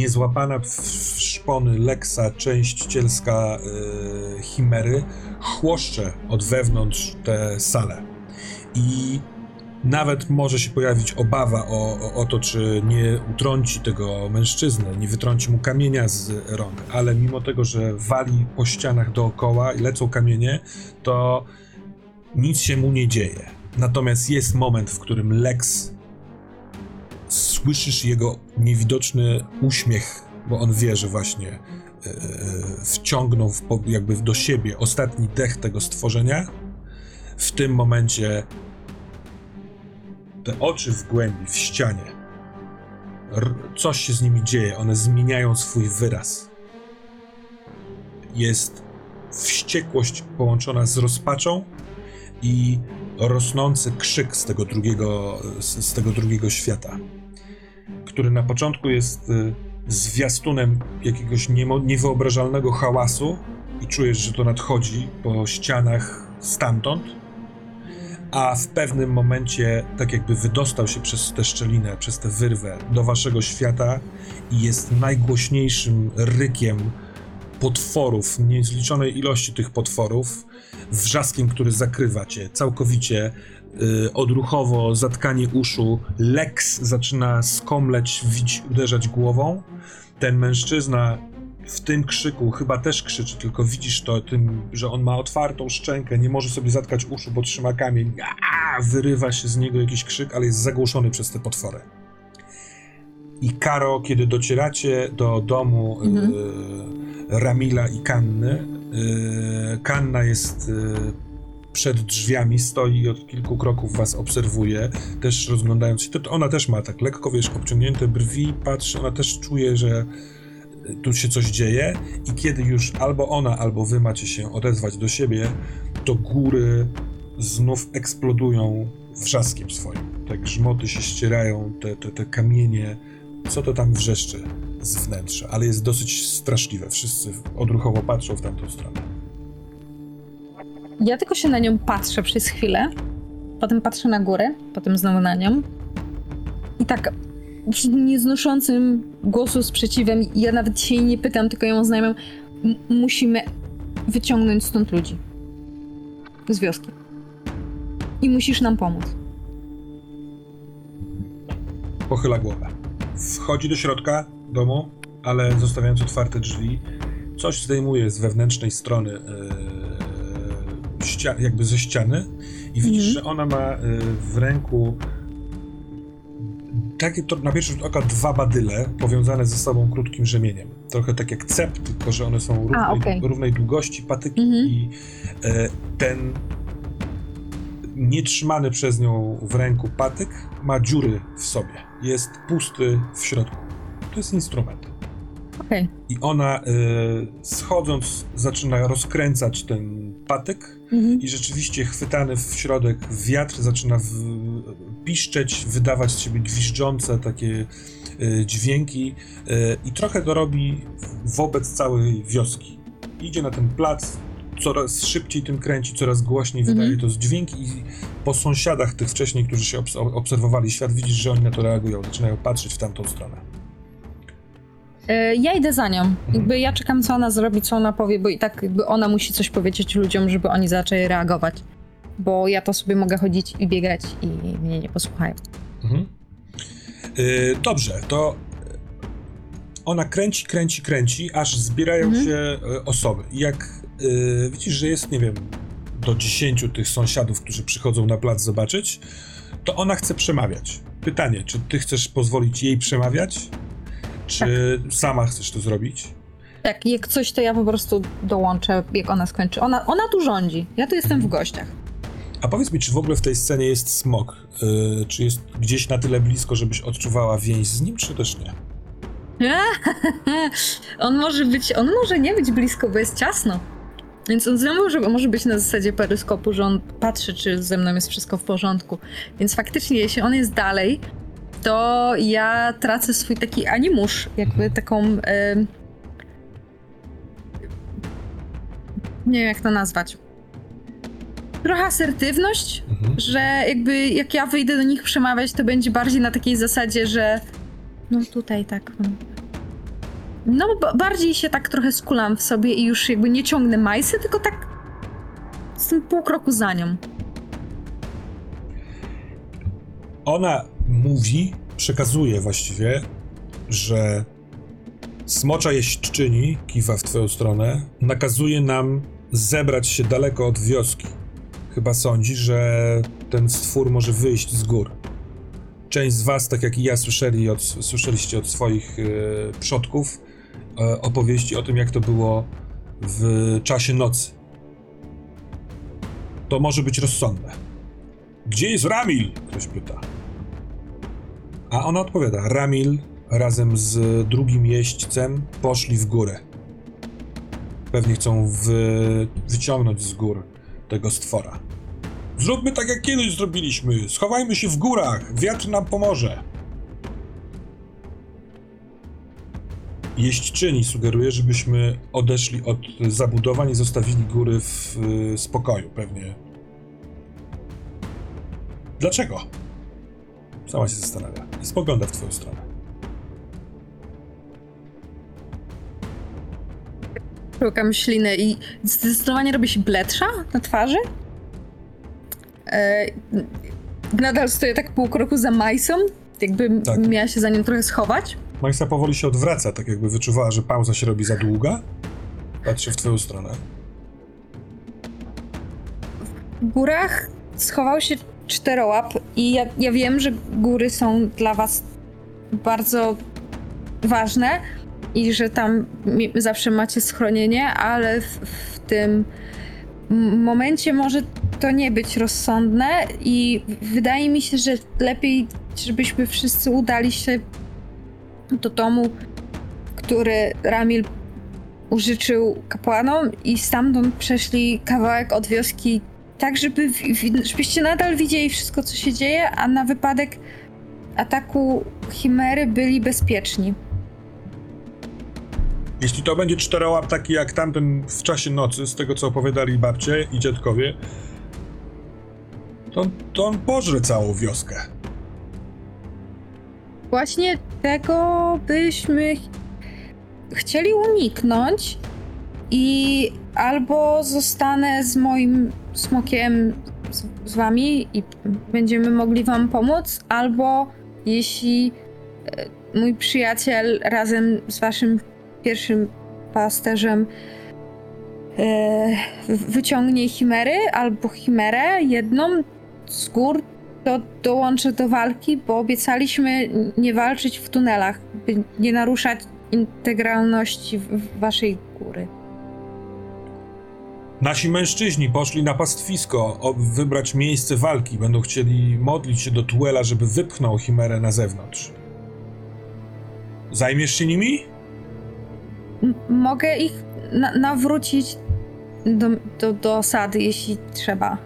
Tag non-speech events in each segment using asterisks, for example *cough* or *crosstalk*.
niezłapana w szpony Lexa część cielska e, Chimery chłoszcze od wewnątrz tę salę. I nawet może się pojawić obawa o, o, o to, czy nie utrąci tego mężczyznę, nie wytrąci mu kamienia z rąk, ale mimo tego, że wali po ścianach dookoła i lecą kamienie, to nic się mu nie dzieje. Natomiast jest moment, w którym Lex słyszysz jego niewidoczny uśmiech, bo on wie, że właśnie e, wciągnął w, po- jakby do siebie ostatni dech tego stworzenia. W tym momencie te oczy w głębi, w ścianie, coś się z nimi dzieje, one zmieniają swój wyraz. Jest wściekłość połączona z rozpaczą i rosnący krzyk z tego drugiego, z tego drugiego świata, który na początku jest y, zwiastunem jakiegoś niewyobrażalnego hałasu i czujesz, że to nadchodzi po ścianach stamtąd, a w pewnym momencie tak jakby wydostał się przez tę szczelinę, przez tę wyrwę do waszego świata i jest najgłośniejszym rykiem potworów, niezliczonej ilości tych potworów, wrzaskiem, który zakrywa cię całkowicie, odruchowo zatkanie uszu, Lex zaczyna skomleć, wić, uderzać głową. Ten mężczyzna w tym krzyku chyba też krzyczy, tylko widzisz to tym, że on ma otwartą szczękę, nie może sobie zatkać uszu, bo trzyma kamień. Aaaa! Wyrywa się z niego jakiś krzyk, ale jest zagłuszony przez te potwory. I Karo, kiedy docieracie do domu Mhm. y, Ramila i Kanny, y, Kanna jest y, przed drzwiami, stoi i od kilku kroków was obserwuje, też rozglądając się. To, ona też ma tak lekko, wiesz, obciągnięte brwi, patrzy, ona też czuje, że y, tu się coś dzieje i kiedy już albo ona, albo wy macie się odezwać do siebie, to góry znów eksplodują wrzaskiem swoim. Te grzmoty się ścierają, te, te, te kamienie, co to tam wrzeszczy z wnętrza, ale jest dosyć straszliwe. Wszyscy odruchowo patrzą w tamtą stronę. Ja tylko się na nią patrzę przez chwilę, potem patrzę na górę, potem znowu na nią. I tak z nieznoszącym głosu sprzeciwem, ja nawet się jej nie pytam, tylko ją oznajmiam, "M- musimy wyciągnąć stąd ludzi. Z wioski. I musisz nam pomóc. Pochyla głowę. Wchodzi do środka domu, ale zostawiając otwarte drzwi, coś zdejmuje z wewnętrznej strony jakby ze ściany i widzisz, Mhm. że ona ma yy, w ręku takie to na pierwszy rzut oka dwa badyle powiązane ze sobą krótkim rzemieniem. Trochę tak jak cep, tylko że one są równej, okej. równej długości patyki Mhm. i e, ten nietrzymany przez nią w ręku patyk ma dziury w sobie. Jest pusty w środku. To jest instrument. Okej. I ona e, schodząc zaczyna rozkręcać ten patyk Mhm. i rzeczywiście chwytany w środek wiatr zaczyna w, piszczeć, wydawać z siebie gwiżdżące takie e, dźwięki e, i trochę to robi wobec całej wioski. Idzie na ten plac, coraz szybciej tym kręci, coraz głośniej Mhm. wydaje to z dźwięki i po sąsiadach tych wcześniej, którzy się obs- obserwowali świat, widzisz, że oni na to reagują, zaczynają patrzeć w tamtą stronę. E, Ja idę za nią. Jakby ja czekam, co ona zrobi, co ona powie, bo i tak jakby ona musi coś powiedzieć ludziom, żeby oni zaczęli reagować. Bo ja to sobie mogę chodzić i biegać i mnie nie posłuchają. Mhm. Y, dobrze, to ona kręci, kręci, kręci, aż zbierają Mhm. się y, osoby. Jak y, widzisz, że jest, nie wiem, do 10 tych sąsiadów, którzy przychodzą na plac zobaczyć, to ona chce przemawiać. Pytanie, czy ty chcesz pozwolić jej przemawiać? Czy sama chcesz to zrobić? Tak, jak coś, to ja po prostu dołączę, jak ona skończy. Ona, ona tu rządzi. Ja tu jestem w gościach. A powiedz mi, czy w ogóle w tej scenie jest smok? Y, czy jest gdzieś na tyle blisko, żebyś odczuwała więź z nim, czy też nie? *laughs* on może być, on może nie być blisko, bo jest ciasno. Więc on znowu może, może być na zasadzie peryskopu, że on patrzy, czy ze mną jest wszystko w porządku. Więc faktycznie, jeśli on jest dalej, to ja tracę swój taki animusz, jakby taką. em, nie wiem, jak to nazwać. Trochę asertywność, Mhm. że jakby jak ja wyjdę do nich przemawiać, to będzie bardziej na takiej zasadzie, że no tutaj tak. no. No, ba- bardziej się tak trochę skulam w sobie i już jakby nie ciągnę majsy, tylko tak jestem pół kroku za nią. Ona mówi, przekazuje właściwie, że smocza jeźdźczyni, kiwa w twoją stronę, nakazuje nam zebrać się daleko od wioski. Chyba sądzi, że ten stwór może wyjść z gór. Część z was, tak jak i ja, słyszeli od, słyszeliście od swoich e, przodków e, opowieści o tym, jak to było w czasie nocy. To może być rozsądne. Gdzie jest Ramil? Ktoś pyta. A ona odpowiada: Ramil razem z drugim jeźdźcem poszli w górę. Pewnie chcą wy... wyciągnąć z gór tego stwora. Zróbmy tak, jak kiedyś zrobiliśmy. Schowajmy się w górach. Wiatr nam pomoże. Jeźdźczyni sugeruje, żebyśmy odeszli od zabudowań i zostawili góry w spokoju. Pewnie. Dlaczego? Sama się zastanawia. I spogląda w twoją stronę. Szukam śliny i zdecydowanie robi się bledsza na twarzy. E, nadal stoję tak pół kroku za Majsą, jakby Tak. miała się za nim trochę schować. Majsa powoli się odwraca, tak jakby wyczuwała, że pauza się robi za długa. Patrzy w twoją stronę. W górach schował się czterołap i ja, ja wiem, że góry są dla was bardzo ważne i że tam zawsze macie schronienie, ale w, w tym momencie może to nie być rozsądne i wydaje mi się, że lepiej, żebyśmy wszyscy udali się do domu, który Ramil użyczył kapłanom i stamtąd przeszli kawałek od wioski tak, żeby, w- w- żebyście nadal widzieli wszystko, co się dzieje, a na wypadek ataku Chimery byli bezpieczni. Jeśli to będzie czterołap taki jak tamten w czasie nocy, z tego co opowiadali babcie i dziadkowie, to, to on pożre całą wioskę. Właśnie tego byśmy ch- chcieli uniknąć i albo zostanę z moim smokiem z, z wami i będziemy mogli wam pomóc, albo jeśli e, mój przyjaciel razem z waszym pierwszym pasterzem e, wyciągnie chimery albo chimerę jedną z gór, to dołączę do walki, bo obiecaliśmy nie walczyć w tunelach, by nie naruszać integralności waszej góry. Nasi mężczyźni poszli na pastwisko, wybrać miejsce walki. Będą chcieli modlić się do Tuela, żeby wypchnął Chimerę na zewnątrz. Zajmiesz się nimi? M- mogę ich na- nawrócić do, do, do osady, jeśli trzeba.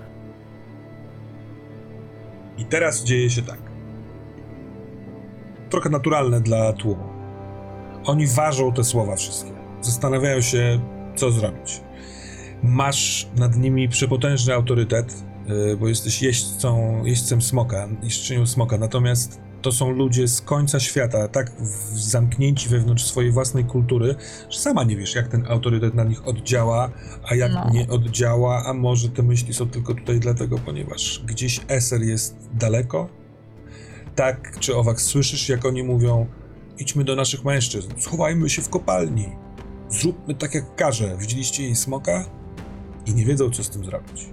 I teraz dzieje się tak. Trochę naturalne dla tłumu. Oni ważą te słowa wszystkie. Zastanawiają się, co zrobić. Masz nad nimi przepotężny autorytet, yy, bo jesteś jeźdźcą, jeźdźcem smoka, jeźdźczynią smoka. Natomiast to są ludzie z końca świata, tak zamknięci wewnątrz swojej własnej kultury, że sama nie wiesz, jak ten autorytet na nich oddziała, a jak No. nie oddziała, a może te myśli są tylko tutaj dlatego, ponieważ gdzieś Eser jest daleko? Tak czy owak słyszysz, jak oni mówią, idźmy do naszych mężczyzn, schowajmy się w kopalni, zróbmy tak jak każe. Widzieliście jej smoka? I nie wiedzą, co z tym zrobić.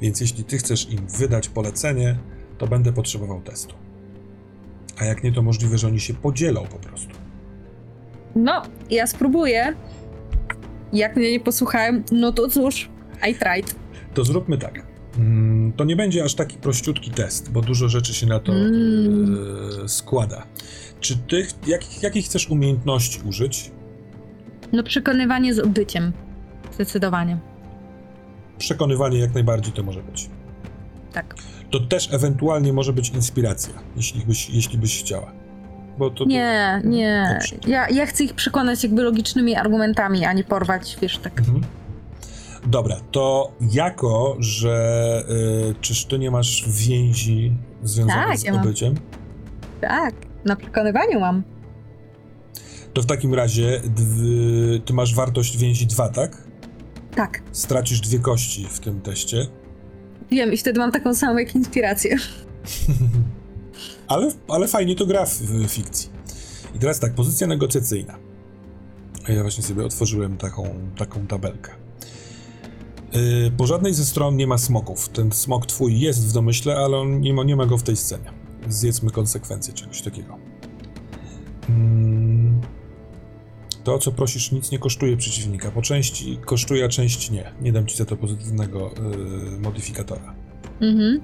Więc jeśli ty chcesz im wydać polecenie, to będę potrzebował testu. A jak nie, to możliwe, że oni się podzielą po prostu. No, ja spróbuję. Jak mnie nie posłuchałem, no to cóż, I tried. To zróbmy tak. Mm, To nie będzie aż taki prościutki test, bo dużo rzeczy się na to Mm. e, składa. Czy ty, jak, jakich chcesz umiejętności użyć? No przekonywanie z odbyciem. Zdecydowanie. Przekonywanie jak najbardziej to może być. Tak. To też ewentualnie może być inspiracja, jeśli byś, jeśli byś chciała. Bo to, Nie, nie. Dobrze. Ja, ja chcę ich przekonać jakby logicznymi argumentami, a nie porwać, wiesz, tak. Mhm. Dobra, to jako, że y, czyż ty nie masz więzi związanych Tak, z ja mam. obyciem? Tak, na przekonywaniu mam. To w takim razie ty masz wartość więzi 2, tak? Tak, Stracisz dwie kości w tym teście. wiem i wtedy mam taką samą jak inspirację. *laughs* Ale, ale fajnie to gra w, w fikcji. I teraz tak, pozycja negocjacyjna. Ja właśnie sobie otworzyłem taką, taką tabelkę. Yy, po żadnej ze stron nie ma smoków. Ten smok twój jest w domyśle, ale on nie ma, nie ma go w tej scenie. Zjedzmy konsekwencje czegoś takiego. Mm, to, co prosisz, nic nie kosztuje przeciwnika. Po części kosztuje, a część nie. Nie dam ci za to pozytywnego yy, modyfikatora Mhm.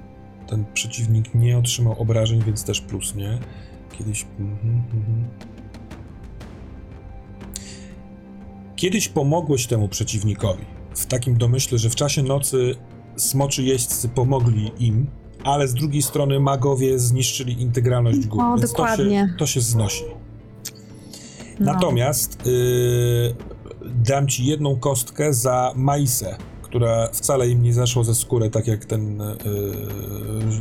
ten przeciwnik nie otrzymał obrażeń, więc też plus, nie? Kiedyś. Mhm, mhm. Kiedyś pomogłeś temu przeciwnikowi. W takim domyśle, że w czasie nocy smoczy jeźdźcy pomogli im, ale z drugiej strony magowie zniszczyli integralność gór. O, więc dokładnie. To się, to się znosi. No. Natomiast yy, dam ci jedną kostkę za Maisę, która wcale im nie zaszła ze skóry, tak jak ten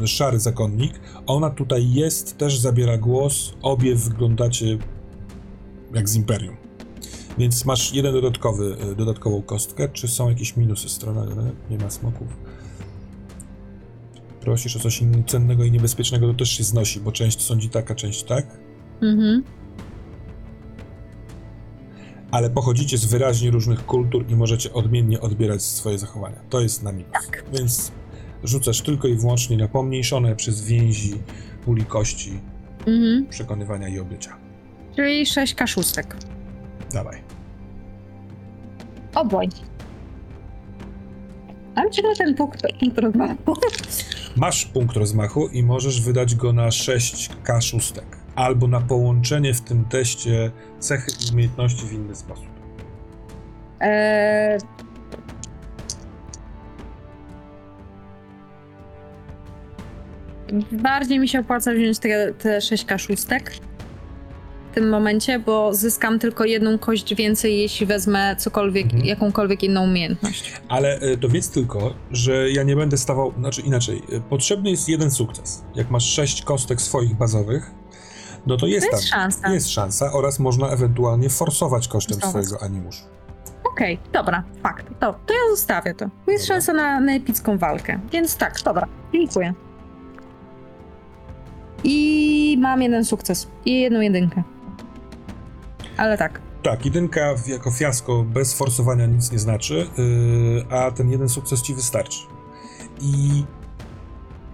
yy, szary zakonnik. Ona tutaj jest, też zabiera głos. Obie wyglądacie jak z Imperium. Więc masz jeden dodatkowy, yy, dodatkową kostkę. Czy są jakieś minusy strony? Nie ma smoków. Prosisz o coś cennego i niebezpiecznego, to też się znosi, bo część sądzi tak, a część tak. Mhm. Ale pochodzicie z wyraźnie różnych kultur i możecie odmiennie odbierać swoje zachowania. To jest na minus. Tak. Więc rzucasz tylko i wyłącznie na pomniejszone przez więzi, puli kości, Mhm. przekonywania i obycia. Czyli 6 kaszustek. Dawaj. Oboj. Ale czy ten punkt, punkt rozmachu? Masz punkt rozmachu i możesz wydać go na 6k szóstek. Albo na połączenie w tym teście cechy i umiejętności w inny sposób. Eee... Bardziej mi się opłaca wziąć te, te 6 kaszustek w tym momencie, bo zyskam tylko jedną kość więcej, jeśli wezmę cokolwiek, Mhm. jakąkolwiek inną umiejętność. Ale e, dowiedz tylko, że ja nie będę stawał, znaczy inaczej, e, potrzebny jest jeden sukces. Jak masz 6 kostek swoich bazowych, no to jest To jest tam. szansa. Jest szansa oraz można ewentualnie forsować kosztem Forsować. swojego animuszu. Okej, dobra, fakt. To, to ja zostawię to. Jest Dobra. szansa na, na epicką walkę. Więc tak, dobra. Dziękuję. I mam jeden sukces. I jedną jedynkę. Ale tak. Tak, jedynka w- jako fiasko bez forsowania nic nie znaczy, yy, a ten jeden sukces ci wystarczy. I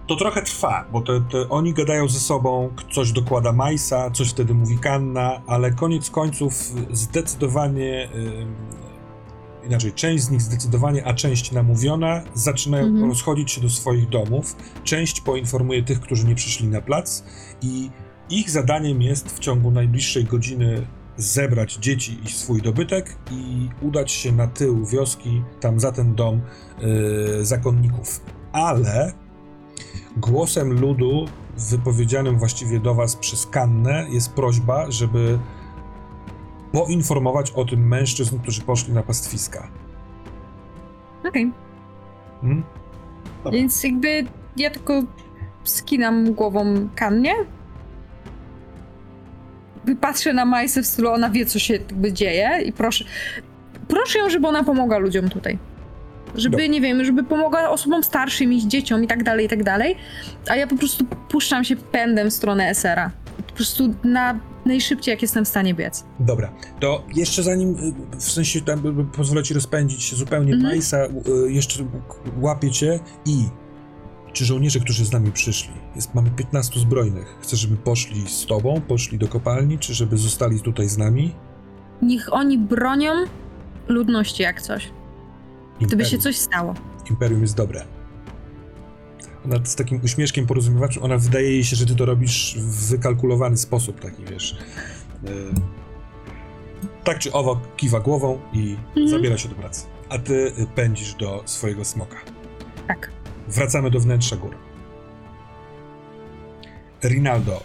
to trochę trwa, bo te, te, oni gadają ze sobą, coś dokłada Majsa, coś wtedy mówi Kanna, ale koniec końców zdecydowanie, yy, inaczej, część z nich zdecydowanie, a część namówiona, zaczynają Mhm. rozchodzić się do swoich domów. Część poinformuje tych, którzy nie przyszli na plac i ich zadaniem jest w ciągu najbliższej godziny zebrać dzieci i swój dobytek i udać się na tył wioski, tam za ten dom yy, zakonników. Ale głosem ludu, wypowiedzianym właściwie do was przez Kannę, jest prośba, żeby poinformować o tym mężczyzn, którzy poszli na pastwiska. Okej. Hmm? Dobra. Więc jakby ja tylko skinam głową Kannie. Wypatrzę na Majsę w stylu, ona wie, co się jakby dzieje i proszę, proszę ją, żeby ona pomogła ludziom tutaj. Żeby, nie wiem, żeby pomogła osobom starszym, iść dzieciom i tak dalej, i tak dalej. A ja po prostu puszczam się pędem w stronę SR-a. Po prostu na najszybciej, jak jestem w stanie biec. Dobra, to jeszcze zanim, y, w sensie tam pozwolę ci rozpędzić się zupełnie Mhm. Majsa, y, jeszcze łapie cię i czy żołnierze, którzy z nami przyszli, jest, mamy 15 zbrojnych, chcesz, żeby poszli z tobą, poszli do kopalni, czy żeby zostali tutaj z nami? Niech oni bronią ludności jak coś. Gdyby się coś stało. Imperium jest dobre. Ona z takim uśmieszkiem porozumiewaczem, ona wydaje jej się, że ty to robisz w wykalkulowany sposób, taki wiesz. y, tak czy owak kiwa głową i Mhm. zabiera się do pracy. A ty pędzisz do swojego smoka. Tak. Wracamy do wnętrza gór. Rinaldo,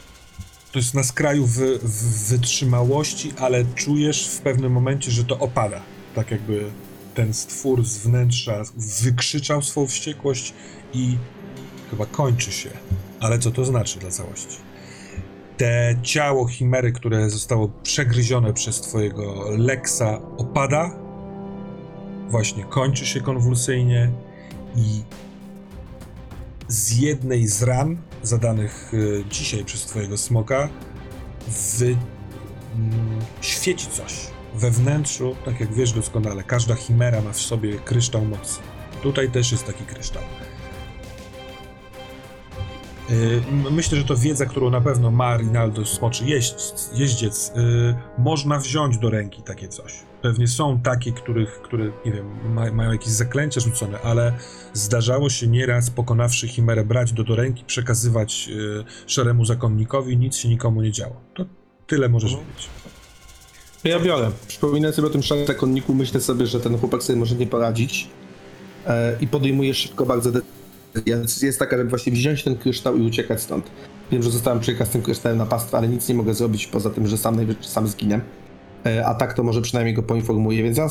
to jest na skraju wy, w, wytrzymałości, ale czujesz w pewnym momencie, że to opada. Tak jakby ten stwór z wnętrza wykrzyczał swą wściekłość i chyba kończy się. Ale co to znaczy dla całości? Te ciało chimery, które zostało przegryzione przez twojego Lexa, opada. Właśnie kończy się konwulsyjnie i z jednej z ran zadanych y, dzisiaj przez twojego smoka wy, mm, świeci coś. We wnętrzu, tak jak wiesz doskonale, każda chimera ma w sobie kryształ mocy. Tutaj też jest taki kryształ. Y, m- Myślę, że to wiedza, którą na pewno ma Rinaldo Smoczy jeźdź, jeździec. Y, Można wziąć do ręki takie coś. Pewnie są takie, których, które, nie wiem, ma, mają jakieś zaklęcia rzucone, ale zdarzało się nieraz, pokonawszy Chimerę, brać do, do ręki, przekazywać y, szaremu zakonnikowi, nic się nikomu nie działo. To tyle możesz Mhm. wiedzieć. Ja biorę. Przypominam sobie o tym szarym zakonniku, myślę sobie, że ten chłopak sobie może nie poradzić. E, I podejmuję szybko bardzo decyzję. Jest taka, żeby właśnie wziąć ten kryształ i uciekać stąd. Wiem, że zostałem przyjechać z tym kryształem na pastwę, ale nic nie mogę zrobić poza tym, że sam sam zginę. E, A tak to może przynajmniej go poinformuję, więc ja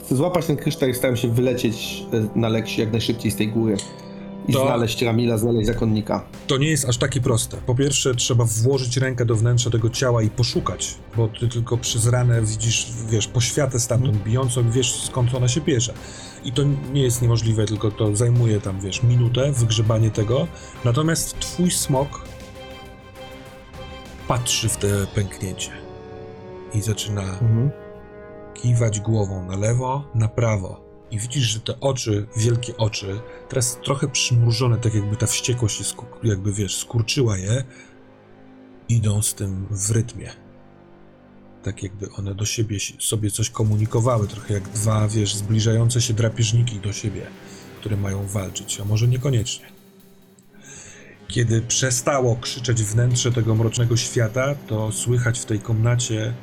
chcę złapać ten kryształ i staram się wylecieć e, na Leksie jak najszybciej z tej góry. I To- znaleźć Ramila, znaleźć zakonnika. To nie jest aż takie proste. Po pierwsze, trzeba włożyć rękę do wnętrza tego ciała i poszukać, bo ty tylko przez ranę widzisz, wiesz, poświatę stamtąd bijącą i wiesz skąd ona się bierze. I to nie jest niemożliwe, tylko to zajmuje tam, wiesz, minutę wygrzebanie tego. Natomiast twój smok patrzy w te pęknięcie i zaczyna kiwać głową na lewo, na prawo. I widzisz, że te oczy, wielkie oczy, teraz trochę przymrużone, tak jakby ta wściekłość jakby wiesz, skurczyła je, idą z tym w rytmie. Tak jakby one do siebie si- sobie coś komunikowały, trochę jak dwa, wiesz, zbliżające się drapieżniki do siebie, które mają walczyć, a może niekoniecznie. Kiedy przestało krzyczeć wnętrze tego mrocznego świata, to słychać w tej komnacie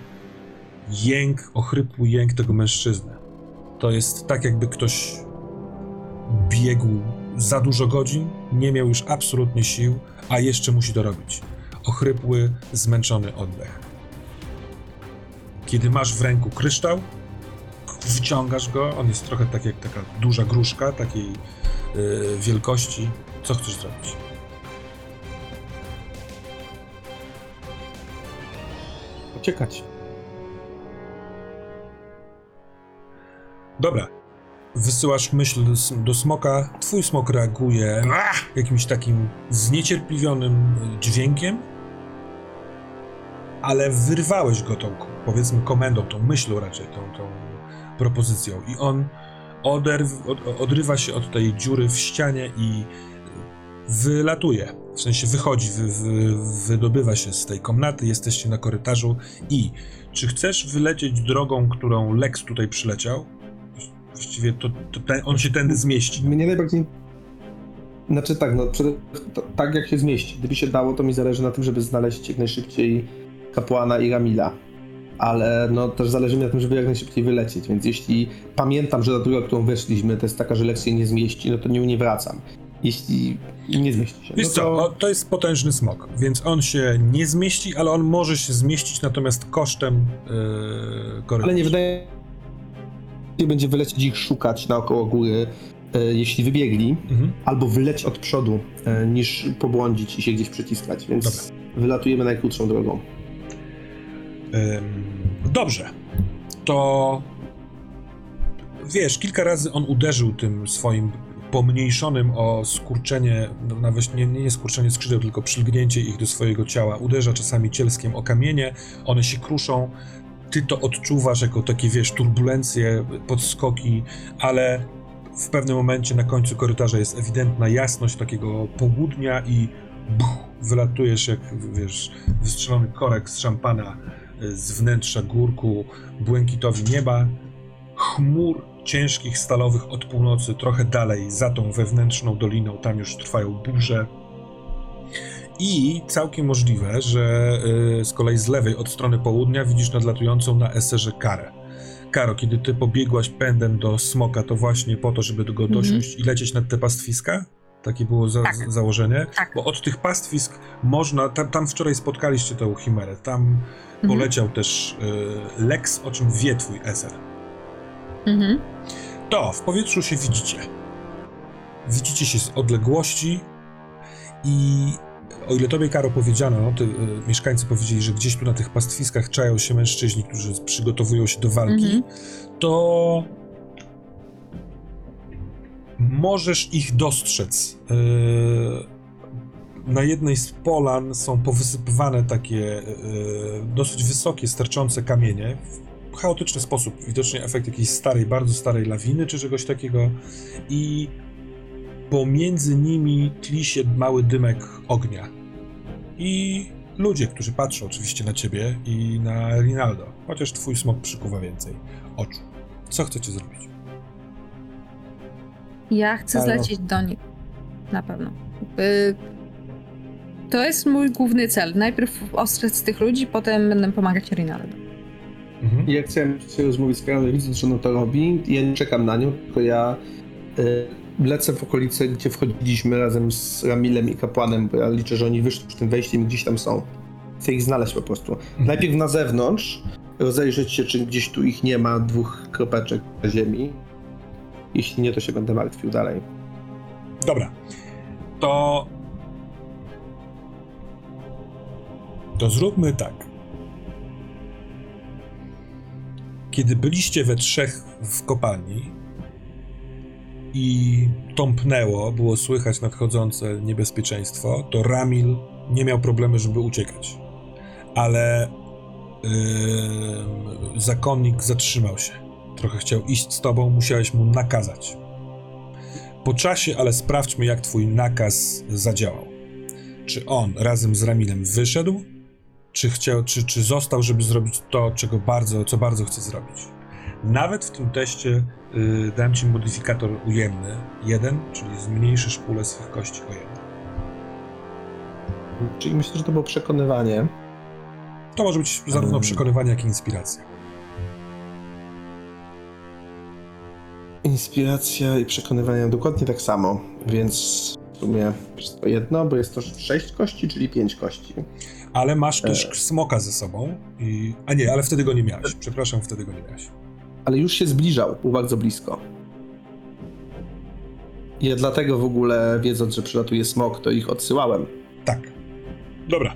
jęk, ochrypły jęk tego mężczyzny. To jest tak, jakby ktoś biegł za dużo godzin, nie miał już absolutnie sił, a jeszcze musi to robić. Ochrypły, zmęczony oddech. Kiedy masz w ręku kryształ, wyciągasz go, on jest trochę tak jak taka duża gruszka, takiej yy, wielkości. Co chcesz zrobić? Uciekać. Dobra. Wysyłasz myśl do, smoka. Twój smok reaguje jakimś takim zniecierpliwionym y, dźwiękiem, ale wyrwałeś go tą, powiedzmy, komendą, tą myślą raczej, tą, tą propozycją. I on oderw, od, odrywa się od tej dziury w ścianie i wylatuje. W sensie wychodzi, wy, wy, wydobywa się z tej komnaty, jesteście na korytarzu i czy chcesz wylecieć drogą, którą Lex tutaj przyleciał? Właściwie to, to ten, on się tędy zmieści. Mnie najbardziej. Znaczy tak, no przede... to, tak jak się zmieści. Gdyby się dało, to mi zależy na tym, żeby znaleźć jak najszybciej kapłana i Ramila. Ale no też zależy mi na tym, żeby jak najszybciej wylecieć, więc jeśli pamiętam, że ta droga, którą weszliśmy, to jest taka, że lekcja nie zmieści, no to nią nie wracam. Jeśli nie zmieści się, Wiesz no co, to... o, to jest potężny smok, więc on się nie zmieści, ale on może się zmieścić natomiast kosztem yy, korytarza. Ale nie wydaje będzie wylecieć ich szukać naokoło góry, e, jeśli wybiegli, Mhm. albo wyleć od przodu, e, niż pobłądzić i się gdzieś przyciskać, więc wylatujemy najkrótszą drogą. Dobrze. To wiesz, kilka razy on uderzył tym swoim pomniejszonym o skurczenie, no nawet nie, nie skurczenie skrzydeł, tylko przylgnięcie ich do swojego ciała. Uderza czasami cielskiem o kamienie, one się kruszą. Ty to odczuwasz jako takie, wiesz, turbulencje, podskoki, ale w pewnym momencie na końcu korytarza jest ewidentna jasność takiego południa i buch, wylatujesz jak, wiesz, wystrzelony korek z szampana y, z wnętrza górku, błękitowi nieba, chmur ciężkich, stalowych od północy, trochę dalej, za tą wewnętrzną doliną, tam już trwają burze. I całkiem możliwe, że y, z kolei z lewej, od strony południa, widzisz nadlatującą na eserze karę. Karo, kiedy ty pobiegłaś pędem do smoka, to właśnie po to, żeby go Mhm. dosiąść i lecieć nad te pastwiska? Takie było za, Tak. założenie? Tak. Bo od tych pastwisk można, tam, tam wczoraj spotkaliście tą chimerę, tam Mhm. poleciał też y, Lex, o czym wie twój eser. Mhm. To w powietrzu się widzicie. Widzicie się z odległości i o ile tobie, Karo, powiedziano, no, ty, y, mieszkańcy powiedzieli, że gdzieś tu na tych pastwiskach czają się mężczyźni, którzy przygotowują się do walki, Mhm. to możesz ich dostrzec. Yy, Na jednej z polan są powysypywane takie yy, dosyć wysokie, sterczące kamienie w chaotyczny sposób. Widocznie efekt jakiejś starej, bardzo starej lawiny czy czegoś takiego. I pomiędzy nimi tli się mały dymek ognia. I ludzie, którzy patrzą oczywiście na ciebie i na Rinaldo, chociaż twój smok przykuwa więcej oczu. Co chcecie zrobić? Ja chcę Halo. zlecieć do nich. Na pewno. Y, To jest mój główny cel. Najpierw ostrzec tych ludzi, potem będę pomagać Rinaldo. Mhm. Ja chciałem się rozmówić z Karolem, widząc, że ona to robi. Ja nie czekam na nią, tylko ja y, lecę w okolice, gdzie wchodziliśmy razem z Ramilem i Kapłanem, bo ja liczę, że oni wyszli przy tym wejściem i gdzieś tam są. Chcę ich znaleźć po prostu. Najpierw na zewnątrz, rozejrzeć się, czy gdzieś tu ich nie ma, dwóch kropeczek na ziemi. Jeśli nie, to się będę martwił dalej. Dobra. To. To zróbmy tak. Kiedy byliście we trzech w kopalni i tąpnęło, było słychać nadchodzące niebezpieczeństwo, to Ramil nie miał problemu, żeby uciekać. Ale ym, zakonnik zatrzymał się. Trochę chciał iść z tobą, musiałeś mu nakazać. Po czasie, ale sprawdźmy, jak twój nakaz zadziałał. Czy on razem z Ramilem wyszedł, czy, chciał, czy, czy został, żeby zrobić to, czego bardzo, co bardzo chce zrobić. Nawet w tym teście y, dam ci modyfikator ujemny, jeden, czyli zmniejszysz pulę swych kości o jeden. Czyli myślę, że to było przekonywanie. To może być zarówno Mm. przekonywanie, jak i inspiracja. Inspiracja i przekonywanie dokładnie tak samo, więc w sumie jest to jedno, bo jest to sześć kości, czyli pięć kości. Ale masz też smoka ze sobą. I... A nie, ale wtedy go nie miałeś. Przepraszam, wtedy go nie miałeś. Ale już się zbliżał, był bardzo blisko. Ja dlatego w ogóle, wiedząc, że przylatuje smok, to ich odsyłałem. Tak. Dobra.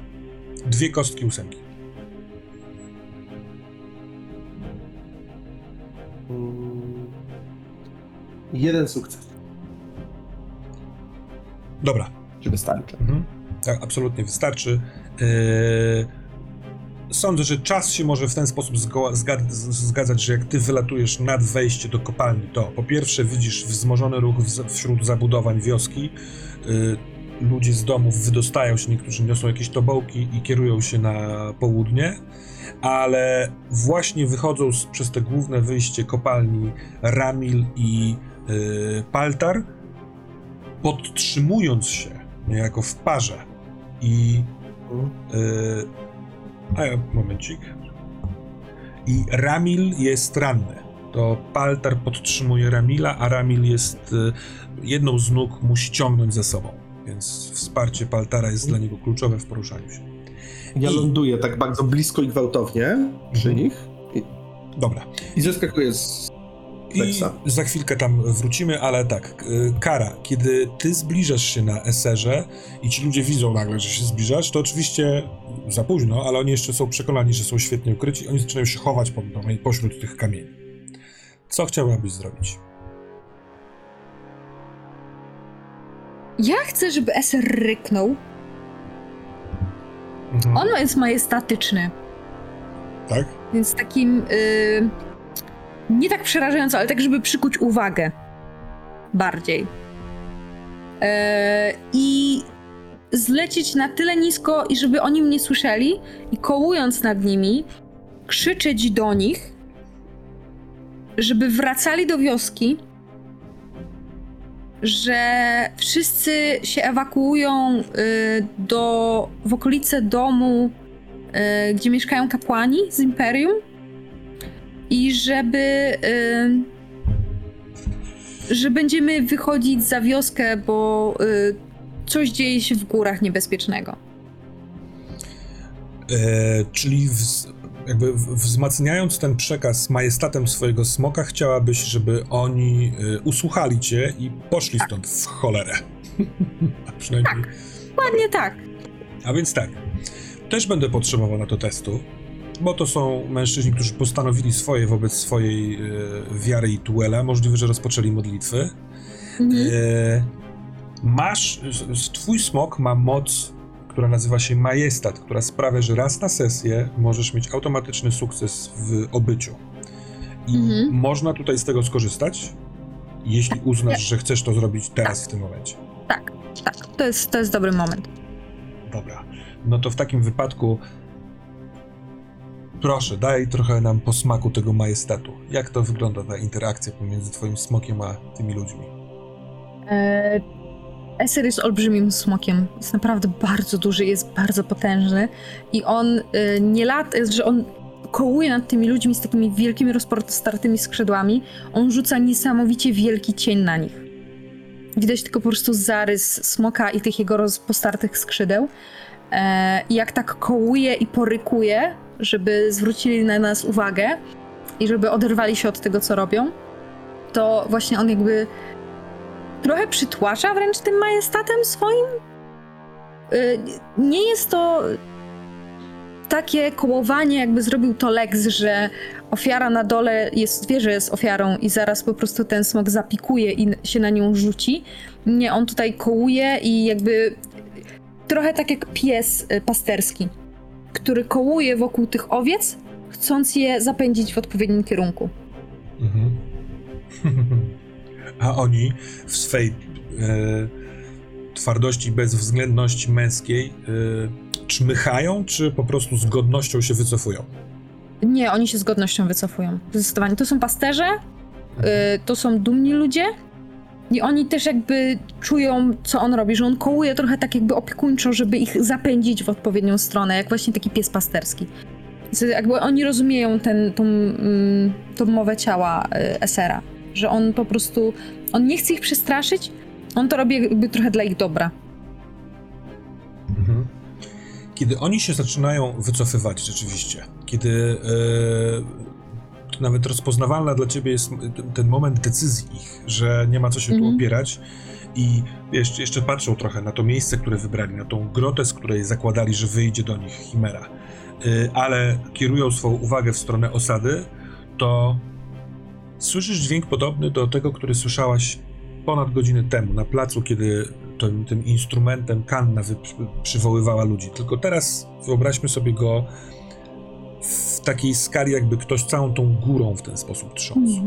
Dwie kostki ósemki. Mm. Jeden sukces, Dobra. czy wystarczy. Mhm. Tak, absolutnie wystarczy. Yy, Sądzę, że czas się może w ten sposób zgadzać, że jak ty wylatujesz nad wejście do kopalni, to po pierwsze widzisz wzmożony ruch wśród zabudowań wioski. Yy, Ludzie z domów wydostają się, niektórzy niosą jakieś tobołki i kierują się na południe, ale właśnie wychodzą z, przez te główne wyjście kopalni Ramil i yy, Paltar, podtrzymując się niejako w parze i Yy, a ja, momencik. I Ramil jest ranny. To Paltar podtrzymuje Ramila, a Ramil jest y, jedną z nóg musi ciągnąć za sobą. Więc wsparcie Paltara jest dla niego kluczowe w poruszaniu się. Ja I- ląduję tak bardzo blisko i gwałtownie przy Mhm. nich Dobra. i zeskakuję z I Teksa. za chwilkę tam wrócimy, ale tak, Kara, kiedy ty zbliżasz się na eserze i ci ludzie widzą nagle, że się zbliżasz, to oczywiście za późno, ale oni jeszcze są przekonani, że są świetnie ukryci, oni zaczynają się chować pod domem pośród tych kamieni. Co chciałabyś zrobić? Ja chcę, żeby Eser ryknął. Mhm. On jest majestatyczny, Tak? więc takim. y, nie tak przerażająco, ale tak, żeby przykuć uwagę. Bardziej. E, I zlecieć na tyle nisko, i żeby oni mnie słyszeli, i kołując nad nimi, krzyczeć do nich, żeby wracali do wioski, że wszyscy się ewakuują y, do, w okolice domu, y, gdzie mieszkają kapłani z Imperium i żeby y, że będziemy wychodzić za wioskę, bo y, coś dzieje się w górach niebezpiecznego. E, czyli wz, jakby w- wzmacniając ten przekaz majestatem swojego smoka, chciałabyś, żeby oni e, usłuchali cię i poszli stąd w cholerę. A przynajmniej Ładnie tak. A więc tak, też będę potrzebował na to testu, bo to są mężczyźni, którzy postanowili swoje wobec swojej e, wiary i tuela. Możliwe, że rozpoczęli modlitwy. Mhm. E, masz, twój smok ma moc, która nazywa się majestat, która sprawia, że raz na sesję możesz mieć automatyczny sukces w obyciu. I Mhm. można tutaj z tego skorzystać, jeśli uznasz, że chcesz to zrobić teraz w tym momencie. Tak, tak. To jest, to jest dobry moment. Dobra. No to w takim wypadku proszę, daj trochę nam posmaku tego majestatu. Jak to wygląda ta interakcja pomiędzy twoim smokiem a tymi ludźmi? E, Eser jest olbrzymim smokiem. Jest naprawdę bardzo duży, jest bardzo potężny. I on e, nie lata, że on kołuje nad tymi ludźmi z takimi wielkimi, rozpostartymi skrzydłami. On rzuca niesamowicie wielki cień na nich. Widać tylko po prostu zarys smoka i tych jego rozpostartych skrzydeł. E, jak tak kołuje i porykuje, żeby zwrócili na nas uwagę i żeby oderwali się od tego, co robią, to właśnie on jakby trochę przytłacza wręcz tym majestatem swoim. Y, Nie jest to takie kołowanie, jakby zrobił to Lex, że ofiara na dole jest, wie, że jest ofiarą i zaraz po prostu ten smok zapikuje i się na nią rzuci. Nie, on tutaj kołuje i jakby trochę tak jak pies y, pasterski, który kołuje wokół tych owiec, chcąc je zapędzić w odpowiednim kierunku. Mhm. *laughs* A oni w swej e, twardości, bezwzględności męskiej e, czmychają, czy po prostu z godnością się wycofują? Nie, oni się z godnością wycofują. Zdecydowanie. To są pasterze, y, to są dumni ludzie i oni też jakby czują, co on robi, że on kołuje trochę tak jakby opiekuńczo, żeby ich zapędzić w odpowiednią stronę, jak właśnie taki pies pasterski. Więc jakby oni rozumieją ten, tą, mm, tą mowę ciała y, Esera, że on po prostu, on nie chce ich przestraszyć, on to robi jakby trochę dla ich dobra. Mhm. Kiedy oni się zaczynają wycofywać rzeczywiście, kiedy to nawet rozpoznawalna dla ciebie jest ten- moment decyzji ich, że nie ma co się tu Mhm. opierać i jeszcze, jeszcze patrzą trochę na to miejsce, które wybrali, na tą grotę, z której zakładali, że wyjdzie do nich Chimera, e, ale kierują swoją uwagę w stronę osady, to słyszysz dźwięk podobny do tego, który słyszałaś ponad godzinę temu na placu, kiedy tym, tym instrumentem Kanna przywoływała ludzi. Tylko teraz wyobraźmy sobie go w takiej skali, jakby ktoś całą tą górą w ten sposób trząsł.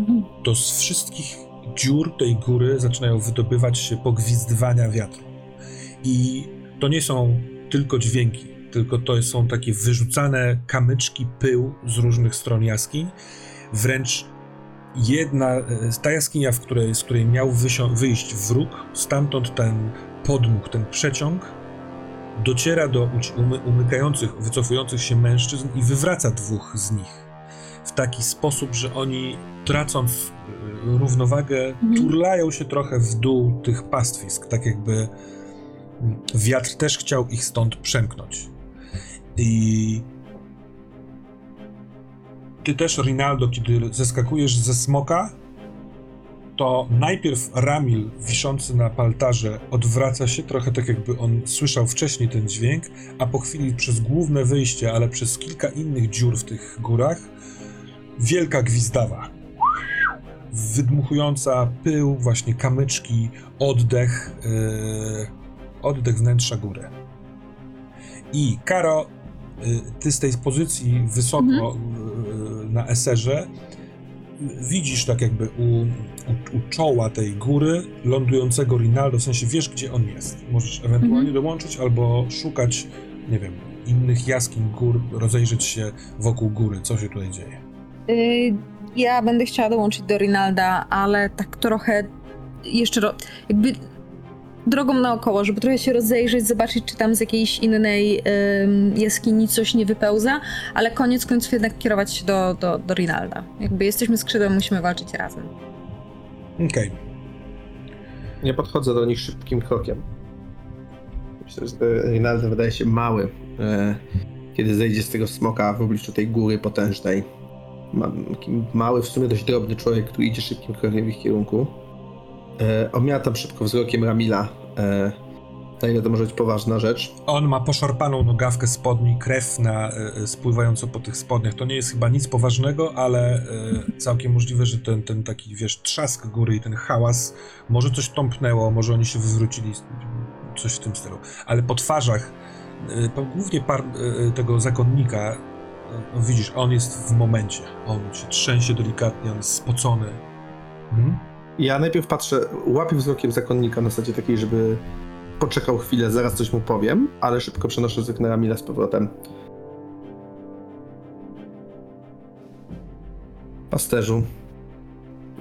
To z wszystkich dziur tej góry zaczynają wydobywać się pogwizdywania wiatru. I to nie są tylko dźwięki, tylko to są takie wyrzucane kamyczki, pył z różnych stron jaskiń. Wręcz jedna, e, ta jaskinia, w której, z której miał wyjść wróg, stamtąd ten podmuch, ten przeciąg dociera do umy, umykających, wycofujących się mężczyzn i wywraca dwóch z nich. W taki sposób, że oni tracąc e, równowagę, Mhm. turlają się trochę w dół tych pastwisk, tak jakby mm, wiatr też chciał ich stąd przemknąć. I ty też, Rinaldo, kiedy zeskakujesz ze smoka, to najpierw Ramil, wiszący na paltarze, odwraca się, trochę tak jakby on słyszał wcześniej ten dźwięk, a po chwili przez główne wyjście, ale przez kilka innych dziur w tych górach, wielka gwizdawa. Wydmuchująca pył, właśnie kamyczki, oddech, yy, oddech wnętrza góry. I Karo, y, ty z tej pozycji wysoko y, na eserze widzisz tak jakby u, u, u czoła tej góry lądującego Rinaldo, w sensie wiesz gdzie on jest. Możesz ewentualnie dołączyć albo szukać, nie wiem, innych jaskiń, gór, rozejrzeć się wokół góry, co się tutaj dzieje. Y, Ja będę chciała dołączyć do Rinalda, ale tak trochę jeszcze ro- jakby drogą naokoło, żeby trochę się rozejrzeć, zobaczyć, czy tam z jakiejś innej ym, jaskini coś nie wypełza, ale koniec końców jednak kierować się do, do, do Rinalda. Jakby jesteśmy skrzydłem, musimy walczyć razem. Okej. Nie podchodzę do nich szybkim krokiem. Myślę, że Rinaldo wydaje się mały, e, kiedy zejdzie z tego smoka w obliczu tej góry potężnej. Ma, taki mały, w sumie dość drobny człowiek, który idzie szybkim krokiem w ich kierunku. E, omiatam szybko wzrokiem Ramila. Na ile to może być poważna rzecz. On ma poszarpaną nogawkę spodni, krew na, e, spływającą po tych spodniach. To nie jest chyba nic poważnego, ale e, całkiem możliwe, że ten, ten taki, wiesz, trzask góry i ten hałas, może coś tąpnęło, może oni się wywrócili, coś w tym stylu. Ale po twarzach, e, po, głównie par, tego zakonnika, no widzisz, on jest w momencie. On się trzęsie delikatnie, on jest spocony. Mhm. Ja najpierw patrzę, łapię wzrokiem zakonnika na zasadzie takiej, żeby poczekał chwilę, zaraz coś mu powiem, ale szybko przenoszę wzrok na Ramila z powrotem. Pasterzu,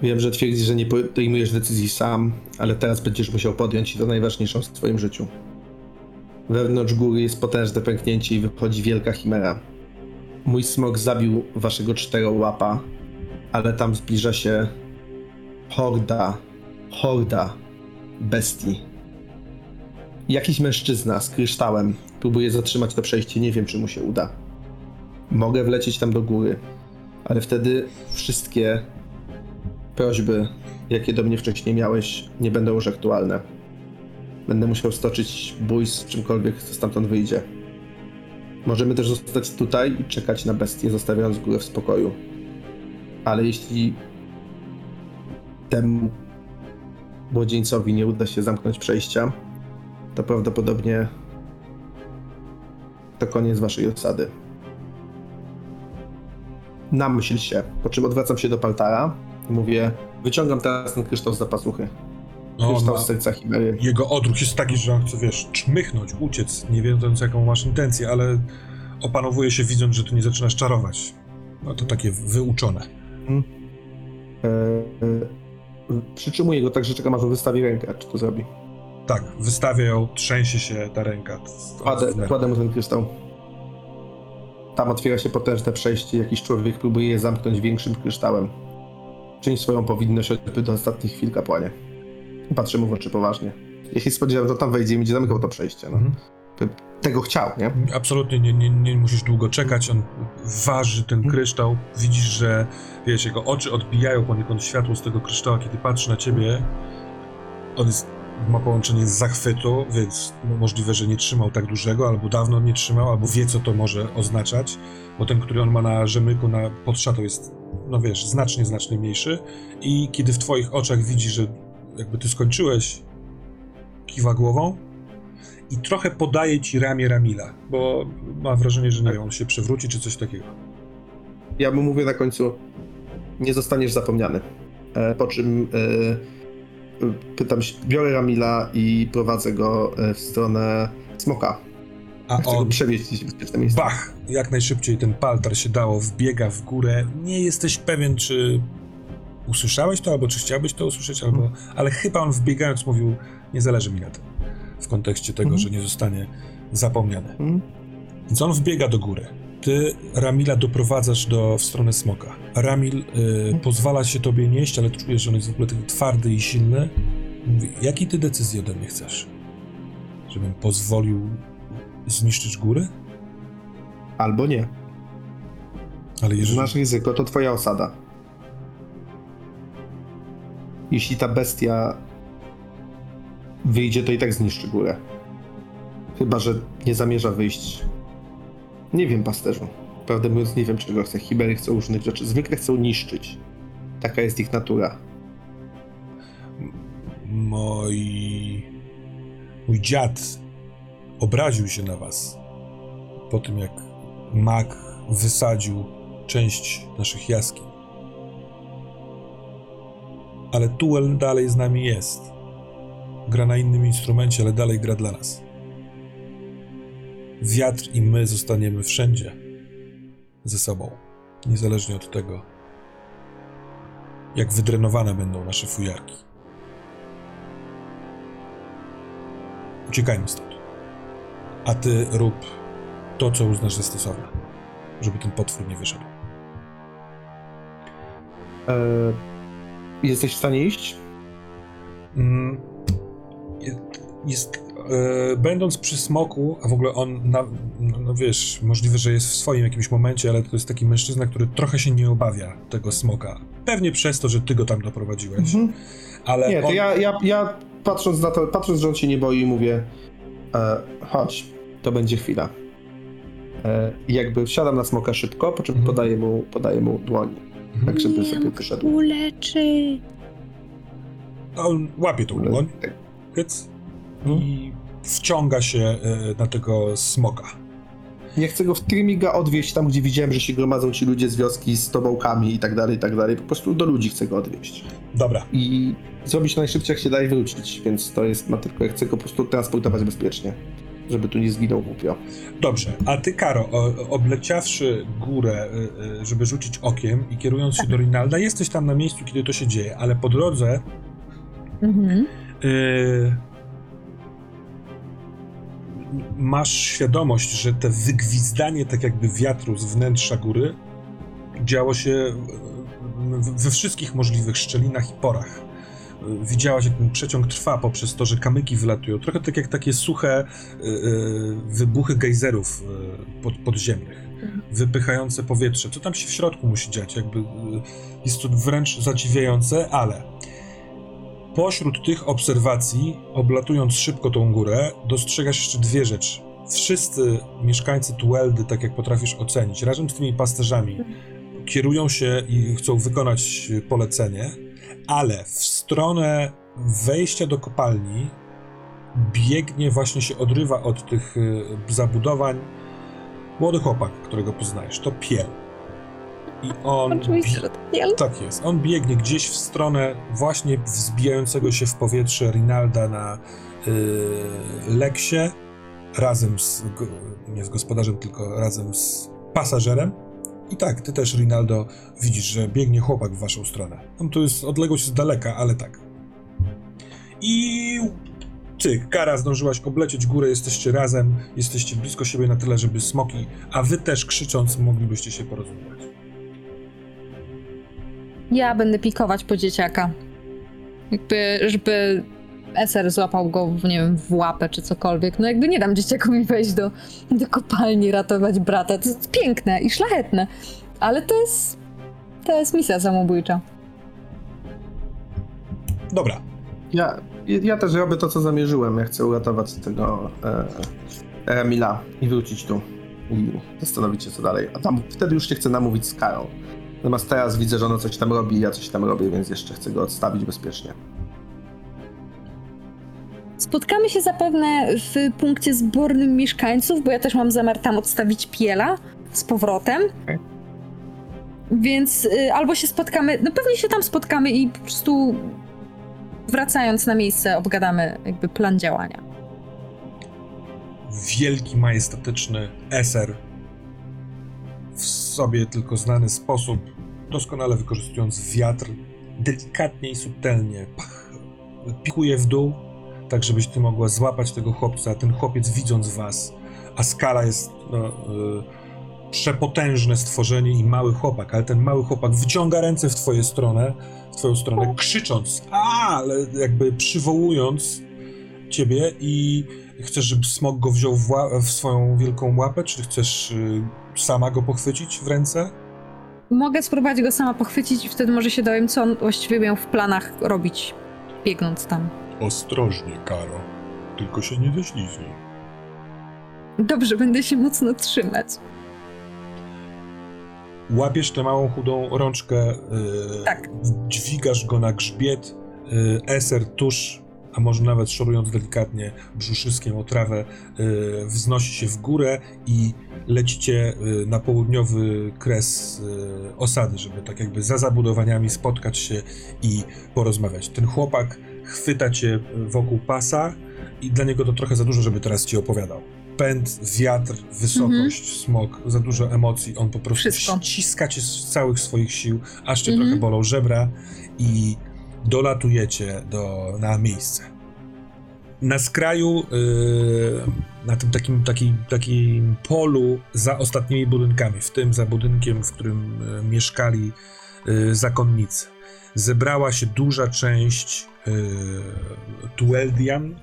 wiem, że twierdzisz, że nie podejmujesz decyzji sam, ale teraz będziesz musiał podjąć i to najważniejszą w swoim życiu. Wewnątrz góry jest potężne pęknięcie i wychodzi wielka chimera. Mój smok zabił waszego czterołapa, ale tam zbliża się horda, horda bestii. Jakiś mężczyzna z kryształem próbuje zatrzymać to przejście, nie wiem czy mu się uda. Mogę wlecieć tam do góry, ale wtedy wszystkie prośby, jakie do mnie wcześniej miałeś, nie będą już aktualne. Będę musiał stoczyć bój z czymkolwiek, co stamtąd wyjdzie. Możemy też zostać tutaj i czekać na bestię, zostawiając górę w spokoju. Ale jeśli temu młodzieńcowi nie uda się zamknąć przejścia, to prawdopodobnie to koniec waszej osady. Namyśl się, po czym odwracam się do Paltara i mówię, wyciągam teraz ten kryształ z zapasuchy. No, Kryształ z serca Chimery. jego odruch jest taki, że on chce, wiesz, czmychnąć, uciec, nie wiedząc jaką masz intencję, ale opanowuje się widząc, że tu nie zaczynasz czarować. No to takie wyuczone. E, e, przytrzymuję go tak, że czekam aż on wystawi rękę, czy to zrobi. Tak, wystawia ją, trzęsie się ta ręka. Kładę, kładę mu ten kryształ. Tam otwiera się potężne przejście, jakiś człowiek próbuje je zamknąć większym kryształem. Czyń swoją powinność choćby do ostatnich chwil, kapłanie. Patrzę mu w oczy poważnie. Ja się spodziewałem, że tam wejdzie i będzie zamykał to przejście. No. Mhm. Tego chciał, nie? Absolutnie nie, nie, nie musisz długo czekać, on waży ten Mhm. kryształ, widzisz, że wiesz, jego oczy odbijają poniekąd światło z tego kryształu, kiedy patrzy na ciebie. On jest, ma połączenie z zachwytu, więc możliwe, że nie trzymał tak dużego, albo dawno nie trzymał, albo wie, co to może oznaczać, bo ten, który on ma na rzemyku, na pod szatą jest, no wiesz, znacznie, znacznie mniejszy i kiedy w twoich oczach widzi, że jakby ty skończyłeś, kiwa głową, i trochę podaje ci ramię Ramila, bo ma wrażenie, że nie wiem, on się przewróci czy coś takiego. Ja mu mówię na końcu, nie zostaniesz zapomniany. E, po czym e, pytam się, biorę Ramila i prowadzę go e, w stronę smoka. A Chcę go on, przewieźć w bezpieczne miejsce. bach, jak najszybciej ten paltar się dało, wbiega w górę. Nie jesteś pewien, czy usłyszałeś to, albo czy chciałbyś to usłyszeć, albo... Ale chyba on wbiegając mówił, nie zależy mi na tym. W kontekście tego, Mhm. że nie zostanie zapomniany. Mhm. Więc on wbiega do góry. Ty Ramila doprowadzasz do, w stronę smoka. Ramil y, pozwala się tobie nieść, ale czujesz, że on jest w ogóle taki twardy i silny. Mówi, jaki ty decyzji ode mnie chcesz? Żebym pozwolił zniszczyć góry? Albo nie. Ale jeżeli... Masz ryzyko, to twoja osada. Jeśli ta bestia wyjdzie, to i tak zniszczy górę. Chyba, że nie zamierza wyjść. Nie wiem, pasterzu. Prawdę mówiąc, nie wiem, czego chce. Chimery chcą różnych rzeczy. Zwykle chcą niszczyć. Taka jest ich natura. Moi... Mój dziad obraził się na was po tym, jak mag wysadził część naszych jaskiń. Ale Tuel dalej z nami jest. Gra na innym instrumencie, ale dalej gra dla nas. Wiatr i my zostaniemy wszędzie ze sobą, niezależnie od tego, jak wydrenowane będą nasze fujarki. Uciekajmy stąd. A ty rób to, co uznasz za stosowne, żeby ten potwór nie wyszedł. Eee, jesteś w stanie iść? Mm, je- jest, e, będąc przy smoku, a w ogóle on, na, no, no wiesz, możliwe, że jest w swoim jakimś momencie, ale to jest taki mężczyzna, który trochę się nie obawia tego smoka. Pewnie przez to, że ty go tam doprowadziłeś, ale Nie, to on, ja, ja, ja patrząc na to, patrząc, że on się nie boi, mówię E, chodź, to będzie chwila. E, i jakby wsiadam na smoka szybko, po czym Mhm. podaję mu, podaję mu dłoń, tak żeby sobie wyszedł. Uleczy. On łapie tą dłoń, Tak. hyc, Mhm. i wciąga się e, na tego smoka. Nie chcę go w Trimiga odwieźć tam, gdzie widziałem, że się gromadzą ci ludzie z wioski z tobołkami i tak dalej, i tak dalej. Po prostu do ludzi chcę go odwieźć. Dobra, I zrobić najszybciej, jak się da i wrócić, więc to jest ma tylko, ja chcę go po prostu transportować bezpiecznie, żeby tu nie zginął głupio. dobrze. A ty, Karo, o, obleciawszy górę, e, e, żeby rzucić okiem i kierując się do Rinalda, jesteś tam na miejscu, kiedy to się dzieje, ale po drodze Mhm. Yy, masz świadomość, że te wygwizdanie tak jakby wiatru z wnętrza góry działo się w- we wszystkich możliwych szczelinach i porach. Yy, Widziałaś, jak ten przeciąg trwa poprzez to, że kamyki wylatują. Trochę tak jak takie suche yy, wybuchy gejzerów pod, podziemnych, wypychające powietrze. Co tam się w środku musi dziać? Jakby jest to wręcz zadziwiające, ale Pośród tych obserwacji, oblatując szybko tą górę, dostrzegasz jeszcze dwie rzeczy. Wszyscy mieszkańcy Tueldy, tak jak potrafisz ocenić, razem z tymi pasterzami, kierują się i chcą wykonać polecenie, ale w stronę wejścia do kopalni biegnie, właśnie się odrywa od tych y, zabudowań młody chłopak, którego poznajesz. To Piel. I on Oczywiście, że nie. tak jest. On biegnie gdzieś w stronę właśnie wzbijającego się w powietrze Rinalda na yy, Leksie, razem z, nie z gospodarzem, tylko razem z pasażerem. I tak, ty też, Rinaldo, widzisz, że biegnie chłopak w waszą stronę. Tam tu jest odległość z daleka, ale tak. I ty, Kara, zdążyłaś oblecieć górę, jesteście razem, jesteście blisko siebie na tyle, żeby smoki, a wy też krzycząc moglibyście się porozumiewać. Ja będę pikować po dzieciaka. Jakby, żeby Eser złapał go, w, nie wiem, w łapę czy cokolwiek. No jakby nie dam dzieciakowi wejść do, do kopalni, ratować brata. To jest piękne i szlachetne. Ale to jest... To jest misja samobójcza. Dobra, Ja, ja też robię to, co zamierzyłem. Ja chcę uratować tego e, Emila i wrócić tu i zastanowić się, co dalej. A tam wtedy już się chcę namówić z Karol. Natomiast teraz widzę, że ona coś tam robi, ja coś tam robię, więc jeszcze chcę go odstawić bezpiecznie. Spotkamy się zapewne w punkcie zbornym mieszkańców, bo ja też mam zamiar tam odstawić piela z powrotem. Więc y, albo się spotkamy, no pewnie się tam spotkamy i po prostu wracając na miejsce obgadamy jakby plan działania. wielki, majestatyczny eser w sobie tylko znany sposób, doskonale wykorzystując wiatr, delikatnie i subtelnie pach, pikuje w dół, tak żebyś ty mogła złapać tego chłopca, ten chłopiec widząc was, a skala jest no, y, przepotężne stworzenie i mały chłopak, ale ten mały chłopak wyciąga ręce w twoją stronę, w twoją stronę, krzycząc, a, ale jakby przywołując ciebie i chcesz, żeby smok go wziął w, w swoją wielką łapę, czy chcesz y, sama go pochwycić w ręce? Mogę spróbować go sama pochwycić i wtedy może się dowiem, co on właściwie miał w planach robić, biegnąc tam. Ostrożnie, Karo. Tylko się nie ześliznij. Dobrze, będę się mocno trzymać. Łapiesz tę małą, chudą rączkę, y, Tak. dźwigasz go na grzbiet, y, eser tuż, a może nawet szorując delikatnie brzuszyskiem o trawę, y, wznosi się w górę i lecicie y, na południowy kres y, osady, żeby tak jakby za zabudowaniami spotkać się i porozmawiać. Ten chłopak chwyta cię wokół pasa i dla niego to trochę za dużo, żeby teraz ci opowiadał. Pęd, wiatr, wysokość, smok, za dużo emocji. On po prostu Wszystko. ściska cię z całych swoich sił, aż cię Mhm. trochę bolą żebra i dolatujecie do, na miejsce. Na skraju, yy, na tym takim, takim, takim polu za ostatnimi budynkami, w tym za budynkiem, w którym yy, mieszkali yy, zakonnicy, zebrała się duża część yy, Tueldian.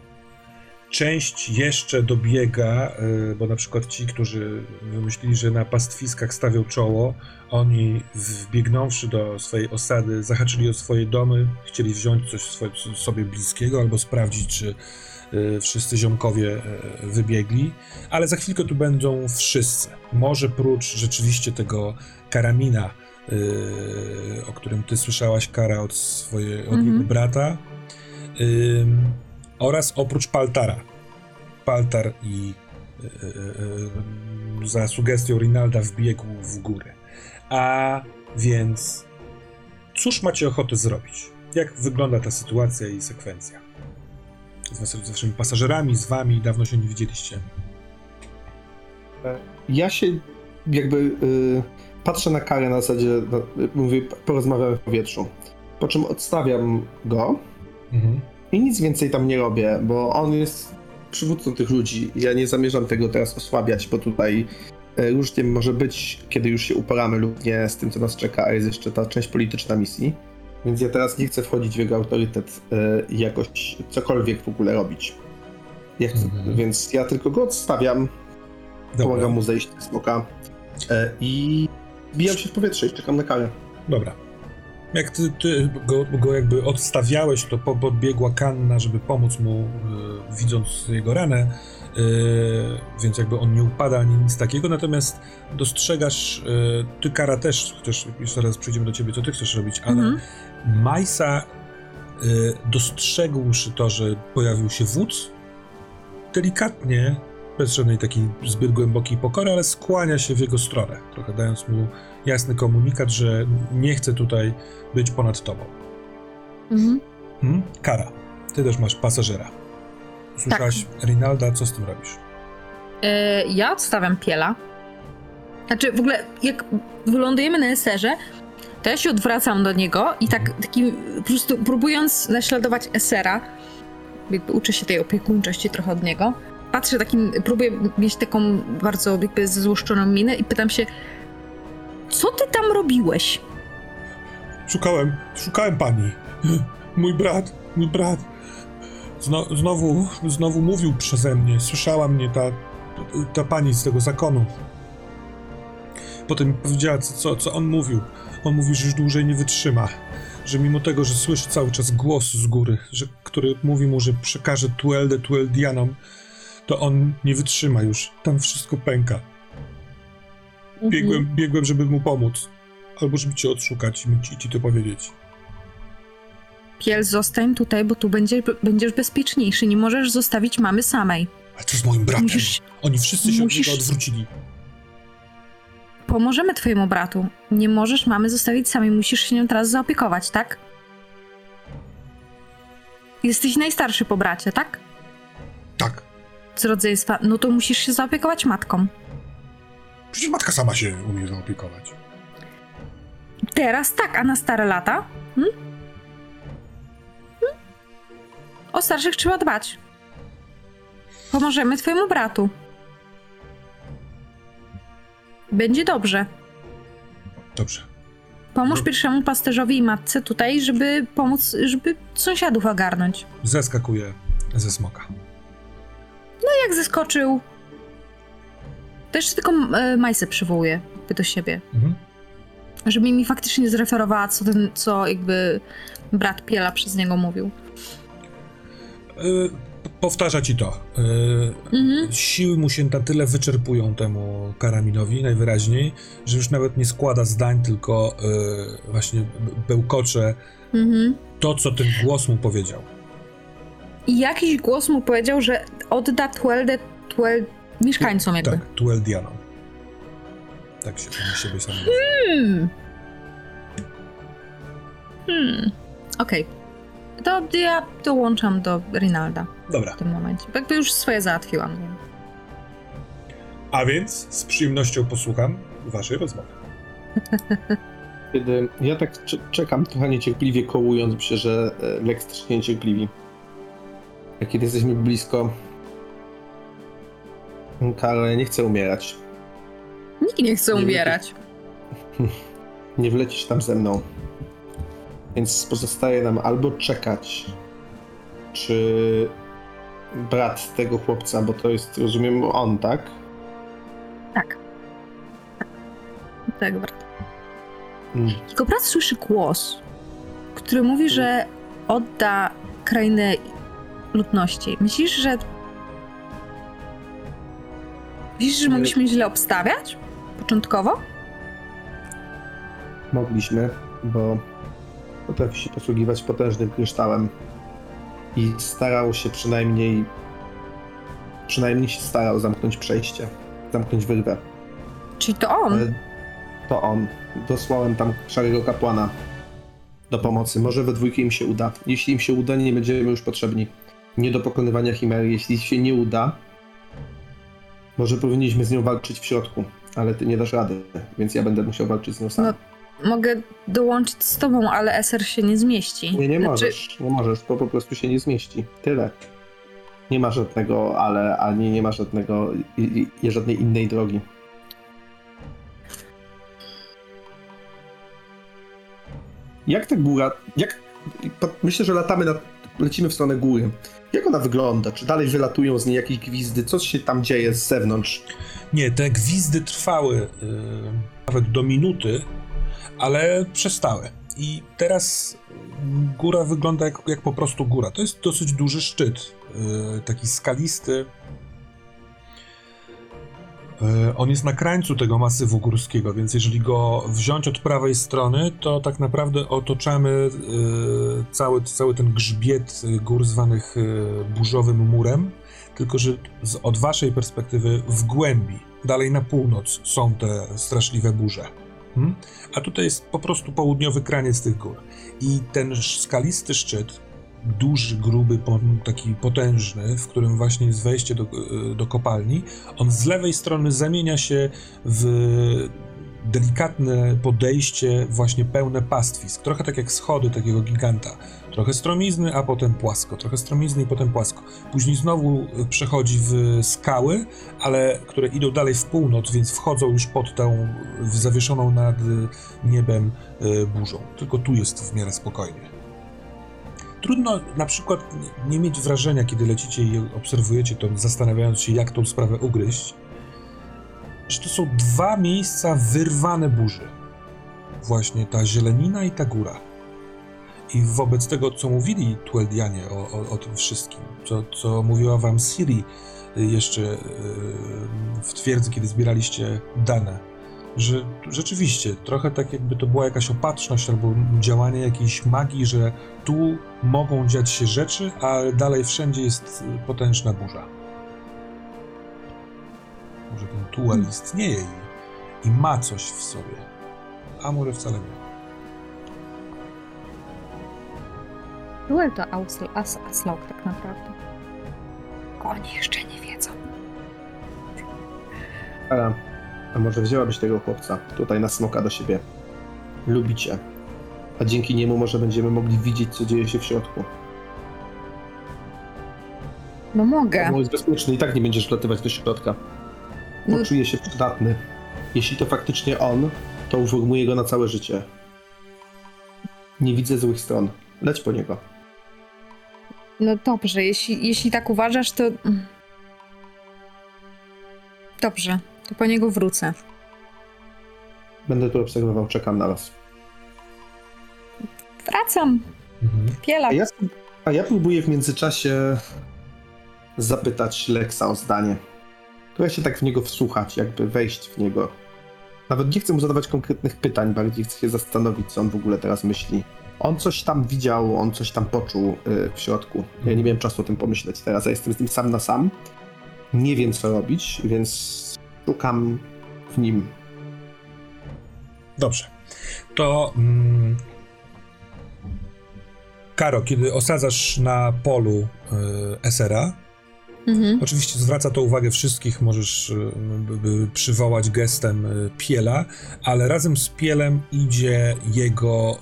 Część jeszcze dobiega, yy, bo na przykład ci, którzy wymyślili, że na pastwiskach stawią czoło, oni wbiegnąwszy do swojej osady, zahaczyli o swoje domy, chcieli wziąć coś sobie bliskiego albo sprawdzić, czy y, wszyscy ziomkowie y, wybiegli, ale za chwilkę tu będą wszyscy. Może prócz rzeczywiście tego karamina, y, o którym ty słyszałaś, Kara, od, swoje, od Mhm. brata, oraz oprócz Paltara. Paltar i y, y, y, za sugestią Rinalda wbiegł w górę. A więc cóż macie ochotę zrobić? Jak wygląda ta sytuacja i sekwencja? Z, was, z waszymi pasażerami, z wami, dawno się nie widzieliście. Ja się jakby y, patrzę na karę na zasadzie, no, y, mówię, porozmawiamy w powietrzu. Po czym odstawiam go Mhm. I nic więcej tam nie robię, bo on jest przywódcą tych ludzi. Ja nie zamierzam tego teraz osłabiać, bo tutaj y, różnie może być, kiedy już się uporamy lub nie z tym, co nas czeka, a jest jeszcze ta część polityczna misji. Więc ja teraz nie chcę wchodzić w jego autorytet y, i jakoś cokolwiek w ogóle robić. Ja chcę, Mhm. Więc ja tylko go odstawiam, Dobra, Pomagam mu zejść z smoka e, i bijam się w powietrze i czekam na karę. dobra. Jak ty, ty go, go jakby odstawiałeś, to po- podbiegła Kanna, żeby pomóc mu, y, widząc jego ranę, y, więc jakby on nie upada ani nic takiego, natomiast dostrzegasz, y, ty Kara też, chociaż jeszcze raz przyjdziemy do ciebie, co ty chcesz robić, ale Mhm. Majsa, dostrzegłszy to, że pojawił się wódz, delikatnie, bez żadnej takiej zbyt głębokiej pokory, ale skłania się w jego stronę, trochę dając mu jasny komunikat, że nie chce tutaj być ponad tobą. Mhm. Hmm? Kara, ty też masz pasażera. Słyszałaś Rinalda, co z tym robisz? E, ja odstawiam piela. Znaczy, w ogóle, jak wylądujemy na eserze, to ja się odwracam do niego i tak takim, po prostu próbując naśladować esera, jakby uczę się tej opiekuńczości trochę od niego, patrzę takim, próbuję mieć taką bardzo jakby zezłoszczoną minę i pytam się, co ty tam robiłeś? Szukałem, szukałem pani. Mój brat, mój brat. Zno, znowu, znowu mówił przeze mnie. Słyszała mnie ta, ta pani z tego zakonu. Potem powiedziała, co, co, on mówił. On mówi, że już dłużej nie wytrzyma. Że mimo tego, że słyszy cały czas głos z góry, że, który mówi mu, że przekaże Tuelde Tueldianom, to on nie wytrzyma już. Tam wszystko pęka. Biegłem, biegłem, żeby mu pomóc. Albo żeby cię odszukać i ci, to powiedzieć. Piel, zostań tutaj, bo tu będzie, będziesz bezpieczniejszy. Nie możesz zostawić mamy samej. Ale co z moim bratem? Musisz, Oni wszyscy się musisz- od niego odwrócili. pomożemy twojemu bratu. Nie możesz mamy zostawić samej, musisz się nią teraz zaopiekować, tak? Jesteś najstarszy po bracie, tak? Tak. Z rodzeństwa. No to musisz się zaopiekować matką. Przecież matka sama się umie zaopiekować. Teraz tak, a na stare lata? Hm? Hm? O starszych trzeba dbać. Pomożemy twojemu bratu. Będzie dobrze. Dobrze. Pomóż No. pierwszemu pasterzowi i matce tutaj, żeby pomóc, żeby sąsiadów ogarnąć. Zeskakuję ze smoka. Jak zeskoczył, jeszcze tylko e, Majsę przywołuje jakby do siebie. Mhm. Żeby mi faktycznie zreferowała, co ten, co jakby brat Piela przez niego mówił. Y, powtarza ci to. Y, Mhm. Siły mu się na tyle wyczerpują temu karaminowi najwyraźniej, że już nawet nie składa zdań, tylko y, właśnie bełkocze Mhm. to, co ten głos mu powiedział. I jakiś głos mu powiedział, że odda Tweldę Twel mieszkańcom jakby. Tak, Tueldianom. Tak się on siebie sam nazywa. Hmm. Hmm. Okej. To ja dołączam do Rinalda Dobra. w tym momencie. Bo Jakby już swoje załatwiłam. nie? A więc z przyjemnością posłucham waszej rozmowy. *laughs* Kiedy ja tak cze- czekam trochę niecierpliwie, kołując, myślę, że e, Lex też niecierpliwi. A kiedy jesteśmy blisko, Karol nie chce umierać. Nikt nie chce Nie umierać. *laughs* Nie wlecisz tam ze mną. Więc pozostaje nam albo czekać, czy brat tego chłopca, bo to jest, rozumiem, on, tak? Tak. Tak, brat. Mm. Tylko brat słyszy głos, który mówi, że odda krainę ludności. Myślisz, że... Myślisz, że mogliśmy źle obstawiać? Początkowo? Mogliśmy, bo potrafi się posługiwać potężnym kryształem i starał się przynajmniej przynajmniej się starał zamknąć przejście, zamknąć wyrwę. Czyli to on? Ale to on. Dosłałem tam szarego kapłana do pomocy. Może we dwójkę im się uda. Jeśli im się uda, nie będziemy już potrzebni. Nie do pokonywania chimery. Jeśli się nie uda, może powinniśmy z nią walczyć w środku, ale ty nie dasz rady, więc ja będę musiał walczyć z nią sam. No, Mogę dołączyć z tobą, ale SR się nie zmieści. Nie, nie Znaczy, możesz, nie możesz, to po prostu się nie zmieści. Tyle. Nie ma żadnego ale, ani nie ma żadnego, i, i, żadnej innej drogi. Jak ta góra, jak, myślę, że latamy, na, lecimy w stronę góry. Jak ona wygląda? Czy dalej wylatują z niej jakieś gwizdy? Co się tam dzieje z zewnątrz? Nie, te gwizdy trwały y, nawet do minuty, ale przestały. I teraz góra wygląda jak, jak po prostu góra. To jest dosyć duży szczyt, y, taki skalisty. Y, On jest na krańcu tego masywu górskiego, więc jeżeli go wziąć od prawej strony, to tak naprawdę otoczamy y, cały, cały ten grzbiet y, gór zwanych burzowym murem tylko że z, od waszej perspektywy w głębi, dalej na północ są te straszliwe burze. Hmm? A tutaj jest po prostu południowy kraniec tych gór. I ten skalisty szczyt, duży, gruby, taki potężny, w którym właśnie jest wejście do, y, do kopalni, on z lewej strony zamienia się w delikatne podejście, właśnie pełne pastwisk. Trochę tak jak schody takiego giganta. Trochę stromizny, a potem płasko. Trochę stromizny i potem płasko. Później znowu y, przechodzi w skały, ale które idą dalej w północ, więc wchodzą już pod tą zawieszoną nad y, niebem burzą. Tylko tu jest w miarę spokojnie. Trudno na przykład nie mieć wrażenia, kiedy lecicie i obserwujecie to, zastanawiając się, jak tą sprawę ugryźć, że to są dwa miejsca wyrwane burzy. Właśnie ta zielenina i ta góra. I wobec tego, co mówili Tueldianie o, o, o tym wszystkim, co, co mówiła wam Siri y, jeszcze y, w twierdzy, kiedy zbieraliście dane, że rzeczywiście trochę tak jakby to była jakaś opatrzność albo działanie jakiejś magii, że tu mogą dziać się rzeczy, a dalej wszędzie jest y, potężna burza. Może ten Tuel istnieje i, i ma coś w sobie, a może wcale nie. Duel to Ausl, As, Aslaug tak naprawdę. Oni jeszcze nie wiedzą. A, a może wzięłabyś tego chłopca tutaj na smoka do siebie? Lubicie. A dzięki niemu może będziemy mogli widzieć, co dzieje się w środku. No mogę. Bo jest bezpieczny i tak nie będziesz wlatywać do środka. No, Poczuje się przydatny. Jeśli to faktycznie on, to uformuje go na całe życie. Nie widzę złych stron. Leć po niego. no dobrze, jeśli, jeśli tak uważasz, to... Dobrze, to po niego wrócę. Będę tu obserwował, czekam na was. Wracam. Mhm. Piela. A ja, a ja próbuję w międzyczasie zapytać Lexa o zdanie. Próbuję się tak w niego wsłuchać, jakby wejść w niego. Nawet nie chcę mu zadawać konkretnych pytań, bardziej chcę się zastanowić, co on w ogóle teraz myśli. On coś tam widział, on coś tam poczuł y, w środku. Ja nie miałem czasu o tym pomyśleć teraz, ja jestem z nim sam na sam. Nie wiem, co robić, więc szukam w nim. Dobrze. To. Mm, Karo, kiedy osadzasz na polu y, Esera, Mhm. oczywiście zwraca to uwagę wszystkich, możesz y, by przywołać gestem y, Piela, ale razem z Pielem idzie jego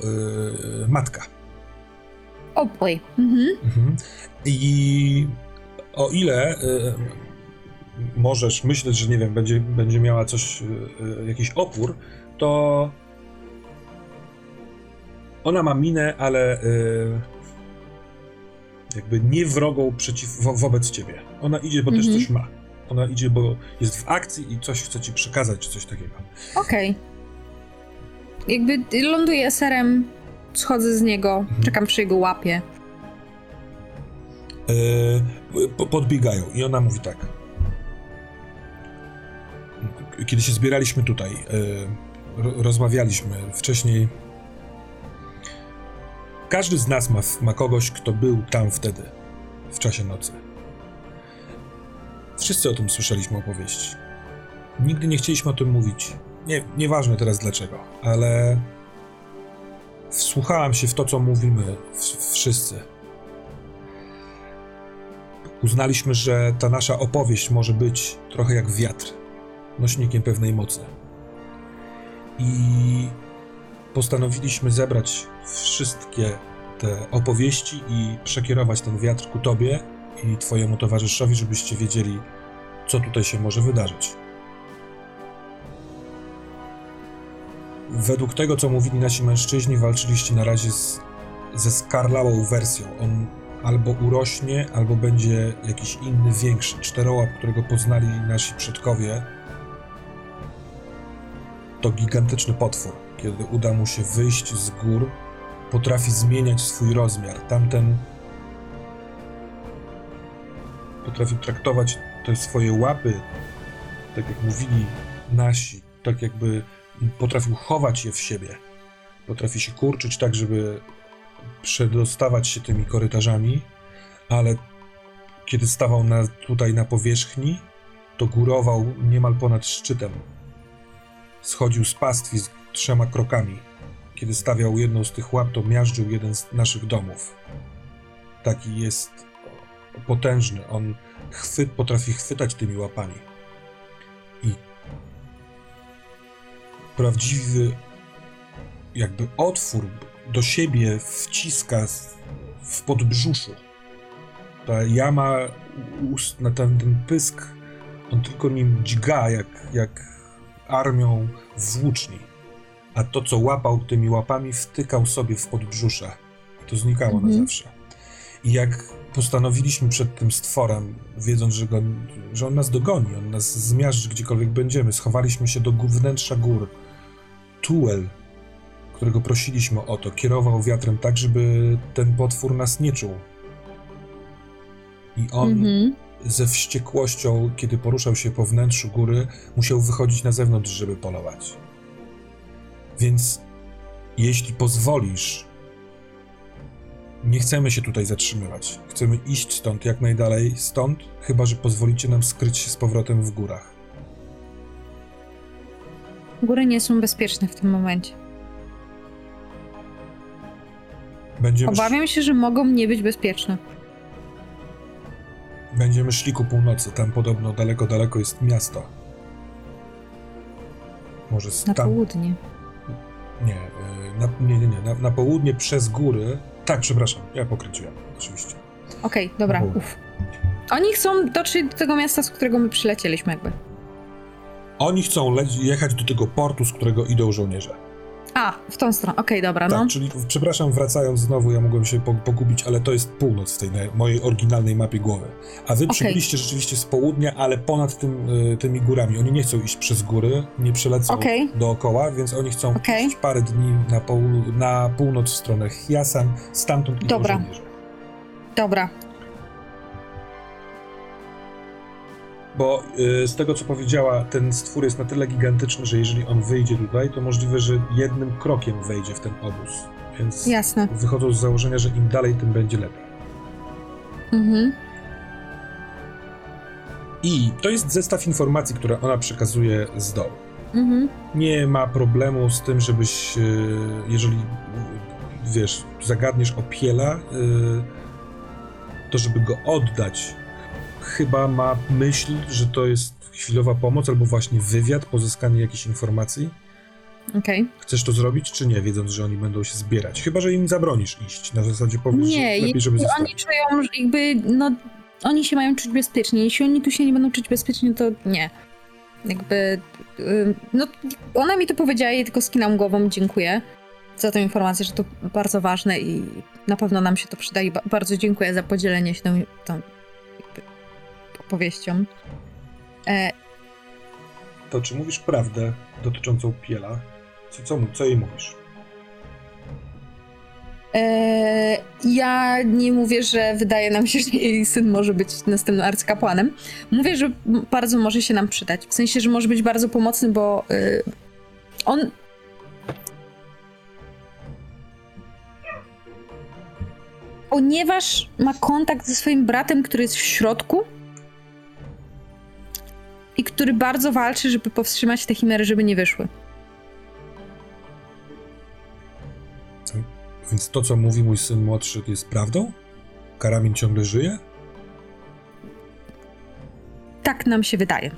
y, matka. Oboj. Mhm. Mhm. I o ile y, możesz myśleć, że nie wiem, będzie, będzie miała coś, y, y, jakiś opór, to ona ma minę, ale y, jakby nie wrogą przeciw, wo, wobec ciebie. Ona idzie, bo też Mhm. coś ma. Ona idzie, bo jest w akcji i coś chce ci przekazać, czy coś takiego. Okej. Jakby ląduję serem, schodzę z niego, Mhm. czekam przy jego łapie. Yy, po- podbiegają i ona mówi tak. Kiedy się zbieraliśmy tutaj, ro- rozmawialiśmy wcześniej. Każdy z nas ma, ma kogoś, kto był tam wtedy, w czasie nocy. Wszyscy o tym słyszeliśmy opowieści. Nigdy nie chcieliśmy o tym mówić. Nie, nieważne teraz dlaczego, ale wsłuchałam się w to, co mówimy w, wszyscy. Uznaliśmy, że ta nasza opowieść może być trochę jak wiatr, nośnikiem pewnej mocy. I postanowiliśmy zebrać wszystkie te opowieści i przekierować ten wiatr ku tobie i twojemu towarzyszowi, żebyście wiedzieli, co tutaj się może wydarzyć. Według tego, co mówili nasi mężczyźni, walczyliście na razie z, ze skarlałą wersją. On albo urośnie, albo będzie jakiś inny, większy. Czterołap, którego poznali nasi przodkowie, to gigantyczny potwór. Kiedy uda mu się wyjść z gór, potrafi zmieniać swój rozmiar. Tamten potrafi traktować te swoje łapy, tak jak mówili nasi, tak jakby potrafił chować je w siebie. Potrafi się kurczyć tak, żeby przedostawać się tymi korytarzami, ale kiedy stawał na, tutaj na powierzchni, to górował niemal ponad szczytem. Schodził z pastwi z trzema krokami. Kiedy stawiał jedną z tych łap, to miażdżył jeden z naszych domów. Taki jest potężny. On chwyt, potrafi chwytać tymi łapami. I prawdziwy jakby otwór do siebie wciska w podbrzuszu. Ta jama ust, na ten, ten pysk, on tylko nim dźga jak, jak armią włóczni. A to, co łapał tymi łapami, wtykał sobie w podbrzusze. To znikało na Mhm. zawsze. I jak postanowiliśmy przed tym stworem, wiedząc, że, go, że on nas dogoni, on nas zmiażdży gdziekolwiek będziemy, schowaliśmy się do wnętrza gór. Tuel, którego prosiliśmy o to, kierował wiatrem tak, żeby ten potwór nas nie czuł. I on Mhm. Ze wściekłością, kiedy poruszał się po wnętrzu góry, musiał wychodzić na zewnątrz, żeby polować. Więc jeśli pozwolisz, nie chcemy się tutaj zatrzymywać. Chcemy iść stąd jak najdalej, stąd, chyba że pozwolicie nam skryć się z powrotem w górach. Góry nie są bezpieczne w tym momencie. Będziemy, Obawiam się, że mogą nie być bezpieczne. Będziemy szli ku północy. Tam podobno daleko, daleko jest miasto. Może Na tam, południe. Nie, y, na, nie, nie, nie. Na, na południe przez góry. Tak, przepraszam, ja pokręciłem, oczywiście. Okej, dobra, Na uff. Oni chcą dotrzeć do tego miasta, z którego my przylecieliśmy jakby. Oni chcą jechać do tego portu, z którego idą żołnierze. A, w tą stronę, okej, dobra, Tak, no. czyli przepraszam, wracając znowu, ja mogłem się po, pogubić, ale to jest północ w tej na- mojej oryginalnej mapie głowy. A wy przybyliście rzeczywiście z południa, ale ponad tym, y, tymi górami. Oni nie chcą iść przez góry, nie przelecą Okej. dookoła, więc oni chcą Okej. iść parę dni na, poł- na północ w stronę Hyasan, stamtąd idą Dobra. żołnierze. Dobra, Bo y, z tego, co powiedziała, ten stwór jest na tyle gigantyczny, że jeżeli on wyjdzie tutaj, to możliwe, że jednym krokiem wejdzie w ten obóz. Więc jasne. wychodzą z założenia, że im dalej, tym będzie lepiej. Mhm. I to jest zestaw informacji, które ona przekazuje z dołu. Mhm. Nie ma problemu z tym, żebyś, y, jeżeli wiesz, zagadniesz o Piela, y, to żeby go oddać, chyba ma myśl, że to jest chwilowa pomoc albo właśnie wywiad, pozyskanie jakichś informacji. Okej. Chcesz to zrobić, czy nie, wiedząc, że oni będą się zbierać? Chyba, że im zabronisz iść. Na zasadzie powiesz, Nie, że lepiej, żeby zostali. oni czują, że jakby, no, oni się mają czuć bezpiecznie. Jeśli oni tu się nie będą czuć bezpiecznie, to nie. Jakby, no, ona mi to powiedziała i tylko skinam głową, dziękuję za tę informację, że to bardzo ważne i na pewno nam się to przyda i ba- bardzo dziękuję za podzielenie się tą, tą opowieścią. E, To czy mówisz prawdę dotyczącą Piela? Co, co, co jej mówisz? Eee, ja nie mówię, że wydaje nam się, że jej syn może być następnym arcykapłanem. Mówię, że bardzo może się nam przydać. W sensie, że może być bardzo pomocny, bo y, on. Ponieważ ma kontakt ze swoim bratem, który jest w środku i który bardzo walczy, żeby powstrzymać te chimery, żeby nie wyszły. Więc to, co mówi mój syn młodszy, jest prawdą? Karamin ciągle żyje? Tak nam się wydaje.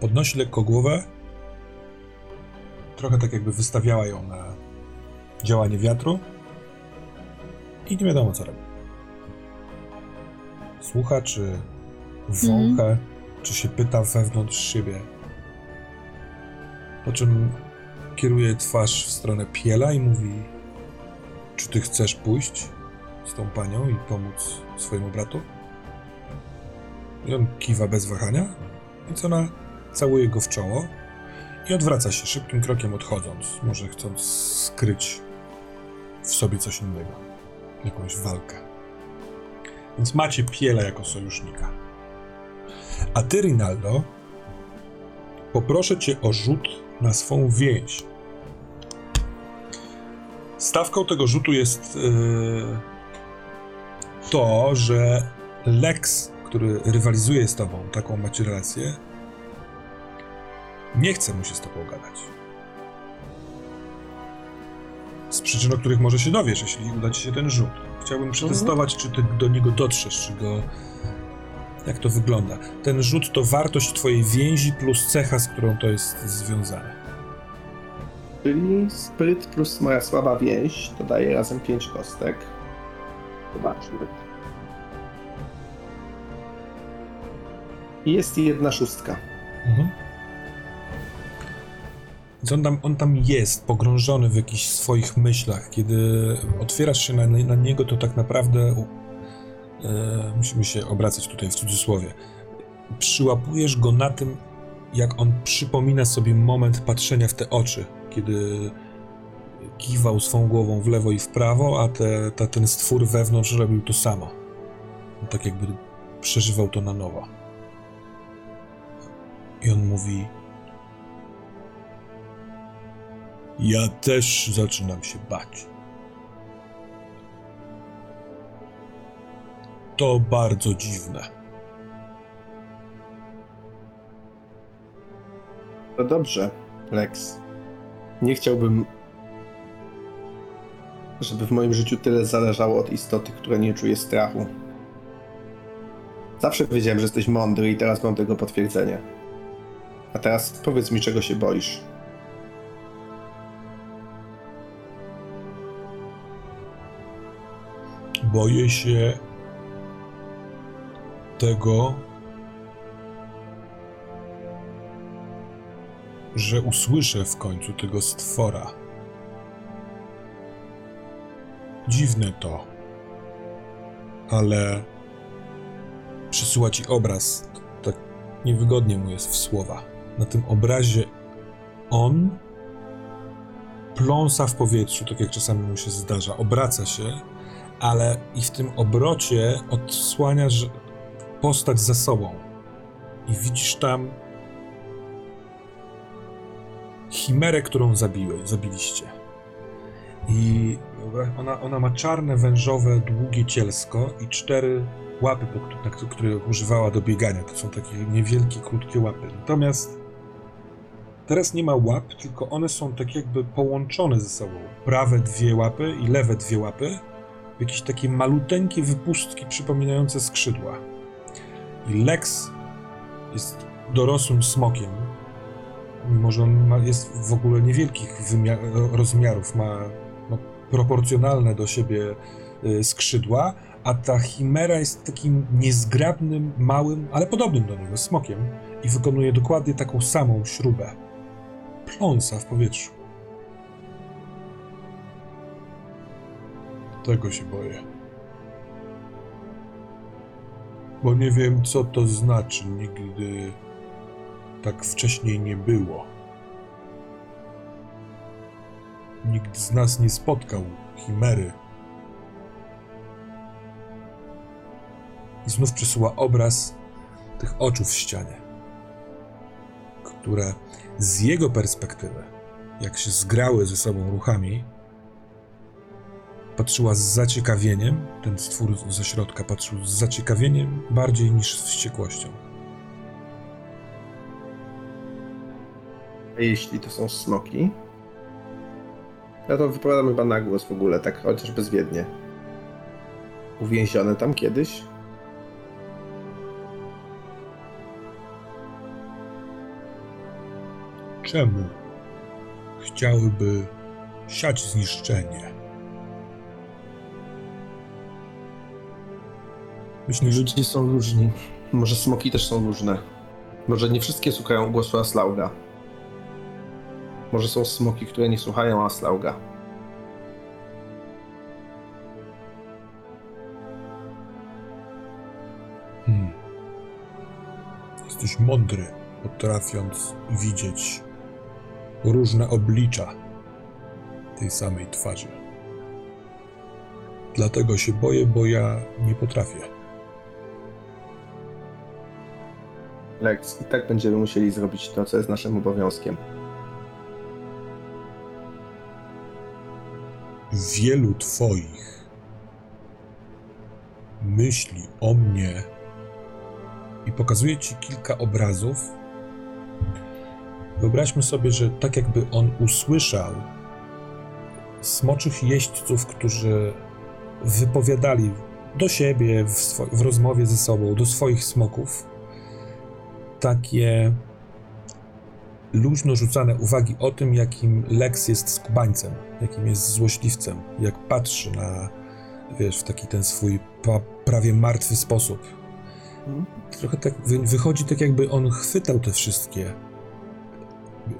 Podnosi lekko głowę. Trochę tak jakby wystawiała ją na działanie wiatru. I nie wiadomo co robi. Słucha, czy wącha, czy się pyta wewnątrz siebie. Po czym kieruje twarz w stronę Piela i mówi: Czy ty chcesz pójść z tą panią i pomóc swojemu bratu? I on kiwa bez wahania, więc ona całuje go w czoło i odwraca się szybkim krokiem odchodząc, może chcąc skryć w sobie coś innego, jakąś walkę. Więc macie Piela jako sojusznika. A ty, Rinaldo, poproszę cię o rzut na swą więź. Stawką tego rzutu jest yy, to, że Lex, który rywalizuje z tobą, taką macie relację, nie chce mu się z tobą gadać. Z przyczyn, o których może się dowiesz, jeśli uda ci się ten rzut. Chciałbym przetestować, czy ty do niego dotrzesz, czy go. Jak to wygląda? Ten rzut to wartość twojej więzi plus cecha, z którą to jest związane. Czyli spryt plus moja słaba więź to daje razem 5 kostek. Zobaczmy. I jest jedna szóstka. Mhm. Więc on tam, on tam jest, pogrążony w jakichś swoich myślach. Kiedy otwierasz się na, na niego, to tak naprawdę e, musimy się obracać tutaj w cudzysłowie. Przyłapujesz go na tym, jak on przypomina sobie moment patrzenia w te oczy, kiedy kiwał swą głową w lewo i w prawo, a te, ta, ten stwór wewnątrz robił to samo. Tak jakby przeżywał to na nowo. I on mówi: Ja też zaczynam się bać. To bardzo dziwne. To dobrze, Lex. Nie chciałbym, żeby w moim życiu tyle zależało od istoty, która nie czuje strachu. Zawsze wiedziałem, że jesteś mądry i teraz mam tego potwierdzenie. A teraz powiedz mi, czego się boisz. Boję się tego, że usłyszę w końcu tego stwora. Dziwne to, ale przysyła ci obraz. Tak niewygodnie mu jest w słowa. Na tym obrazie on pląsa w powietrzu, tak jak czasami mu się zdarza, obraca się, ale i w tym obrocie odsłaniasz postać za sobą. I widzisz tam chimerę, którą zabiłeś, zabiliście. I ona, ona ma czarne, wężowe, długie cielsko i cztery łapy, któ- które używała do biegania. To są takie niewielkie, krótkie łapy. Natomiast teraz nie ma łap, tylko one są tak jakby połączone ze sobą. Prawe dwie łapy i lewe dwie łapy jakieś takie maluteńkie wypustki przypominające skrzydła. I Lex jest dorosłym smokiem, mimo że on ma, jest w ogóle niewielkich rozmiarów, ma, ma proporcjonalne do siebie y, skrzydła, a ta chimera jest takim niezgrabnym, małym, ale podobnym do niego smokiem i wykonuje dokładnie taką samą śrubę. Pląsa w powietrzu. Tego się boję. Bo nie wiem, co to znaczy. Nigdy tak wcześniej nie było. Nikt z nas nie spotkał chimery. I znów przesyła obraz tych oczu w ścianie, które z jego perspektywy, jak się zgrały ze sobą ruchami, patrzyła z zaciekawieniem, ten stwór ze środka patrzył z zaciekawieniem bardziej niż z wściekłością. A jeśli to są smoki? Ja to wypowiadam chyba na głos w ogóle, tak chociaż bezwiednie. Uwięzione tam kiedyś? Czemu chciałyby siać zniszczenie? Myślisz, Ludzie są różni. Może smoki też są różne. Może nie wszystkie słuchają głosu Aslauga. Może są smoki, które nie słuchają Aslauga. Hmm. Jesteś mądry, potrafiąc widzieć różne oblicza tej samej twarzy. Dlatego się boję, bo ja nie potrafię. Lex, i tak będziemy musieli zrobić to, co jest naszym obowiązkiem. Wielu Twoich myśli o mnie i pokazuję Ci kilka obrazów. Wyobraźmy sobie, że tak jakby on usłyszał smoczych jeźdźców, którzy wypowiadali do siebie w, w rozmowie ze sobą, do swoich smoków, takie luźno rzucane uwagi o tym, jakim Lex jest skubańcem, jakim jest złośliwcem, jak patrzy na, wiesz, w taki ten swój prawie martwy sposób. Mhm. Trochę tak wy, wychodzi tak, jakby on chwytał te wszystkie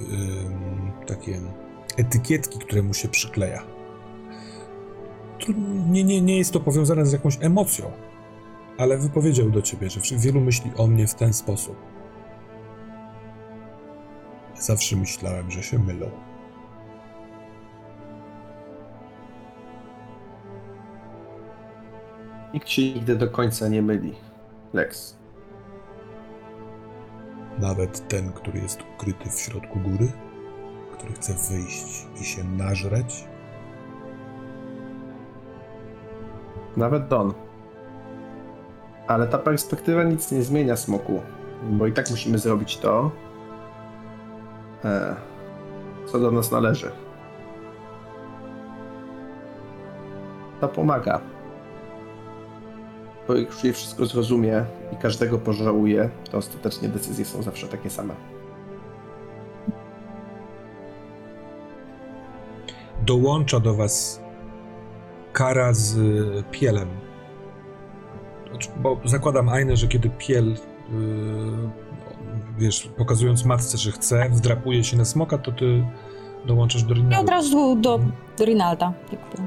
ym, takie etykietki, które mu się przykleja. Nie, nie, nie jest to powiązane z jakąś emocją, ale wypowiedział do ciebie, że wielu myśli o mnie w ten sposób. Zawsze myślałem, że się mylą. Nikt się nigdy do końca nie myli. Lex. Nawet ten, który jest ukryty w środku góry, który chce wyjść i się nażreć. Nawet Don. Ale ta perspektywa nic nie zmienia, smoku. Bo i tak musimy zrobić to, e, co do nas należy. To pomaga. Bo jak już wszystko zrozumie i każdego pożałuje, to ostatecznie decyzje są zawsze takie same. Dołącza do was kara z pielem. Znaczy, Bo zakładam, Ajne, że kiedy piel, yy, wiesz, pokazując matce, że chce, wdrapuje się na smoka, to ty dołączasz do Ja Rinaldo. od razu do Rinalda. jakby.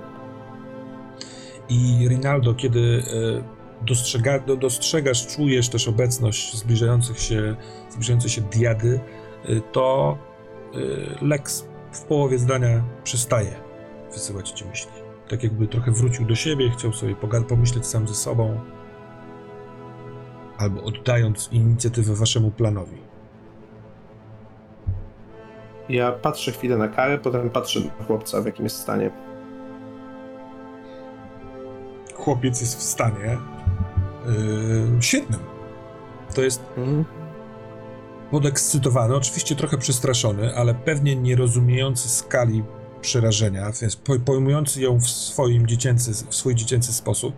I Rinaldo, kiedy e, dostrzega, do, dostrzegasz, czujesz też obecność zbliżających się, zbliżającej się diady, e, to e, Lex w połowie zdania przestaje wysyłać ci myśli. Tak jakby trochę wrócił do siebie, chciał sobie pomyśleć sam ze sobą, albo oddając inicjatywę waszemu planowi. Ja patrzę chwilę na karę, potem patrzę na chłopca, w jakim jest stanie. Chłopiec jest w stanie yy, świetnym. To jest Mhm. podekscytowany, oczywiście trochę przestraszony, ale pewnie nie rozumiejący skali przerażenia, więc po- pojmujący ją w, swoim dziecięcy, w swój dziecięcy sposób.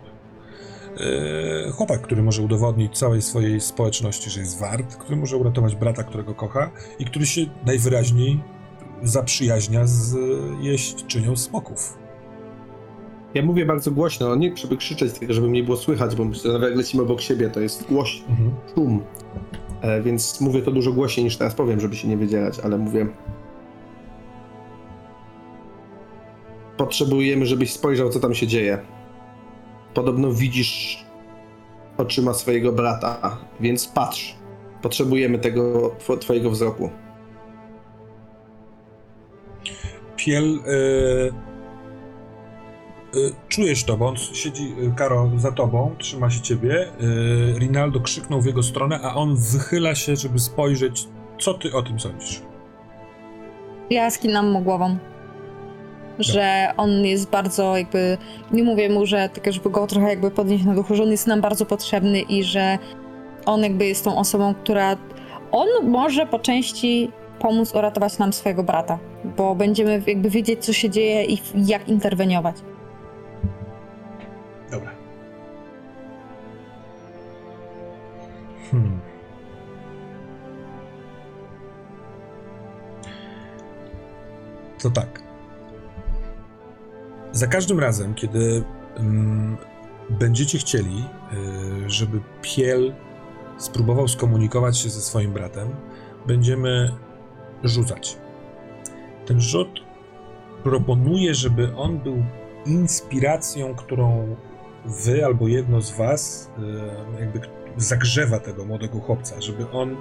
Yy, chłopak, który może udowodnić całej swojej społeczności, że jest wart, który może uratować brata, którego kocha i który się najwyraźniej zaprzyjaźnia z jeźdźczynią smoków. Ja mówię bardzo głośno, nie żeby krzyczeć, tylko żeby mnie było słychać, bo nawet jak lecimy obok siebie, to jest głośno, Mhm. szum. E, więc mówię to dużo głośniej niż teraz powiem, żeby się nie wydzielać, ale mówię. Potrzebujemy, żebyś spojrzał, co tam się dzieje. Podobno widzisz oczyma swojego brata, więc patrz. Potrzebujemy tego tw- twojego wzroku. Piel. E, e, czujesz to, bo on siedzi, e, Karo, za tobą, trzyma się ciebie. E, Rinaldo krzyknął w jego stronę, a on wychyla się, żeby spojrzeć, co ty o tym sądzisz. Ja skinam mu głową. Że on jest bardzo jakby, nie mówię mu, że tylko żeby go trochę jakby podnieść na duchu, że on jest nam bardzo potrzebny i że on jakby jest tą osobą, która, on może po części pomóc uratować nam swojego brata, bo będziemy jakby wiedzieć, co się dzieje i jak interweniować. Dobra. Hmm. To tak. Za każdym razem, kiedy mm, będziecie chcieli, y, żeby Piel spróbował skomunikować się ze swoim bratem, będziemy rzucać. Ten rzut proponuje, żeby on był inspiracją, którą wy albo jedno z was e, jakby zagrzewa tego młodego chłopca, żeby on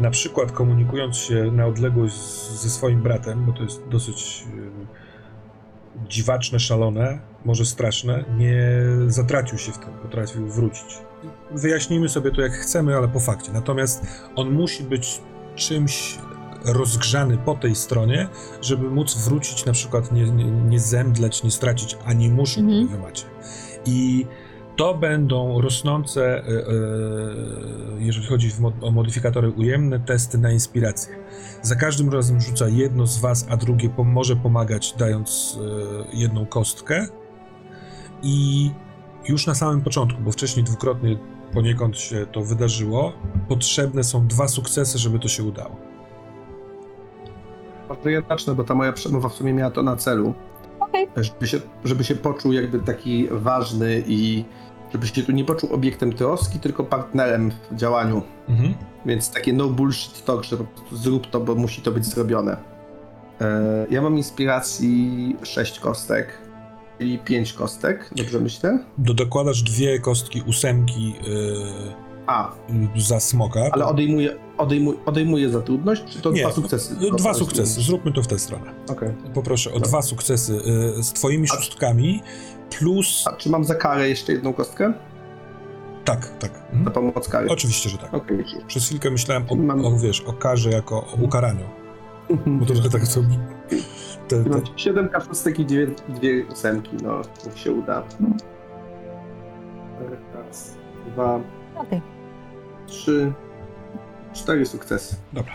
na przykład komunikując się na odległość ze swoim bratem, bo to jest dosyć e, dziwaczne, szalone, może straszne, nie zatracił się w tym, potrafił wrócić. Wyjaśnijmy sobie to jak chcemy, ale po fakcie. Natomiast on musi być czymś rozgrzany po tej stronie, żeby móc wrócić, na przykład nie, nie, nie zemdleć, nie stracić animuszu, Mhm. który wy macie. I to będą rosnące, e, e, jeżeli chodzi o modyfikatory ujemne, testy na inspirację. Za każdym razem rzuca jedno z was, a drugie może pomagać, dając e, jedną kostkę. I już na samym początku, bo wcześniej dwukrotnie poniekąd się to wydarzyło, potrzebne są dwa sukcesy, żeby to się udało. Ja zacznę, bo ta moja przemowa w sumie miała to na celu. Okej. Żeby się, żeby się poczuł jakby taki ważny i żeby się tu nie poczuł obiektem troski, tylko partnerem w działaniu. Mhm. Więc takie no bullshit talk, że po prostu zrób to, bo musi to być zrobione. E, ja mam inspiracji 6 kostek, czyli 5 kostek, dobrze myślę? Do, dokładasz dwie kostki ósemki A, yy, za smoka. ale odejmuję, odejmuję, odejmuję za trudność, czy to Nie, dwa sukcesy? Y, Dwa sukcesy, zróbmy to w tę stronę. Okej. Poproszę o Dobra. dwa sukcesy y, z twoimi A- szóstkami, plus... A czy mam za karę jeszcze jedną kostkę? Tak, tak. Za Mhm. pomoc kary? Oczywiście, że tak. Okej. Przez chwilkę myślałem o, Mam- o, wiesz, o karze jako o ukaraniu. Bo to trochę tak to... Te, te, Mam 7 kaszustek i dwie, dwie ósemki, no, niech się uda. Raz, dwa, Okej. trzy, cztery sukcesy. Dobra.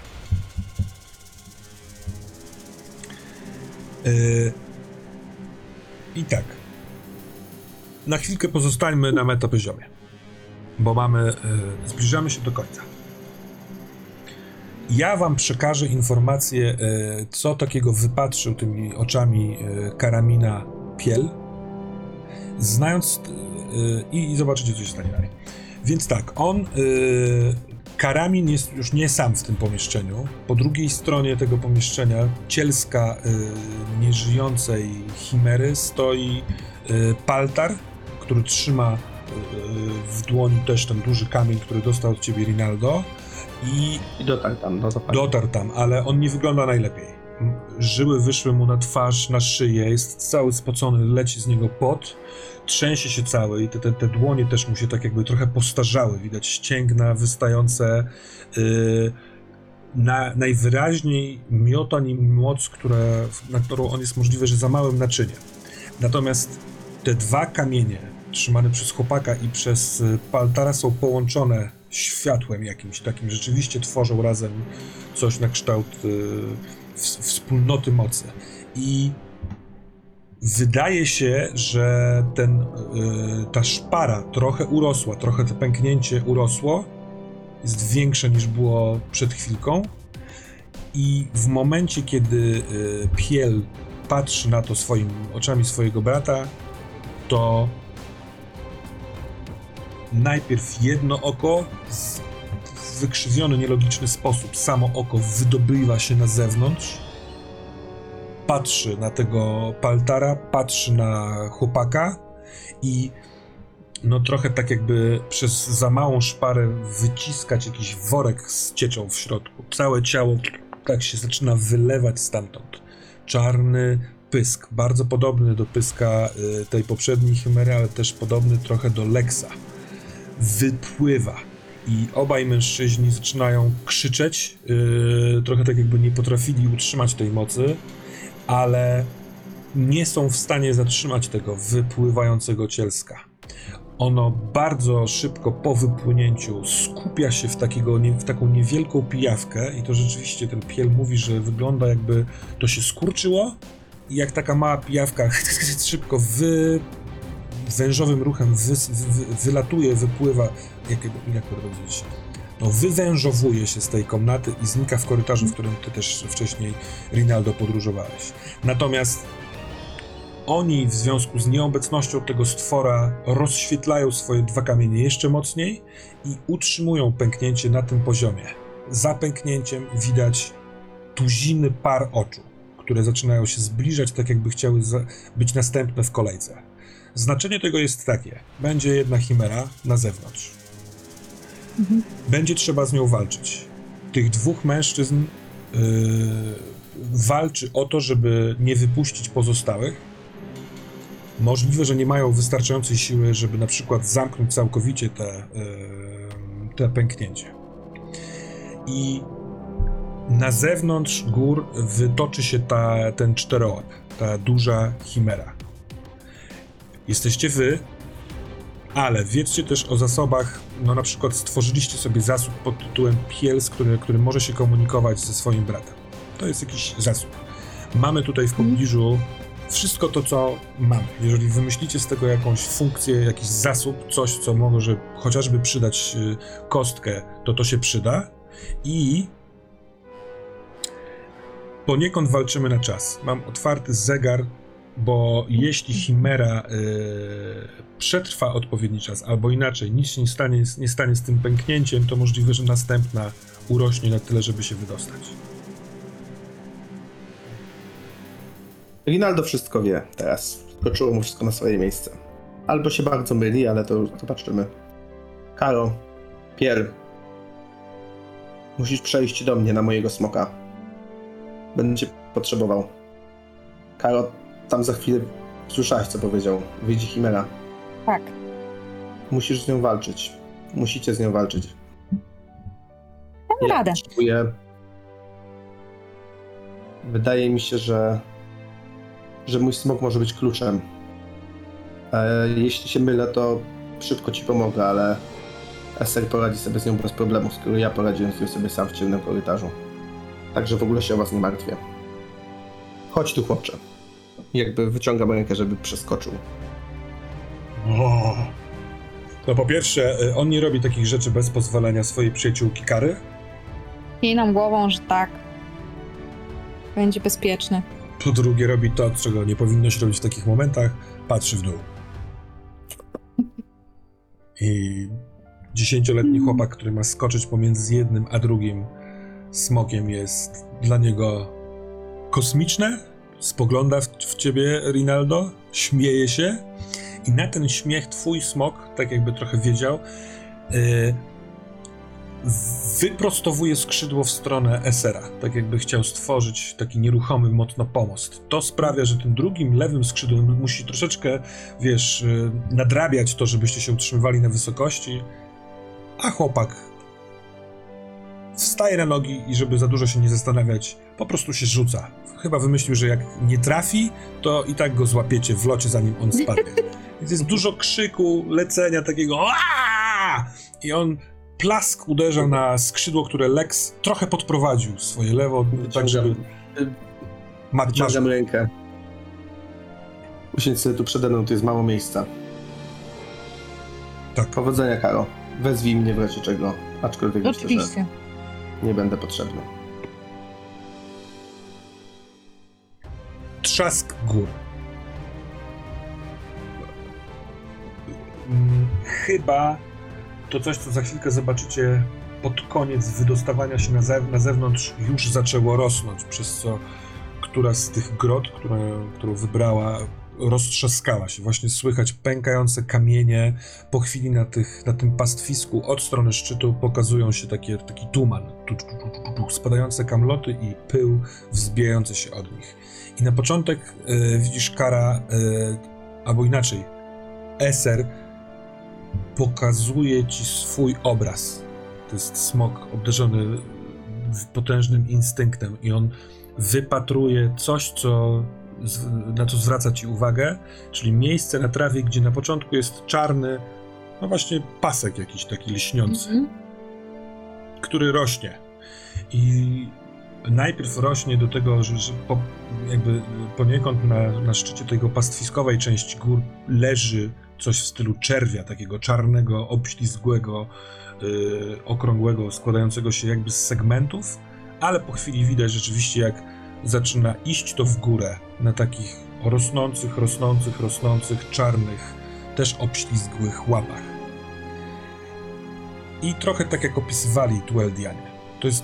Yy, I tak. Na chwilkę pozostańmy na metapoziomie, bo mamy, yy, zbliżamy się do końca. Ja wam przekażę informację, yy, co takiego wypatrzył tymi oczami yy, Karamina Piel, znając i, i zobaczycie, co się stanie dalej. Więc tak, on Karamin jest już nie sam w tym pomieszczeniu. Po drugiej stronie tego pomieszczenia, cielska nieżyjącej chimery, stoi Paltar, który trzyma y, w dłoni też ten duży kamień, który dostał od ciebie Rinaldo. I I dotarł tam, no dotarł tam, ale on nie wygląda najlepiej. Żyły wyszły mu na twarz, na szyję, jest cały spocony, leci z niego pot, trzęsie się cały i te, te, te dłonie też mu się tak jakby trochę postarzały, widać ścięgna wystające, yy, na, najwyraźniej miota nim moc, które, na którą on jest możliwe, że za małym naczyniem. Natomiast te dwa kamienie trzymane przez chłopaka i przez y, Paltara są połączone światłem jakimś takim, rzeczywiście tworzą razem coś na kształt y, wspólnoty mocy. I wydaje się, że ten, y, ta szpara trochę urosła, trochę to pęknięcie urosło, jest większe niż było przed chwilką. I w momencie, kiedy Piel patrzy na to swoimi oczami swojego brata, to najpierw jedno oko w wykrzywiony, nielogiczny sposób, samo oko wydobywa się na zewnątrz, patrzy na tego Paltara, patrzy na chłopaka i no trochę tak jakby przez za małą szparę wyciskać jakiś worek z cieczą w środku. Całe ciało tak się zaczyna wylewać stamtąd. Czarny pysk, bardzo podobny do pyska y, tej poprzedniej chimery, ale też podobny trochę do Lexa. Wypływa i obaj mężczyźni zaczynają krzyczeć, yy, trochę tak jakby nie potrafili utrzymać tej mocy, ale nie są w stanie zatrzymać tego wypływającego cielska. Ono bardzo szybko po wypłynięciu skupia się w, takiego, w taką niewielką pijawkę i to rzeczywiście ten piel mówi, że wygląda jakby to się skurczyło i jak taka mała pijawka *laughs* szybko wy, wężowym ruchem wy, wy, wylatuje, wypływa, jak, jak powiedzieć, no wywężowuje się z tej komnaty i znika w korytarzu, w którym ty też wcześniej, Rinaldo, podróżowałeś. Natomiast oni w związku z nieobecnością tego stwora rozświetlają swoje dwa kamienie jeszcze mocniej i utrzymują pęknięcie na tym poziomie. Za pęknięciem widać tuziny par oczu, które zaczynają się zbliżać, tak jakby chciały być następne w kolejce. Znaczenie tego jest takie: będzie jedna chimera na zewnątrz. Będzie trzeba z nią walczyć. Tych dwóch mężczyzn yy, walczy o to, żeby nie wypuścić pozostałych. Możliwe, że nie mają wystarczającej siły, żeby na przykład zamknąć całkowicie te, yy, te pęknięcie. I na zewnątrz gór wytoczy się ta, ten czterołap, ta duża chimera. Jesteście wy, ale wiedzcie też o zasobach, no na przykład stworzyliście sobie zasób pod tytułem Piels, który, który może się komunikować ze swoim bratem. To jest jakiś zasób. Mamy tutaj w pobliżu wszystko to, co mamy. Jeżeli wymyślicie z tego jakąś funkcję, jakiś zasób, coś, co może chociażby przydać y, kostkę, to to się przyda. I poniekąd walczymy na czas. Mam otwarty zegar, bo jeśli Chimera y, przetrwa odpowiedni czas, albo inaczej, nic się nie stanie, nie stanie z tym pęknięciem, to możliwe, że następna urośnie na tyle, żeby się wydostać. Rinaldo wszystko wie teraz. Skoczyło mu wszystko na swoje miejsce. Albo się bardzo myli, ale to zobaczymy. Karo, Pier, musisz przejść do mnie na mojego smoka. Będę cię potrzebował. Karo, tam za chwilę słyszałaś, co powiedział. Wyjdzie Chimera. Tak. Musisz z nią walczyć. Musicie z nią walczyć. Dam radę. Czuję... Wydaje mi się, że że mój smok może być kluczem. E, jeśli się mylę, to szybko ci pomogę, ale Esther poradzi sobie z nią bez problemu, skoro ja poradziłem sobie sam w ciemnym korytarzu. Także w ogóle się o was nie martwię. Chodź tu, chłopcze. Jakby wyciągam rękę, żeby przeskoczył. O. No po pierwsze, y, on nie robi takich rzeczy bez pozwolenia swojej przyjaciółki Kary. Kiejnam głową, że tak. Będzie bezpieczny. Po drugie, robi to, czego nie powinno się robić w takich momentach. Patrzy w dół. I dziesięcioletni chłopak, który ma skoczyć pomiędzy jednym a drugim smokiem, jest dla niego kosmiczne. Spogląda w, w ciebie, Rinaldo, śmieje się. I na ten śmiech twój smok, tak jakby trochę wiedział, yy, wyprostowuje skrzydło w stronę Esera, tak jakby chciał stworzyć taki nieruchomy mocno pomost. To sprawia, że tym drugim, lewym skrzydłem musi troszeczkę, wiesz, y, nadrabiać to, żebyście się utrzymywali na wysokości, a chłopak wstaje na nogi i żeby za dużo się nie zastanawiać, po prostu się rzuca. Chyba wymyślił, że jak nie trafi, to i tak go złapiecie w locie, zanim on spadnie. *laughs* Więc jest dużo krzyku, lecenia takiego Aaaa! i on plask uderza na skrzydło, które Lex trochę podprowadził swoje lewo, tak żeby... Ma, Wyciągam rękę. Usiądź sobie tu przede mną, tu jest mało miejsca. tak. Powodzenia, Karo. Wezwij mnie w razie czego, aczkolwiek myślę, że Oczywiście. nie będę potrzebny. Trzask gór. Mm, Chyba to coś, co za chwilkę zobaczycie pod koniec wydostawania się na, na zewnątrz, już zaczęło rosnąć, przez co która z tych grot, którą wybrała roztrzaskała się. Właśnie słychać pękające kamienie. Po chwili na, tych, na tym pastwisku od strony szczytu pokazują się takie, taki tuman. Tu, tu, tu, tu, tu, spadające kamloty i pył wzbijający się od nich. I na początek e, widzisz Kara, e, albo inaczej, Eser pokazuje ci swój obraz. To jest smok obdarzony potężnym instynktem i on wypatruje coś, co, na co zwraca ci uwagę, czyli miejsce na trawie, gdzie na początku jest czarny, no właśnie pasek jakiś taki lśniący Mhm. który rośnie. I najpierw rośnie do tego, że, że po, jakby poniekąd na, na szczycie tego pastwiskowej części gór leży coś w stylu czerwia, takiego czarnego, obślizgłego, yy, okrągłego, składającego się jakby z segmentów, ale po chwili widać rzeczywiście, jak zaczyna iść to w górę na takich rosnących, rosnących, rosnących, czarnych, też obślizgłych łapach. I trochę tak jak opisywali Tueldianie. To jest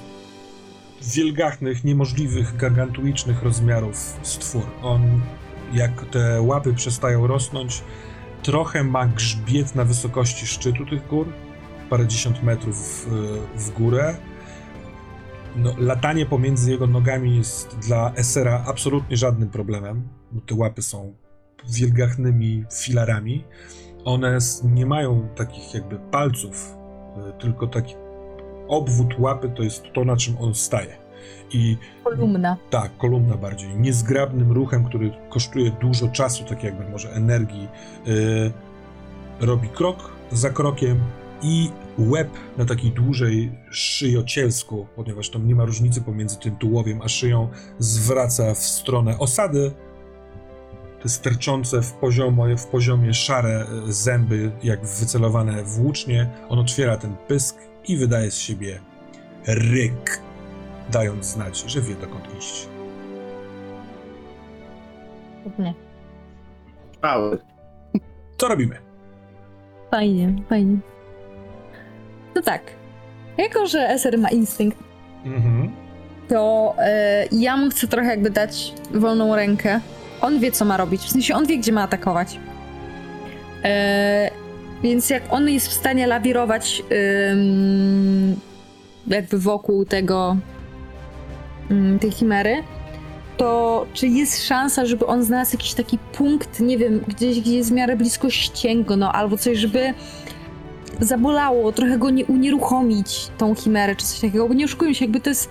wielgachnych, niemożliwych, gargantuicznych rozmiarów stwór. On, jak te łapy przestają rosnąć, trochę ma grzbiet na wysokości szczytu tych gór, parędziesiąt metrów w, w górę. No, latanie pomiędzy jego nogami jest dla Esera absolutnie żadnym problemem, bo te łapy są wielgachnymi filarami. One nie mają takich jakby palców, y, tylko taki obwód łapy to jest to, na czym on staje. I Kolumna. tak, kolumna bardziej. Niezgrabnym ruchem, który kosztuje dużo czasu, tak jakby może energii, yy, robi krok za krokiem i łeb na takiej dłużej szyjocielsku, ponieważ tam nie ma różnicy pomiędzy tym tułowiem a szyją, zwraca w stronę osady. Te sterczące w, poziomo, w poziomie szare e, zęby, jak wycelowane w łucznie, on otwiera ten pysk i wydaje z siebie ryk dając znać, że wie dokąd iść. Nie. Mały. Co robimy? Fajnie, fajnie. No tak. Jako, że Eser ma instynkt, Mhm. to e, ja mu chcę trochę jakby dać wolną rękę. On wie, co ma robić. W sensie on wie, gdzie ma atakować. E, więc jak on jest w stanie lawirować jakby wokół tego tej chimery, to czy jest szansa, żeby on znalazł jakiś taki punkt, nie wiem, gdzieś, gdzie jest w miarę blisko ścięgno, albo coś, żeby zabolało, trochę go nie unieruchomić, tą chimerę, czy coś takiego, bo nie oszukujmy się, jakby to jest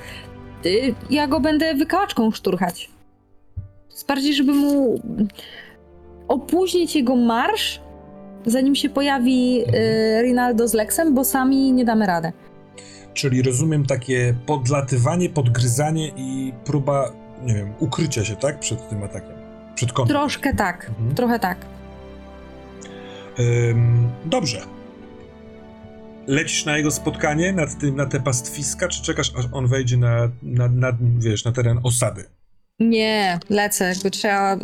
y, ja go będę wykałaczką szturchać. Bardziej, żeby mu opóźnić jego marsz, zanim się pojawi y, Rinaldo z Lexem, bo sami nie damy rady. Czyli rozumiem takie podlatywanie, podgryzanie i próba, nie wiem, ukrycia się, tak? Przed tym atakiem. Przed kątem. Troszkę tak, Mhm. trochę tak. Ym, dobrze. Lecisz na jego spotkanie, nad tym, na te pastwiska, czy czekasz, aż on wejdzie na, na, na, wiesz, na teren osady? Nie, lecę, jakby trzeba y,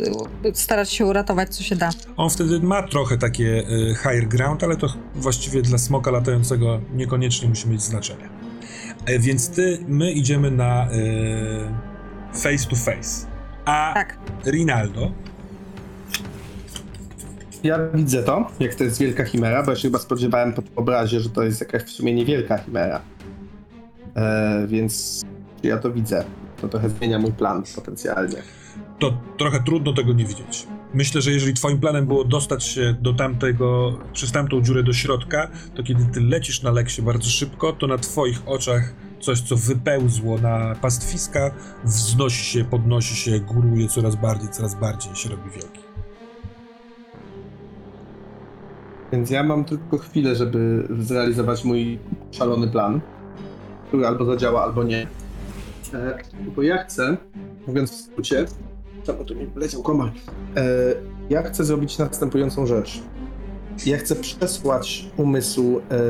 starać się uratować, co się da. On wtedy ma trochę takie y, higher ground, ale to właściwie dla smoka latającego niekoniecznie musi mieć znaczenie. E, więc ty, my idziemy na y, face to face. A Tak. Rinaldo, Ja widzę to, jak to jest wielka chimera, bo ja się chyba spodziewałem po obrazie, że to jest jakaś w sumie niewielka chimera. E, więc ja to widzę. To trochę zmienia mój plan potencjalnie. to trochę trudno tego nie widzieć. Myślę, że jeżeli twoim planem było dostać się do tamtego, przez tamtą dziurę do środka, to kiedy ty lecisz na leksie bardzo szybko, to na twoich oczach coś, co wypełzło na pastwiska, wznosi się, podnosi się, góruje coraz bardziej, coraz bardziej się robi wielki. Więc ja mam tylko chwilę, żeby zrealizować mój szalony plan, który albo zadziała, albo nie. E, bo ja chcę, mówiąc w skrócie, czemu tu mi leciał komar, e, ja chcę zrobić następującą rzecz. Ja chcę przesłać umysł, e,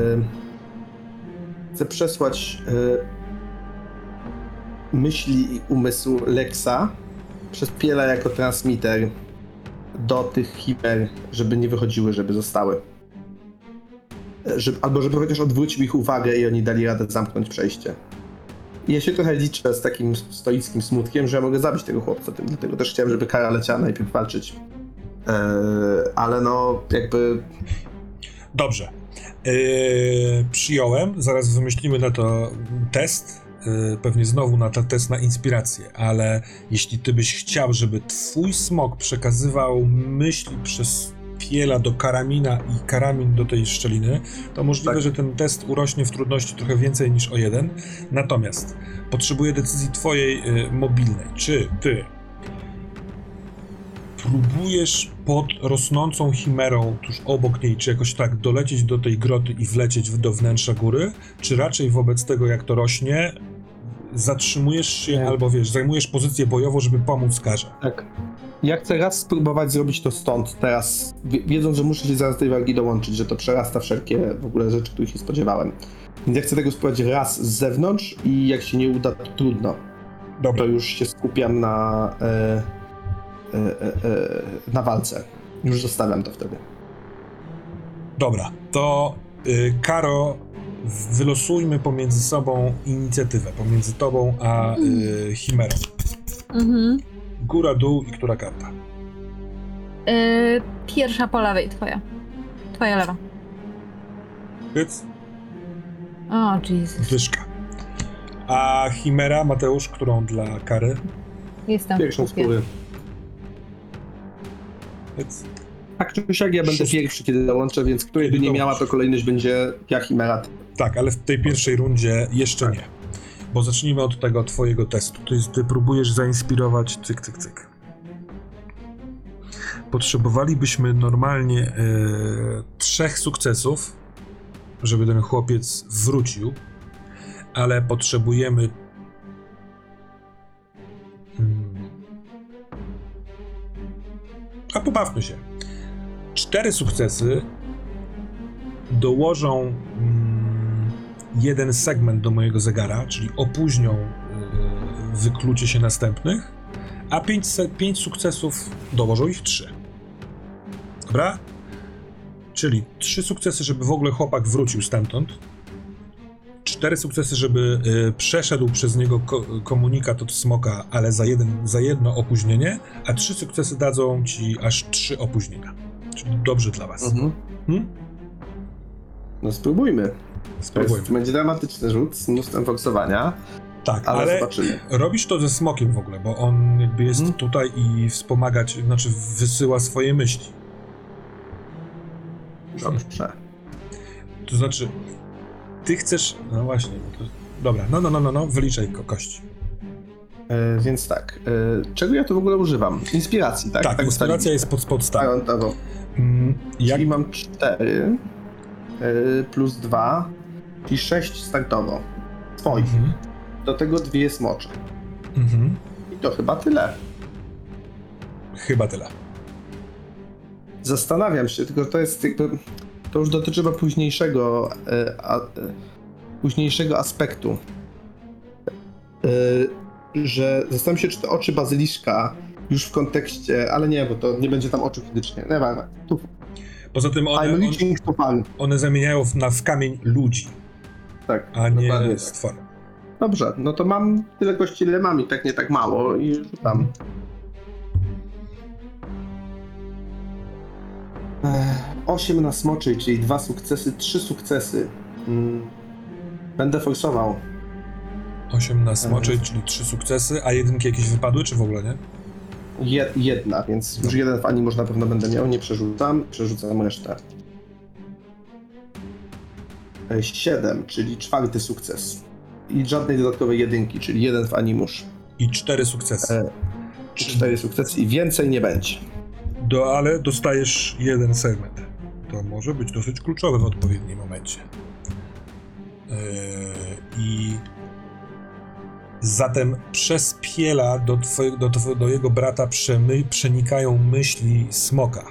chcę przesłać e, myśli i umysł Lexa przez Piela jako transmitter do tych hiper, żeby nie wychodziły, żeby zostały. E, Żeby, albo żeby chociaż odwrócił ich uwagę i oni dali radę zamknąć przejście. Ja się trochę liczę z takim stoickim smutkiem, że ja mogę zabić tego chłopca, dlatego też chciałem, żeby kara leciała najpierw walczyć ale no jakby Dobrze. Yy, przyjąłem, zaraz wymyślimy na to test. Yy, pewnie znowu na ten test na inspirację, ale jeśli ty byś chciał, żeby twój smok przekazywał myśli przez piela do karamina i karamin do tej szczeliny, to możliwe, Tak. że ten test urośnie w trudności trochę więcej niż o jeden. Natomiast potrzebuję decyzji twojej yy, mobilnej. Czy ty próbujesz pod rosnącą chimerą tuż obok niej, czy jakoś tak dolecieć do tej groty i wlecieć do wnętrza góry, czy raczej wobec tego, jak to rośnie, zatrzymujesz się Nie. albo wiesz, zajmujesz pozycję bojową, żeby pomóc karze. tak. Ja chcę raz spróbować zrobić to stąd, teraz, wie- wiedząc, że muszę się zaraz do tej walki dołączyć, że to przerasta wszelkie w ogóle rzeczy, których się spodziewałem. Więc ja chcę tego spróbować raz z zewnątrz i jak się nie uda, to trudno. Dobra, To już się skupiam na, e, e, e, e, na walce. Już zostawiam to wtedy. dobra, to y, Karo, wylosujmy pomiędzy sobą inicjatywę, pomiędzy tobą a y, chimerą. Mhm. Góra, dół i która karta? Yy, pierwsza po lewej, twoja. Twoja lewa. Hyc, O, Jesus. dyszka. A chimera, Mateusz, którą dla Kary? Jestem Pierwszą w kupie. skóry. Hyc. Tak czy siak ja będę Szósty. pierwszy, kiedy dołączę, więc której by nie miała, to kolejność będzie ja i Merat. Tak, ale w tej pierwszej rundzie jeszcze Tak. nie. Bo zacznijmy od tego twojego testu. To jest, ty próbujesz zainspirować cyk, cyk, cyk. Potrzebowalibyśmy normalnie e, trzech sukcesów, żeby ten chłopiec wrócił, ale potrzebujemy. Hmm. A pobawmy się. Cztery sukcesy dołożą mm, jeden segment do mojego zegara, czyli opóźnią y, wyklucie się następnych, a pięć, se, pięć sukcesów dołożą ich trzy. Dobra? Czyli trzy sukcesy, żeby w ogóle chłopak wrócił stamtąd. Cztery sukcesy, żeby y, przeszedł przez niego ko- komunikat od smoka, ale za, jeden, za jedno opóźnienie, a trzy sukcesy dadzą ci aż trzy opóźnienia. Czyli dobrze dla was. Mhm. Hmm? No spróbujmy. To Spróbujmy. jest, będzie dramatyczny rzut z mnóstwem forsowania, Tak, ale, ale zobaczymy. robisz to ze smokiem w ogóle, bo on jakby jest Mhm. tutaj i wspomagać, znaczy wysyła swoje myśli. Dobrze. To znaczy, ty chcesz. No właśnie, bo to... dobra, no, no, no, no, no, wyliczaj ko kości. E, więc tak, e, czego ja tu w ogóle używam? Inspiracji, tak? Tak, inspiracja ustaliliśmy. jest pod podstawą. Tak, tak, tak. Mm, jak, Czyli mam 4 plus 2, czyli 6 startowo. Twoich. mhm, Do tego dwie smocze. mhm, I to chyba tyle. chyba tyle. Zastanawiam się, tylko to jest jakby. To już dotyczy chyba późniejszego, e, a, e, późniejszego aspektu. E, że zastanawiam się, czy te oczy bazyliszka już w kontekście, ale nie, bo to nie będzie tam oczu fizycznie. Nie ma. Tu Poza tym one, I'm on, to one zamieniają w, na, w kamień ludzi, Tak, a dokładnie nie tak. stwory. Dobrze, no to mam tyle kości, ile mam i tak nie tak mało i rzucam. 8 na smoczy, czyli dwa sukcesy, trzy sukcesy. Mm. Będę forsował. 8 na smoczy, czyli 3 sukcesy, a jedynki jakieś wypadły, czy w ogóle nie? Je, jedna, więc już jeden w animusz na pewno będę miał, nie przerzucam, przerzucam resztę. 7, czyli czwarty sukces. I żadnej dodatkowej jedynki, czyli jeden w animusz. I 4 sukcesy. E, Cztery sukcesy i więcej nie będzie. Do, ale dostajesz jeden segment. To może być dosyć kluczowe w odpowiednim momencie. Yy, I zatem przez piela do, twojego, do, do jego brata przemy, przenikają myśli smoka.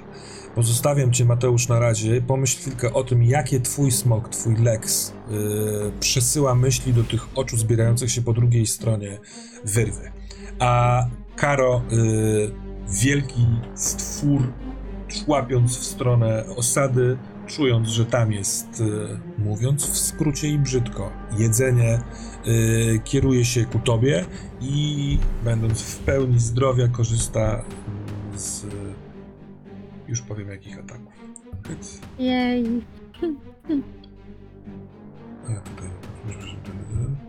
Pozostawiam cię, Mateusz, na razie. Pomyśl chwilkę o tym, jakie twój smok, twój Lex yy, przesyła myśli do tych oczu zbierających się po drugiej stronie wyrwy. A Karo, yy, wielki stwór, człapiąc w stronę osady, czując, że tam jest, yy, mówiąc w skrócie i brzydko, jedzenie, yy, kieruje się ku tobie i będąc w pełni zdrowia korzysta z już powiem jakich ataków. Jej.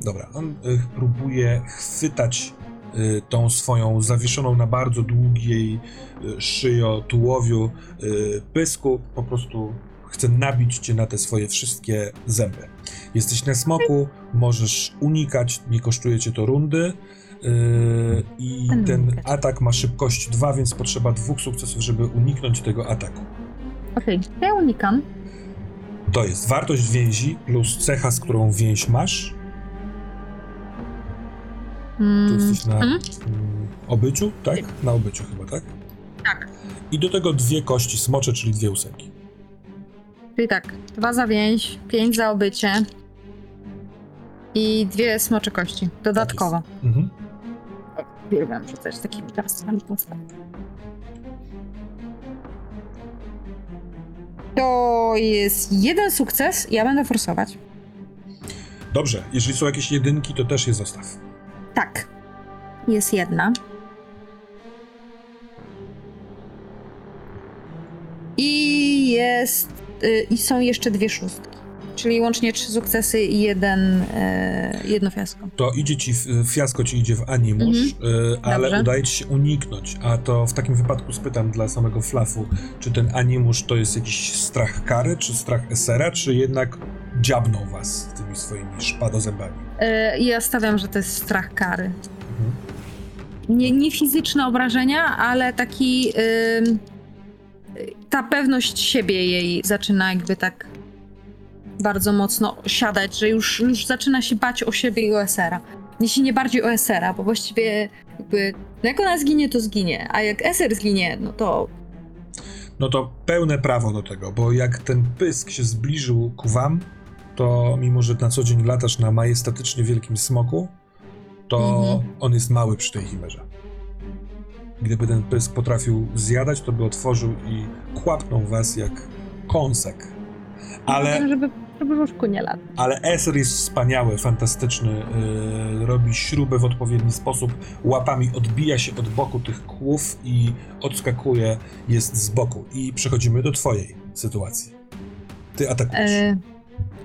dobra, on y, próbuje chwytać tą swoją zawieszoną na bardzo długiej szyjo, tułowiu pysku, po prostu chce nabić cię na te swoje wszystkie zęby. Jesteś na smoku, możesz unikać, nie kosztuje cię to rundy. Yy, I ten atak ma szybkość 2, więc potrzeba dwóch sukcesów, żeby uniknąć tego ataku. Okej, to ja unikam. To jest wartość więzi plus cecha, z którą więź masz. Tu Mm, jesteś na mm, mm, obyciu, tak? Na obyciu chyba, tak? tak. I do tego dwie kości smocze, czyli dwie ósemki. Czyli tak, dwa za więź, pięć za obycie i dwie smocze kości. Dodatkowo. Mhm. Uwielbiam rzucać takimi gwiazdkami postać. To jest jeden sukces, ja będę forsować. Dobrze, jeżeli są jakieś jedynki, to też je zostaw. Tak. Jest jedna. I jest. Y, I są jeszcze dwie szóstki. Czyli łącznie trzy sukcesy i jeden, y, jedno fiasko. To idzie ci, fiasko ci idzie w animusz, y, ale Dobrze. udaje ci się uniknąć. A to w takim wypadku spytam dla samego flafu, czy ten animusz to jest jakiś strach kary, czy strach esera, czy jednak dziabną was tymi swoimi szpadozębami? Y, ja stawiam, że to jest strach kary. Mhm. Nie, nie fizyczne obrażenia, ale taki. y, ta pewność siebie jej zaczyna jakby tak bardzo mocno siadać, że już, już zaczyna się bać o siebie i o Esera. Jeśli nie bardziej o Esera, bo właściwie jakby. No jak ona zginie, to zginie, a jak Eser zginie, no to. No to pełne prawo do tego, bo jak ten pysk się zbliżył ku wam, to mimo, że na co dzień latasz na majestatycznie wielkim smoku, to Mhm. on jest mały przy tej chimerze. Gdyby ten pysk potrafił zjadać, to by otworzył i kłapnął was jak kąsek. Ale... Wiem, żeby, łóżku nie latać. Ale Eser jest wspaniały, fantastyczny. Yy, robi śrubę w odpowiedni sposób, łapami odbija się od boku tych kłów i odskakuje, jest z boku. I przechodzimy do twojej sytuacji. Ty atakujesz. E,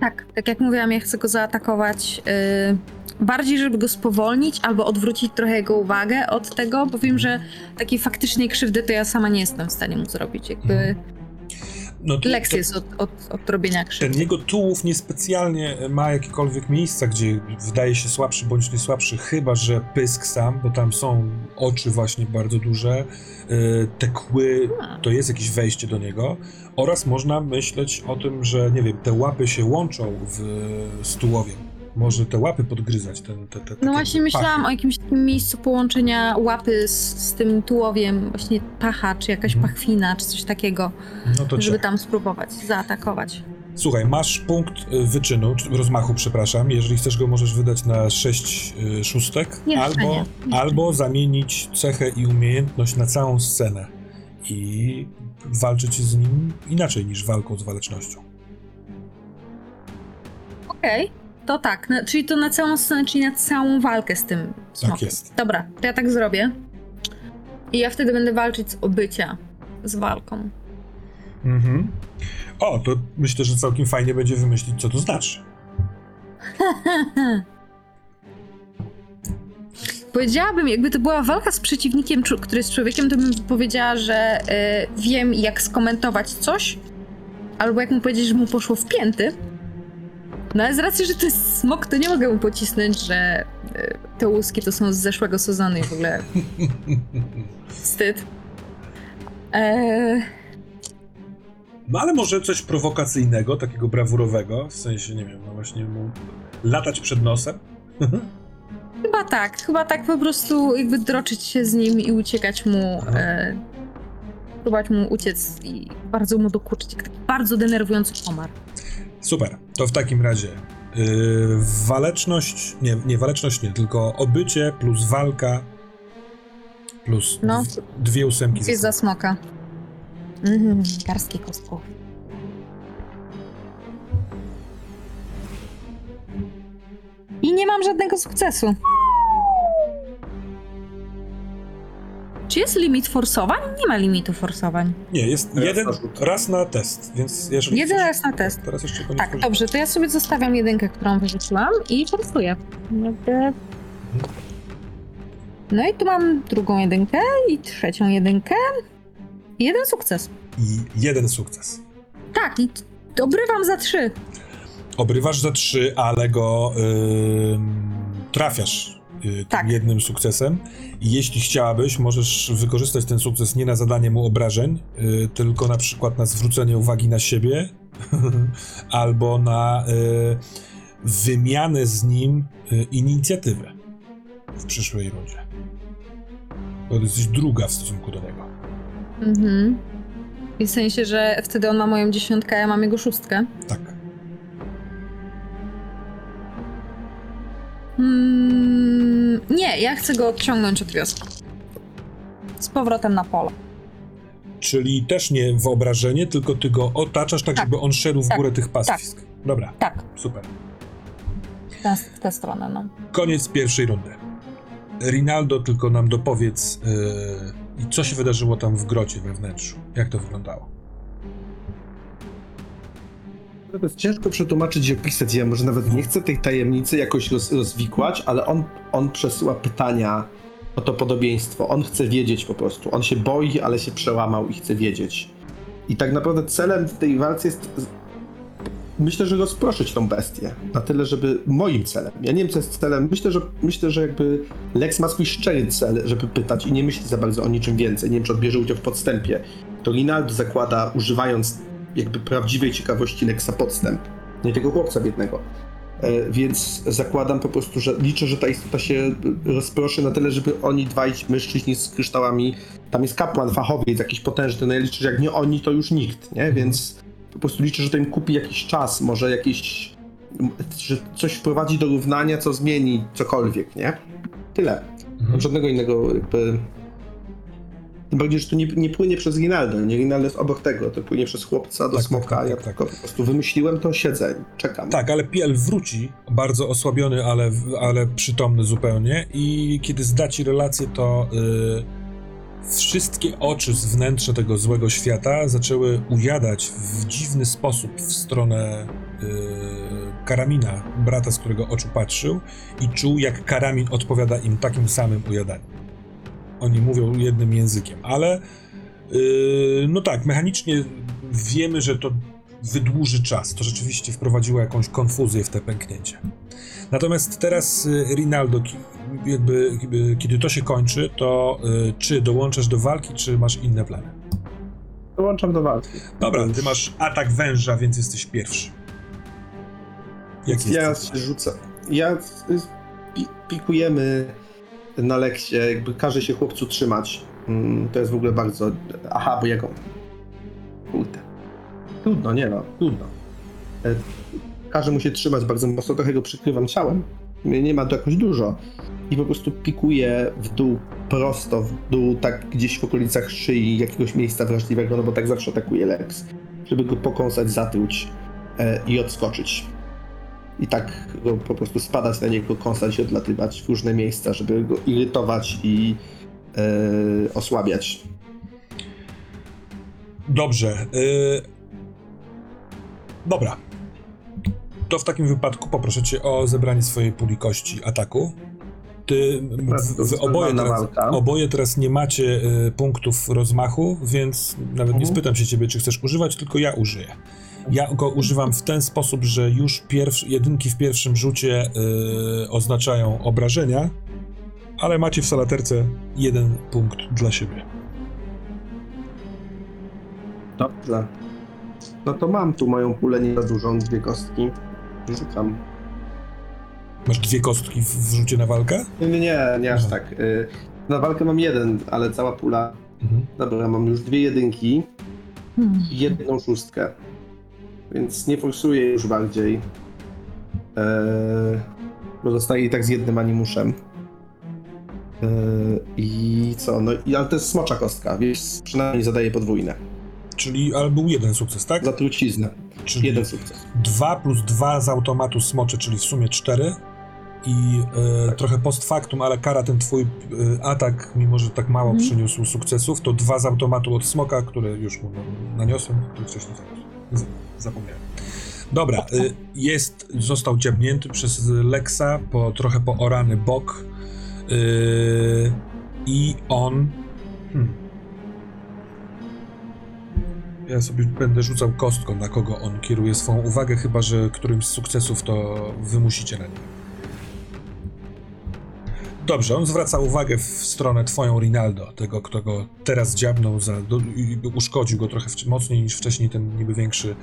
tak, tak jak mówiłam, ja chcę go zaatakować e, bardziej, żeby go spowolnić albo odwrócić trochę jego uwagę od tego, bo wiem, że takiej faktycznej krzywdy to ja sama nie jestem w stanie mu zrobić. Jakby no to- Lex to- jest od, od, od robienia Ten krzywdy. jego tułów niespecjalnie ma jakiekolwiek miejsca, gdzie wydaje się słabszy bądź nie słabszy, chyba że pysk sam, bo tam są oczy właśnie bardzo duże, yy, te kły, to jest jakieś wejście do niego. Oraz można myśleć o tym, że nie wiem, te łapy się łączą w, z tułowiem. Może te łapy podgryzać, ten, te, te, No właśnie myślałam pachy. o jakimś takim miejscu połączenia łapy z, z tym tułowiem, właśnie pacha, czy jakaś Mhm. pachwina, czy coś takiego, No żeby tam spróbować zaatakować. Słuchaj, masz punkt y, wyczynu, czy rozmachu, przepraszam. Jeżeli chcesz go, możesz wydać na 6 y, szóstek, Jeszcze albo, nie, albo zamienić cechę i umiejętność na całą scenę i walczyć z nim inaczej niż walką z walecznością. Okej, to tak, no, czyli to na całą scenę, czyli na całą walkę z tym smokiem. Tak jest. Dobra, to ja tak zrobię. I ja wtedy będę walczyć z obycia, z walką. Mhm. O, to myślę, że całkiem fajnie będzie wymyślić, co to znaczy. *laughs* Powiedziałabym, jakby to była walka z przeciwnikiem, który jest człowiekiem, to bym powiedziała, że e, wiem, jak skomentować coś, albo jak mu powiedzieć, że mu poszło w pięty. No ale z racji, że to jest smok, to nie mogę mu pocisnąć, że e, te łuski to są z zeszłego sezonu i w ogóle *laughs* wstyd. Eee, No ale może coś prowokacyjnego, takiego brawurowego, w sensie, nie wiem, no właśnie mu latać przed nosem. *laughs* Chyba tak, chyba tak po prostu jakby droczyć się z nim i uciekać mu, Aha. e, próbować mu uciec i bardzo mu dokuczyć, taki bardzo denerwujący komar. Super, to w takim razie yy, waleczność, nie, nie waleczność nie, tylko obycie plus walka plus No. dw- dwie ósemki. Jest za smoka. Mhm, garstki kostków. I nie mam żadnego sukcesu. Czy jest limit forsowań? Nie ma limitu forsowań. Nie, jest Raz jeden na rzut. raz na test, więc jeżeli Jeden chcesz- raz na test. Teraz jeszcze go nie Tak, dobrze, to ja sobie zostawiam jedynkę, którą wyrzuciłam i forsuję. Jakby- No i tu mam drugą jedynkę i trzecią jedynkę. I jeden sukces. I jeden sukces. Tak, i t- obrywam za trzy. Obrywasz za trzy, ale go ym, trafiasz tym Tak. jednym sukcesem. I jeśli chciałabyś, możesz wykorzystać ten sukces nie na zadanie mu obrażeń, y, tylko na przykład na zwrócenie uwagi na siebie, *laughs* albo na y, wymianę z nim y, inicjatywy w przyszłej rundzie. Bo to jesteś druga w stosunku do niego. Mhm. I w sensie, że wtedy on ma moją dziesiątkę, a ja mam jego szóstkę. Tak. Mm, nie, ja chcę go odciągnąć od wioski. Z powrotem na pole. Czyli też nie wyobrażenie, tylko ty go otaczasz tak, Tak. żeby on szedł w Tak. górę tych pastwisk. Dobra, Tak, super. w tę, w tę stronę, no. Koniec pierwszej rundy. Rinaldo, tylko nam dopowiedz, yy, co się wydarzyło tam w grocie we wnętrzu. Jak to wyglądało? To jest ciężko przetłumaczyć i opisać. Ja może nawet nie chcę tej tajemnicy jakoś roz, rozwikłać, ale on, on przesyła pytania o to podobieństwo. On chce wiedzieć po prostu. On się boi, ale się przełamał i chce wiedzieć. I tak naprawdę celem tej walki jest. Myślę, że rozproszyć tą bestię. Na tyle, żeby. Moim celem. Ja nie wiem, co jest celem. Myślę, że myślę, że jakby Lex ma swój szczery cel, żeby pytać i nie myśli za bardzo o niczym więcej. Nie wiem, czy odbierze udział w podstępie. To Rinaldo zakłada, używając jakby prawdziwej ciekawości Lexa podstęp. Nie tego chłopca biednego. E, więc zakładam po prostu, że liczę, że ta istota się rozproszy na tyle, żeby oni dwaj mężczyźni z kryształami, tam jest kapłan fachowiec jakiś potężny, no ja liczę, że jak nie oni, to już nikt, nie? Więc po prostu liczę, że to im kupi jakiś czas, może jakieś, że coś wprowadzi do równania, co zmieni cokolwiek, nie? Tyle. Mhm. Żadnego innego jakby... Bardziej, że to nie, nie płynie przez Rinaldo, nie Rinaldo jest obok tego, to płynie przez chłopca do Tak, smoka, tak, tak, ja tak, tylko po prostu wymyśliłem to, siedzę, czekam. Tak, ale Piel wróci, bardzo osłabiony, ale, ale przytomny zupełnie. I kiedy zda ci relację, to y, wszystkie oczy z wnętrza tego złego świata zaczęły ujadać w dziwny sposób w stronę y, Karamina, brata, z którego oczu patrzył i czuł, jak Karamin odpowiada im takim samym ujadaniem. Oni mówią jednym językiem, ale y, no tak, mechanicznie wiemy, że to wydłuży czas. To rzeczywiście wprowadziło jakąś konfuzję w te pęknięcie. Natomiast teraz, y, Rinaldo, ki- jakby, jakby kiedy to się kończy, to y, czy dołączasz do walki, czy masz inne plany? Dołączam do walki. Dobra, ty masz atak węża, więc jesteś pierwszy. Jaki ja się rzucę. Ja y, pi, pikujemy na lekcie, jakby każe się chłopcu trzymać. Mm, to jest w ogóle bardzo. Aha, bo jego. Kurde. Trudno, nie no, trudno. E, Każe mu się trzymać bardzo mocno, trochę go przykrywam ciałem. Nie ma tu jakoś dużo. I po prostu pikuję w dół, prosto w dół, tak gdzieś w okolicach szyi, jakiegoś miejsca wrażliwego, no bo tak zawsze atakuje Lex. Żeby go pokąsać, zatruć e, i odskoczyć i tak go po prostu spadać na niego, kąsać i odlatywać w różne miejsca, żeby go irytować i e, osłabiać. Dobrze. Y... Dobra. To w takim wypadku poproszę cię o zebranie swojej puli kości ataku. Ty, Bardzo wy oboje teraz, oboje teraz nie macie y, punktów rozmachu, więc nawet nie Mhm. spytam się ciebie, czy chcesz używać, tylko ja użyję. Ja go używam w ten sposób, że już pierwszy, jedynki w pierwszym rzucie y, oznaczają obrażenia, ale macie w salaterce jeden punkt dla siebie. Dobrze. No to mam tu moją pulę nie za dużą, dwie kostki. Rzucam. Masz dwie kostki w, w rzucie na walkę? Nie, nie, nie, nie aż Aha. tak. Y, na walkę mam jeden, ale cała pula. Mhm. Dobra, mam już dwie jedynki Hmm. i jedną szóstkę. Więc nie forsuję już bardziej. Eee, bo zostaje i tak z jednym animuszem. Eee, I co? No, i, ale to jest smocza kostka, więc przynajmniej zadaje podwójne. Czyli, ale był jeden sukces, tak? Za truciznę. Czyli Jeden sukces. 2 plus 2 z automatu smocze, czyli w sumie 4. i e, trochę post factum, ale kara ten twój e, atak, mimo że tak mało Mhm. przyniósł sukcesów, to dwa z automatu od smoka, które już mu na- naniosłem, które wcześniej zaniosłem. Zapomniałem. Dobra, e, jest, został dziabnięty przez Lexa, po, trochę poorany bok e, i on... Hmm, ja sobie będę rzucał kostką, na kogo on kieruje swoją uwagę, chyba że którymś z sukcesów to wymusicie na nim. Dobrze, on zwraca uwagę w stronę twoją Rinaldo, tego, kto go teraz dziabnął, za, do, uszkodził go trochę wcz- mocniej niż wcześniej ten niby większy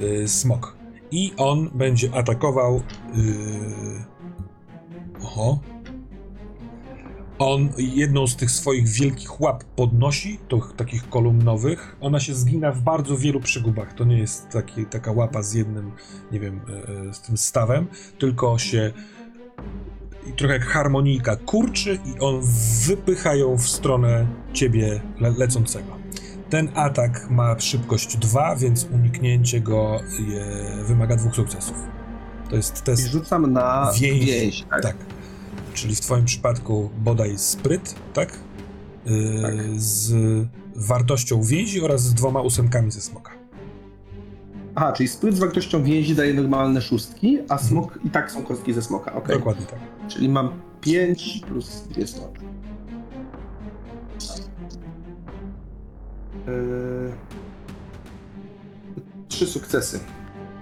y, smok. I on będzie atakował. y, Oho. On jedną z tych swoich wielkich łap podnosi, tych takich kolumnowych. Ona się zgina w bardzo wielu przygubach. To nie jest taki, taka łapa z jednym, nie wiem, e, e, z tym stawem, tylko się i trochę jak harmonijka kurczy i on wypycha ją w stronę ciebie le lecącego. Ten atak ma szybkość 2, więc uniknięcie go je, wymaga dwóch sukcesów. To jest I test rzucam na Więź. więź. tak? tak. Czyli w twoim przypadku bodaj spryt, tak? Yy, Tak. Z wartością więzi oraz z dwoma ósemkami ze smoka. Aha, czyli spryt z wartością więzi daje normalne szóstki, a smok i tak są kostki ze smoka, okej. Dokładnie tak. Czyli mam 5 plus 2 smoki. Yy... Trzy sukcesy,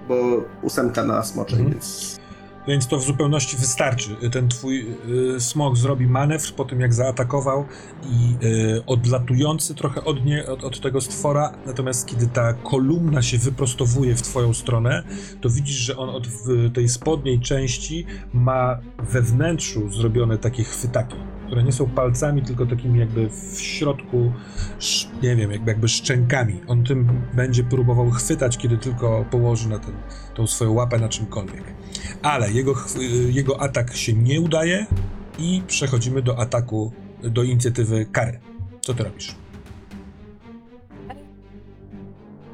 bo ósemka na smocze, Mhm. więc... Więc to w zupełności wystarczy. Ten twój y, smok zrobi manewr po tym, jak zaatakował i y, odlatujący trochę od, nie, od, od tego stwora, natomiast kiedy ta kolumna się wyprostowuje w twoją stronę, to widzisz, że on od tej spodniej części ma we wnętrzu zrobione takie chwytaki, które nie są palcami, tylko takimi jakby w środku, nie wiem, jakby, jakby szczękami. On tym będzie próbował chwytać, kiedy tylko położy na ten, tą swoją łapę na czymkolwiek. Ale jego, y, jego atak się nie udaje i przechodzimy do ataku, do inicjatywy kary. Co ty robisz?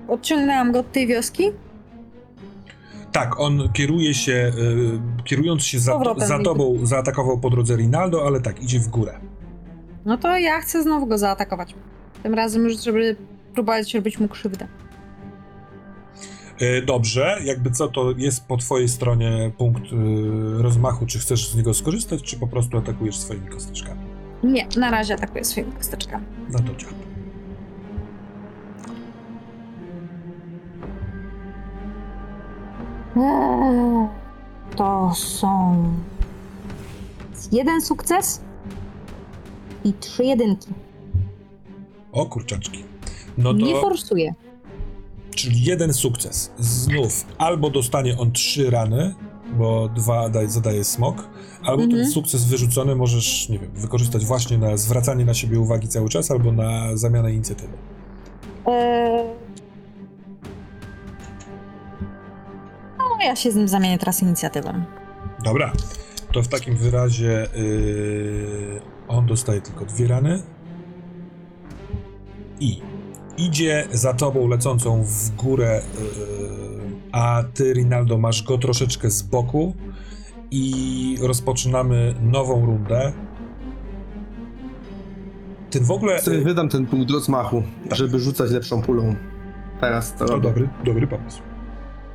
Odciągnęłam go od tej wioski. Tak, on kieruje się, y, kierując się za, za tobą, zaatakował po drodze Rinaldo, ale tak, idzie w górę. No to ja chcę znowu go zaatakować. Tym razem już, żeby próbować robić mu krzywdę. Y, Dobrze, jakby co, to jest po twojej stronie punkt y, rozmachu, czy chcesz z niego skorzystać, czy po prostu atakujesz swoimi kosteczkami. Nie, na razie atakuję swoimi kosteczkami. No to działa. Eee, To są jeden sukces i trzy jedynki. O kurczaczki. No Nie to, forsuję. czyli jeden sukces. Znów albo dostanie on trzy rany, bo dwa daj, zadaje smok, albo ten Mhm. sukces wyrzucony możesz, nie wiem, wykorzystać właśnie na zwracanie na siebie uwagi cały czas, albo na zamianę inicjatywy. Eee... ja się z nim zamienię teraz inicjatywą. Dobra, to w takim wyrazie yy, on dostaje tylko dwie rany i idzie za tobą lecącą w górę, yy, a ty, Rinaldo, masz go troszeczkę z boku i rozpoczynamy nową rundę. Ty w ogóle... Sobie wydam ten punkt rozmachu, żeby rzucać lepszą pulą. Teraz to dobry, dobry pomysł.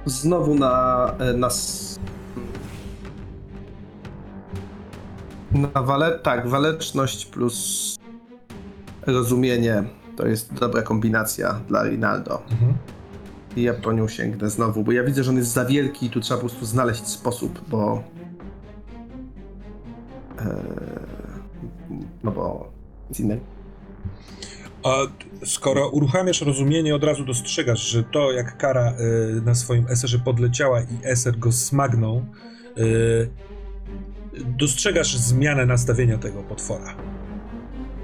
Znowu na, e, na, na wale, tak, waleczność plus rozumienie to jest dobra kombinacja dla Rinaldo. Mhm. I ja po nią sięgnę znowu, bo ja widzę, że on jest za wielki i tu trzeba po prostu znaleźć sposób, bo... E, no bo nic innego. A skoro uruchamiasz rozumienie, od razu dostrzegasz, że to jak kara y, na swoim eserze podleciała i eser go smagnął, y, dostrzegasz zmianę nastawienia tego potwora.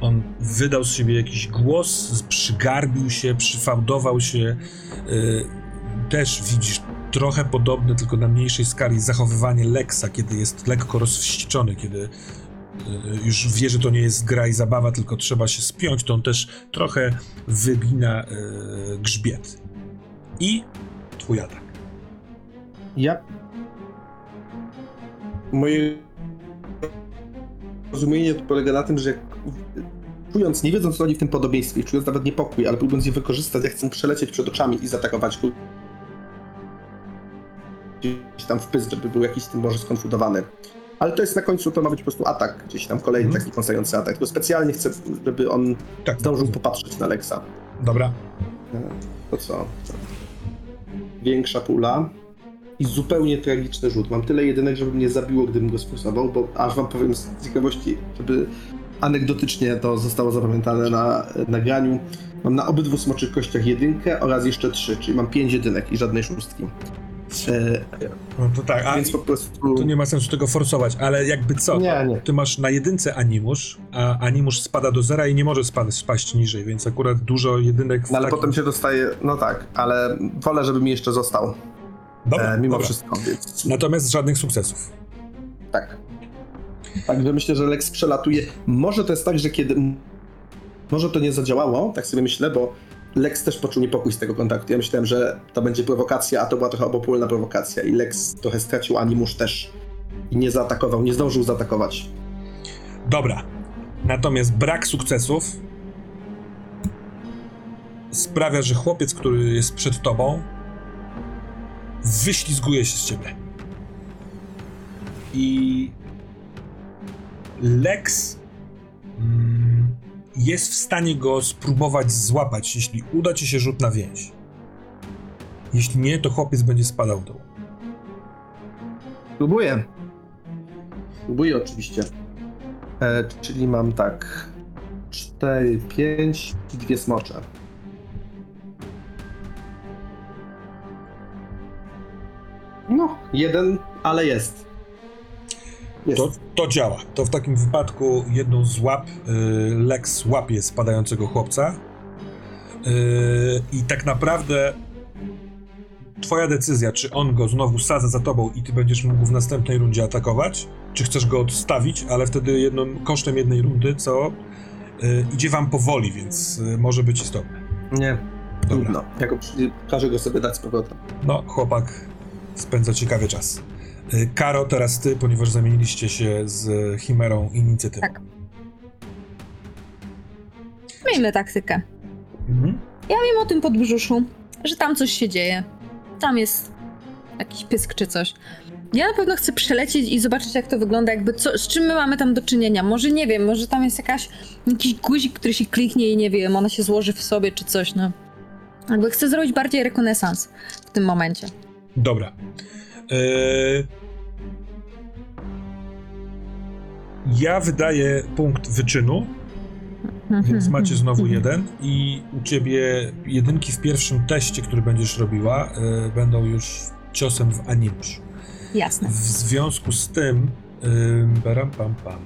On wydał z siebie jakiś głos, przygarbił się, przyfałdował się. Y, też widzisz trochę podobne, tylko na mniejszej skali, zachowywanie Lexa, kiedy jest lekko rozwścieczony, kiedy już wie, że to nie jest gra i zabawa, tylko trzeba się spiąć, to on też trochę wygina y, grzbiet. I twój atak. Ja. Moje nieporozumienie polega na tym, że czując, nie wiedząc co oni w tym podobieństwie, czując nawet niepokój, ale próbując je wykorzystać, jak chcą przelecieć przed oczami i zaatakować go gdzieś tam w pysk, żeby był jakiś tym może skonfudowany. Ale to jest na końcu, to ma być po prostu atak, gdzieś tam kolejny Mhm. taki kąsający atak. Tylko specjalnie chcę, żeby on Tak, zdążył popatrzeć na Lexa. Dobra. To co? Większa pula i zupełnie tragiczny rzut. Mam tyle jedynek, żeby mnie zabiło, gdybym go sforsował, bo aż wam powiem z ciekawości, żeby anegdotycznie to zostało zapamiętane na nagraniu. Mam na obydwu smoczych kościach jedynkę oraz jeszcze trzy, czyli mam pięć jedynek i żadnej szóstki. E, No to tak, a więc po prostu... tu nie ma sensu tego forsować, ale jakby co? Nie, nie. Ty masz na jedynce animusz, a animusz spada do zera i nie może spadać, spaść niżej, więc akurat dużo jedynek w No ale takim... potem się dostaje, no tak, ale wolę, żeby mi jeszcze został, Dobra, e, mimo dobra. wszystko, więc Natomiast żadnych sukcesów. Tak. Także myślę, że Lex przelatuje. Może to jest tak, że kiedy. Może to nie zadziałało, tak sobie myślę, bo Lex też poczuł niepokój z tego kontaktu. Ja myślałem, że to będzie prowokacja, a to była trochę obopólna prowokacja. I Lex trochę stracił animusz też. I nie zaatakował, nie zdążył zaatakować. Dobra. Natomiast brak sukcesów sprawia, że chłopiec, który jest przed tobą, wyślizguje się z ciebie. I Lex jest w stanie go spróbować złapać, jeśli uda ci się rzut na więź. Jeśli nie, to chłopiec będzie spadał w dół. Próbuję. Próbuję oczywiście. E, czyli mam tak. 4, 5 i dwie smocze. No, jeden, ale jest. Jest. To, to działa. To w takim wypadku jedną z łap y, Lex łapie spadającego chłopca. Y, I tak naprawdę twoja decyzja, czy on go znowu sadza za tobą i ty będziesz mógł w następnej rundzie atakować, czy chcesz go odstawić, ale wtedy jedną, kosztem jednej rundy, co y, idzie wam powoli, więc y, może być istotne. Nie, Dobra. trudno. Jako każę go sobie dać z powrotem. No, chłopak spędza ciekawy czas. Y, Karo, teraz ty, ponieważ zamieniliście się z Chimerą inicjatywą. Tak. Miejmy taktykę. Mhm. Ja wiem o tym podbrzuszu, że tam coś się dzieje. Tam jest jakiś pysk czy coś. Ja na pewno chcę przelecieć i zobaczyć, jak to wygląda, jakby co, z czym my mamy tam do czynienia. Może nie wiem, może tam jest jakaś, jakiś guzik, który się kliknie i nie wiem, ona się złoży w sobie czy coś, no. Jakby chcę zrobić bardziej rekonesans w tym momencie. Dobra. Eee... Ja wydaję punkt wyczynu, więc macie znowu jeden i u ciebie jedynki w pierwszym teście, który będziesz robiła, e, będą już ciosem w animusz. Jasne. W związku z tym ym, baram pam pam.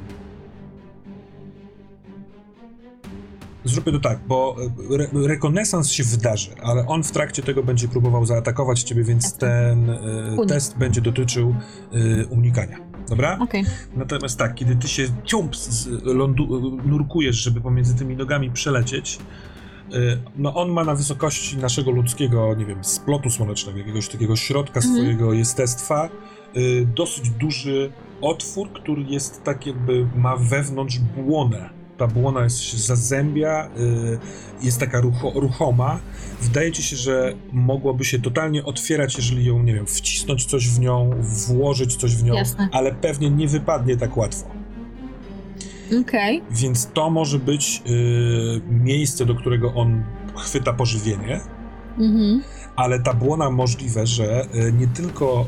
Zróbmy to tak, bo e, re rekonesans się wydarzy, ale on w trakcie tego będzie próbował zaatakować ciebie, więc Jasne. ten Unik. test będzie dotyczył e, unikania. Dobra? Okej. Natomiast tak, kiedy ty się lądu, nurkujesz, żeby pomiędzy tymi nogami przelecieć, y, no on ma na wysokości naszego ludzkiego, nie wiem, splotu słonecznego, jakiegoś takiego środka Mhm. swojego jestestwa, y, dosyć duży otwór, który jest tak jakby, ma wewnątrz błonę. Ta błona jest, się zazębia, y, jest taka rucho, ruchoma. Wydaje ci się, że mogłaby się totalnie otwierać, jeżeli ją, nie wiem, wcisnąć coś w nią, włożyć coś w nią, Jasne. ale pewnie nie wypadnie tak łatwo. Okej. Więc to może być y, miejsce, do którego on chwyta pożywienie, Mhm. ale ta błona możliwe, że y, nie tylko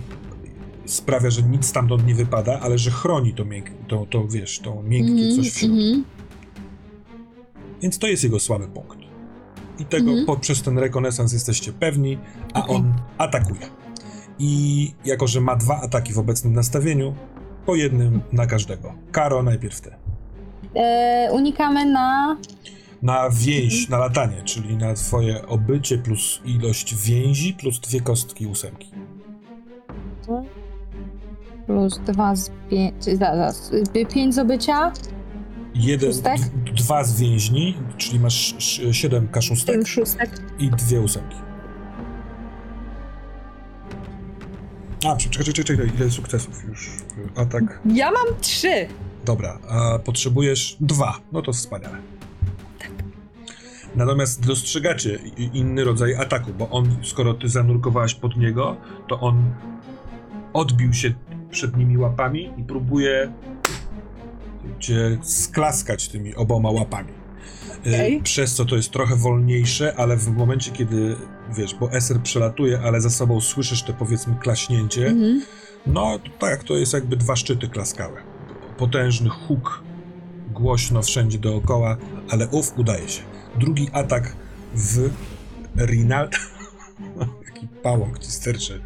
sprawia, że nic stamtąd nie wypada, ale że chroni to, mięk, to, to wiesz, to miękkie Mhm, coś w środku. mhm. Więc to jest jego słaby punkt. I tego Mhm. poprzez ten rekonesans jesteście pewni, a Okej. on atakuje. I jako, że ma dwa ataki w obecnym nastawieniu, po jednym na każdego. Karo, najpierw ty. E, unikamy na Na więź, na latanie, czyli na twoje obycie plus ilość więzi plus dwie kostki ósemki. plus dwa z pięć, zaraz, pięć z obycia, Jeden, Szóstek? dwa z więźni, czyli masz sz- siedem kaszustek szóstek. i dwie ósemki. A, czekaj, czekaj, czekaj, ile sukcesów już? Atak. Ja mam trzy. Dobra, a potrzebujesz dwa. No to wspaniale. Natomiast dostrzegacie inny rodzaj ataku, bo on, skoro ty zanurkowałaś pod niego, to on odbił się przednimi łapami i próbuje cię sklaskać tymi oboma łapami. Y, Okej. Przez co to jest trochę wolniejsze, ale w momencie, kiedy wiesz, bo eser przelatuje, ale za sobą słyszysz te powiedzmy klaśnięcie, Mhm. no tak, to jest jakby dwa szczyty klaskały. Potężny huk, głośno wszędzie dookoła, ale ów udaje się. Drugi atak w Rinaldo. *laughs* Jaki pałąk ci sterczy.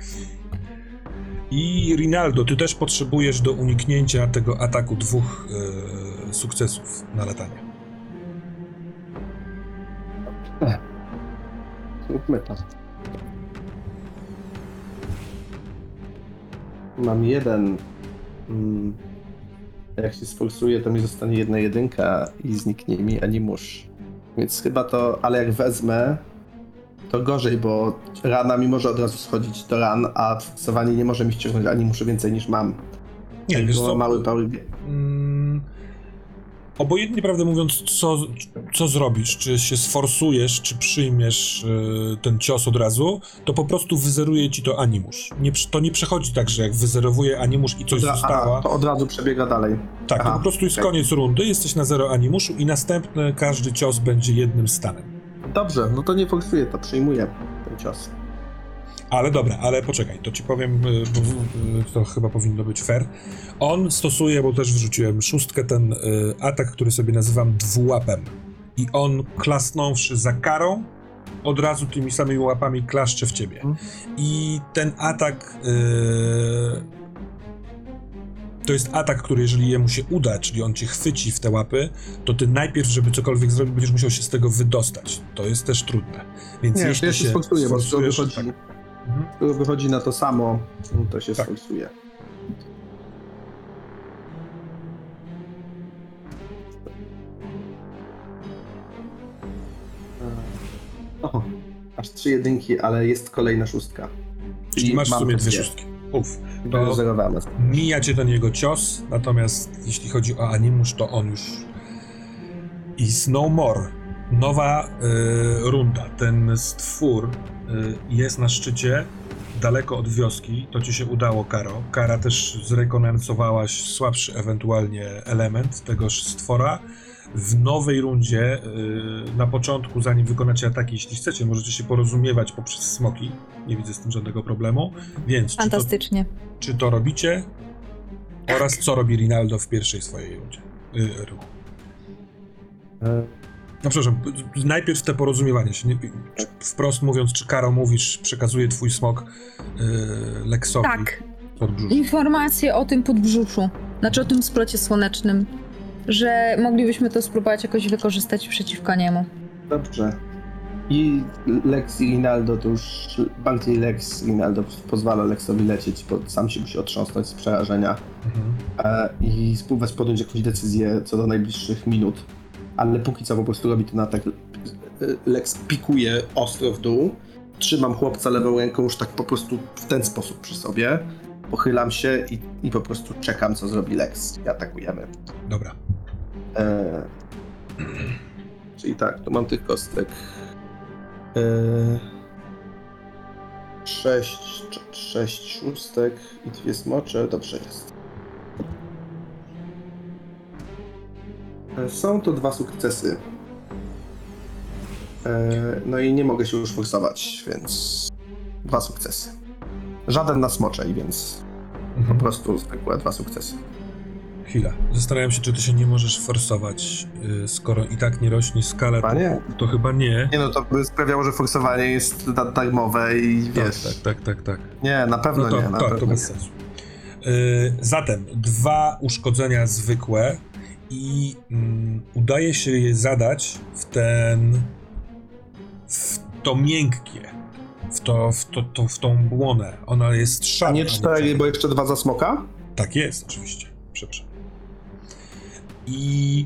I Rinaldo, ty też potrzebujesz do uniknięcia tego ataku dwóch e, sukcesów na latanie. Zróbmy to. Mam jeden. Mm, jak się sforsuje, to mi zostanie jedna jedynka i zniknie mi animusz. Więc chyba to, ale jak wezmę, to gorzej, bo rana mi może od razu schodzić do ran, a forsowanie nie może mi ściągnąć animuszu więcej niż mam. Nie, wiesz Było co, mały power Mm, obojętnie, prawdę mówiąc, co, co zrobisz, czy się sforsujesz, czy przyjmiesz y, ten cios od razu, to po prostu wyzeruje ci to animusz. Nie, to nie przechodzi tak, że jak wyzerowuje animusz i coś Aha, została, to od razu przebiega dalej. tak, aha, po prostu jest okej. koniec rundy, jesteś na zero animuszu i następny, każdy cios będzie jednym stanem. Dobrze, no to nie forsuję, to przyjmuję ten cios. Ale dobra, ale poczekaj, to ci powiem, y, bo to chyba powinno być fair. On stosuje, bo też wrzuciłem szóstkę, ten y, atak, który sobie nazywam dwułapem. I on klasnąwszy za karą, od razu tymi samymi łapami klaszcze w ciebie. Mhm. I ten atak. y, to jest atak, który jeżeli jemu się uda, czyli on cię chwyci w te łapy, to ty najpierw, żeby cokolwiek zrobić, będziesz musiał się z tego wydostać. To jest też trudne. Więc Nie, to jeśli ja się sforsuję, bo to wychodzi, tak. To wychodzi na to samo, to się Tak. sforsuje. O, aż trzy jedynki, ale jest kolejna szóstka. Czyli masz w sumie dwie szóstki. Uf. To mija cię ten jego cios, natomiast jeśli chodzi o animusz, to on już is no more. Nowa y, runda. Ten stwór y, jest na szczycie, daleko od wioski. To ci się udało, Karo. Kara też zrekonansowałaś słabszy ewentualnie element tegoż stwora. W nowej rundzie, y, na początku, zanim wykonacie ataki, jeśli chcecie, możecie się porozumiewać poprzez smoki. Nie widzę z tym żadnego problemu. Więc czy to, Fantastycznie. czy to robicie oraz co robi Rinaldo w pierwszej swojej rundzie. Y, ruchu. E, No przepraszam, najpierw te porozumiewanie się. Nie, czy- wprost mówiąc, czy Karo mówisz, przekazuje twój smok y, Lexowi Tak, pod brzuch. informacje o tym podbrzuszu, znaczy o tym splocie słonecznym, że moglibyśmy to spróbować jakoś wykorzystać przeciwko niemu. Dobrze. I Lex i Rinaldo to już bardziej Lex Rinaldo pozwala Lexowi lecieć, bo sam się musi otrząsnąć z przerażenia Mhm. e, i spróbować podjąć jakąś decyzję co do najbliższych minut. Ale póki co po prostu robi ten atak. E, Lex pikuje ostro w dół. Trzymam chłopca lewą ręką już tak po prostu w ten sposób przy sobie. Pochylam się i, i po prostu czekam, co zrobi Lex. I atakujemy. Dobra. E, *clears throat* czyli tak, tu mam tych kostek. E, sześć, cz- sześć szóstek i dwie smocze. Dobrze jest. E, Są to dwa sukcesy. E, no i nie mogę się już forsować, więc dwa sukcesy. Żaden na smoczej, więc po Mhm. prostu zwykłe dwa sukcesy. Chwila. Zastanawiam się, czy ty się nie możesz forsować, y, skoro i tak nie rośnie skala. To, to chyba nie. Nie no, to by sprawiało, że forsowanie jest da- darmowe i Tak, wiesz. tak, tak, tak, tak. Nie, na pewno No to, nie. Na to, pewno to bez sensu. Yy, zatem dwa uszkodzenia zwykłe i mm, udaje się je zadać w ten. w to miękkie. W, to, w, to, to, w tą błonę. Ona jest szara. Nie cztery, bo jeszcze dwa za smoka? Tak jest, oczywiście. Przepraszam. I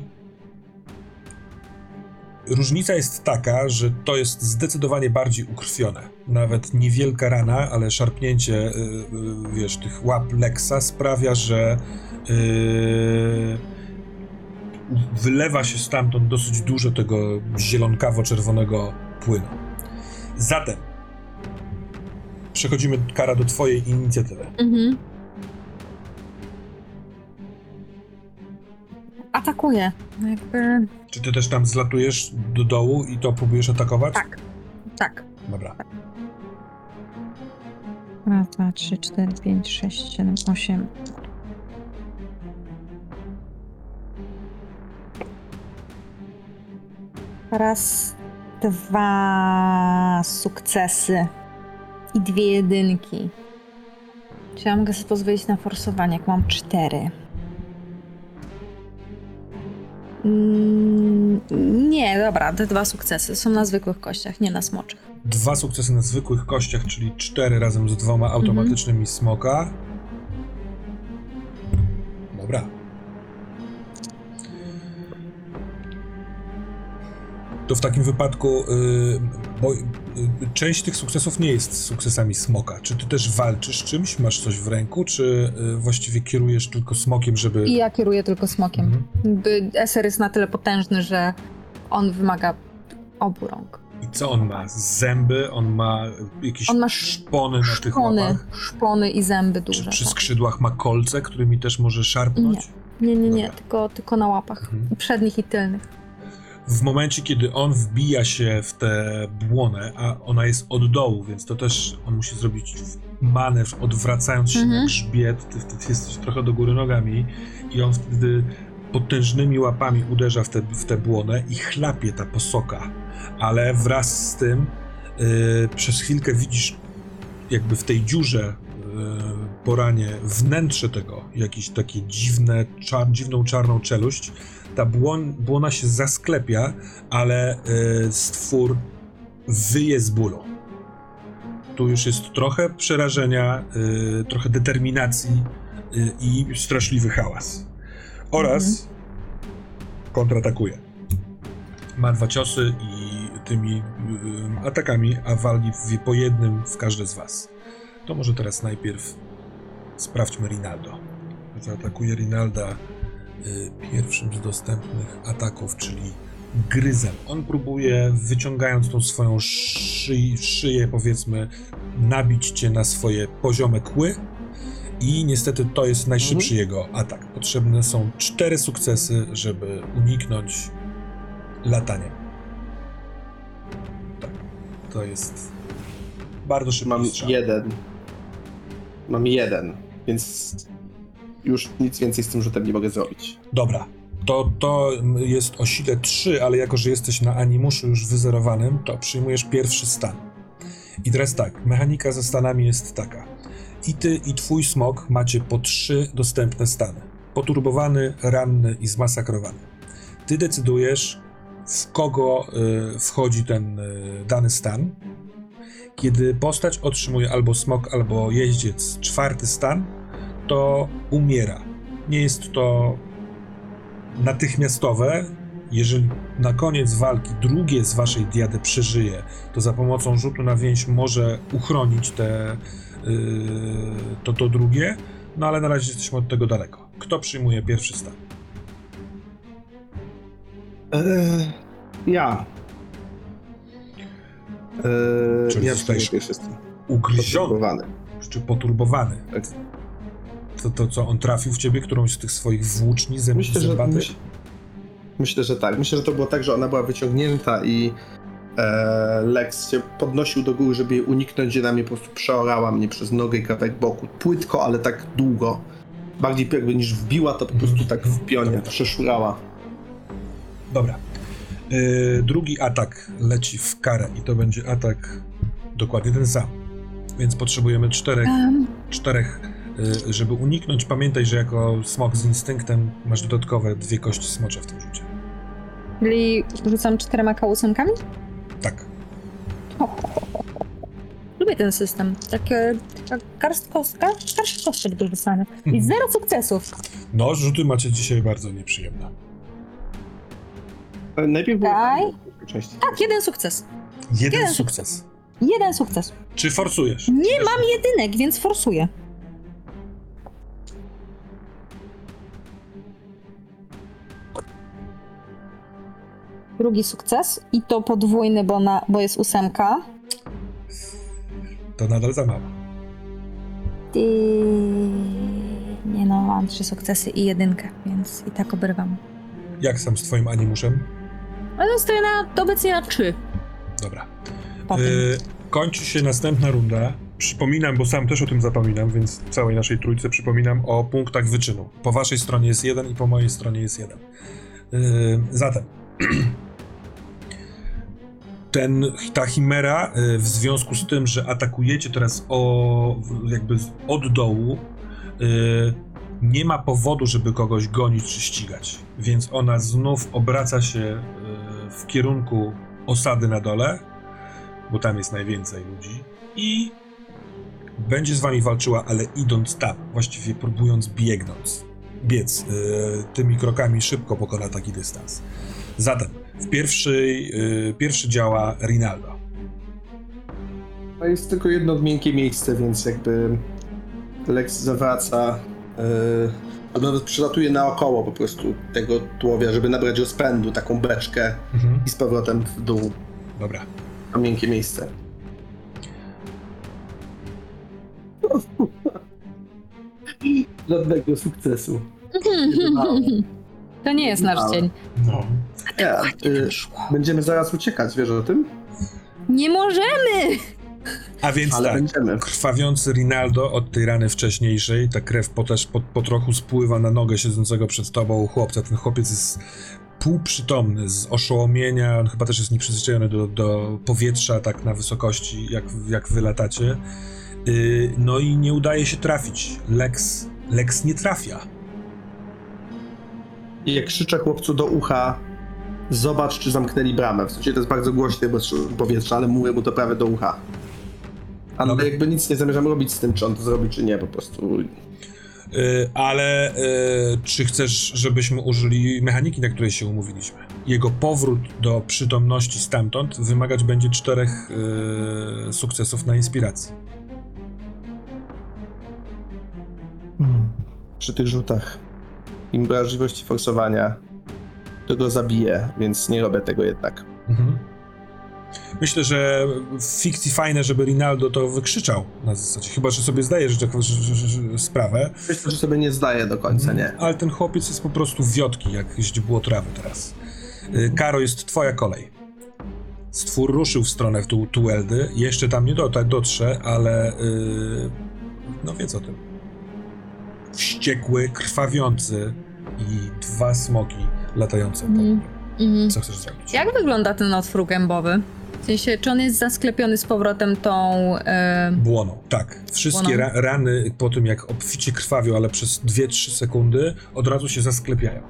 różnica jest taka, że to jest zdecydowanie bardziej ukrwione. Nawet niewielka rana, ale szarpnięcie, y, y, wiesz, tych łap Lexa sprawia, że y, wylewa się stamtąd dosyć dużo tego zielonkawo-czerwonego płynu. Zatem przechodzimy, Kara, do twojej inicjatywy. Mhm. Atakuję. Jakby... Czy ty też tam zlatujesz do dołu i to próbujesz atakować? Tak. Tak. Dobra. Raz, dwa, trzy, cztery, pięć, sześć, siedem, osiem. Raz, dwa sukcesy i dwie jedynki. Czy ja mogę sobie pozwolić na forsowanie, jak mam cztery? Mm, nie, dobra, te dwa sukcesy są na zwykłych kościach, nie na smoczych. Dwa sukcesy na zwykłych kościach, czyli cztery razem z dwoma automatycznymi smoka. Dobra. To w takim wypadku, y, bo część tych sukcesów nie jest sukcesami smoka. Czy ty też walczysz czymś? Masz coś w ręku? Czy y, właściwie kierujesz tylko smokiem, żeby. I ja kieruję tylko smokiem. Mhm. Eser jest na tyle potężny, że on wymaga obu rąk. I co on ma? Zęby? On ma jakieś On ma szpony na tych Szpony, łapach? szpony i zęby Czy duże. przy tak. skrzydłach ma kolce, którymi też może szarpnąć? Nie, nie, nie, Dobra. tylko, tylko na łapach. Mhm. Przednich i tylnych. W momencie, kiedy on wbija się w tę błonę, a ona jest od dołu, więc to też on musi zrobić manewr, odwracając się na Mhm. grzbiet, ty wtedy jesteś trochę do góry nogami i on wtedy potężnymi łapami uderza w tę w tę błonę i chlapie ta posoka. Ale wraz z tym yy, przez chwilkę widzisz jakby w tej dziurze yy, po ranie wnętrze tego, jakieś takie dziwne, czar, dziwną czarną czeluść. Ta błon, błona się zasklepia, ale yy, stwór wyje z bólu. Tu już jest trochę przerażenia, yy, trochę determinacji yy, i straszliwy hałas. Oraz kontratakuje. Ma dwa ciosy i tymi atakami, a wali w, po jednym w każde z was. To może teraz najpierw sprawdźmy Rinaldo. Zaatakuje Rinalda y, pierwszym z dostępnych ataków, czyli gryzem. On próbuje, wyciągając tą swoją szy szyję, powiedzmy, nabić cię na swoje poziome kły. I niestety to jest najszybszy jego atak. Potrzebne są cztery sukcesy, żeby uniknąć lataniem. Tak, to jest bardzo szybki Mam strzał. jeden. Mam jeden, więc już nic więcej z tym rzutem nie mogę zrobić. Dobra. To, to jest o sile 3, ale jako, że jesteś na animuszu już wyzerowanym, to przyjmujesz pierwszy stan. I teraz tak, mechanika ze stanami jest taka. I ty, i twój smok macie po trzy dostępne stany. Poturbowany, ranny i zmasakrowany. Ty decydujesz, w kogo y, wchodzi ten y, dany stan. Kiedy postać otrzymuje albo smok, albo jeździec czwarty stan, to umiera. Nie jest to natychmiastowe. Jeżeli na koniec walki drugie z waszej diady przeżyje, to za pomocą rzutu na więź może uchronić te, yy, to, to drugie, no ale na razie jesteśmy od tego daleko. Kto przyjmuje pierwszy stan? Eee, ja. Eee, Czyli ja przyjmuję pierwszy stan. Ugryziony, Poturbowany. czy poturbowany? Tak. To, to co, on trafił w ciebie którąś z tych swoich włóczni zęb, Myślę, że, myśl, myślę, że tak. Myślę, że to było tak, że ona była wyciągnięta i e, Lex się podnosił do góry, żeby jej uniknąć, gdzie na mnie po prostu przeorała mnie przez nogę i kawałek boku. Płytko, ale tak długo. Bardziej jakby niż wbiła, to po prostu tak w pionie przeszurała. Dobra. Yy, drugi atak leci w karę i to będzie atak dokładnie ten sam. Więc potrzebujemy czterech, Um, czterech żeby uniknąć. Pamiętaj, że jako smok z instynktem masz dodatkowe dwie kości smocze w tym rzucie. czyli rzucam czterema kałusenkami? Tak. Lubię ten system. Takie taka garst kostek do rzucania. I Mhm. zero sukcesów. No, rzuty macie dzisiaj bardzo nieprzyjemne. Ale najpierw było Daj. części. Tak, jeden sukces. Jeden Jeden. sukces. Jeden sukces. Czy forsujesz? Nie mam jedynek, więc forsuję. Drugi sukces i to podwójny, bo, na, bo jest ósemka. To nadal za mało. I... Nie no, mam trzy sukcesy i jedynkę, więc i tak obrywam. Jak sam z twoim animuszem? Ale stoję na obecnie na trzy. Dobra. Y, kończy się następna runda. Przypominam, bo sam też o tym zapominam, więc całej naszej trójce przypominam o punktach wyczynu. Po waszej stronie jest jeden i po mojej stronie jest jeden. Y, zatem *clears throat* ten, ta chimera y, w związku z tym, że atakujecie teraz o, jakby od dołu, y, nie ma powodu, żeby kogoś gonić czy ścigać, więc ona znów obraca się y, w kierunku osady na dole, bo tam jest najwięcej ludzi i będzie z wami walczyła, ale idąc tam, właściwie próbując biegnąc, biec tymi krokami szybko pokona taki dystans. Zatem w pierwszej, y, pierwszy działa Rinaldo. To jest tylko jedno miękkie miejsce, więc jakby Lex zawraca, yy, nawet przylatuje naokoło po prostu tego tułowia, żeby nabrać rozpędu, taką beczkę Mhm. i z powrotem w dół Dobra. na miękkie miejsce. *laughs* Żadnego sukcesu. *laughs* To nie jest nasz dzień. No. Ja, y, będziemy zaraz uciekać, wiesz o tym? Nie możemy! A więc Ale tak, będziemy. krwawiący Rinaldo od tej rany wcześniejszej, ta krew po, też po, po trochu spływa na nogę siedzącego przed tobą chłopca. Ten chłopiec jest półprzytomny z oszołomienia, on chyba też jest nieprzyzwyczajony do, do powietrza tak na wysokości, jak, jak wy latacie. Yy, no i nie udaje się trafić. Lex, Lex nie trafia. I jak krzyczę chłopcu do ucha, zobacz, czy zamknęli bramę. W sensie to jest bardzo głośne bez powietrza, ale mówię mu to prawie do ucha. Ale Dobra. jakby nic nie zamierzam robić z tym, czy on to zrobi, czy nie, po prostu. Yy, ale yy, czy chcesz, żebyśmy użyli mechaniki, na której się umówiliśmy? Jego powrót do przytomności stamtąd wymagać będzie czterech yy, sukcesów na inspiracji. Przy tych rzutach im wrażliwości forsowania to go zabije, więc nie robię tego jednak. Mhm. Myślę, że w fikcji fajne, żeby Rinaldo to wykrzyczał na zasadzie, chyba, że sobie zdaje że, że, że, że, sprawę, Myślę, że sobie nie zdaje do końca, nie. ale ten chłopiec jest po prostu wiotki, jak źdźbło trawy teraz. Y, Karo, jest twoja kolej. Stwór ruszył w stronę tu, Tueldy, jeszcze tam nie dota, dotrze, ale yy, no wie o tym. Wściekły, krwawiący i dwa smoki latające po Mhm. nim. Mhm. Co chcesz zrobić? Jak wygląda ten otwór gębowy? W sensie, czy on jest zasklepiony z powrotem tą... E... Błoną, tak. Wszystkie Błoną? ra rany po tym, jak obficie krwawią, ale przez 2-3 sekundy, od razu się zasklepiają.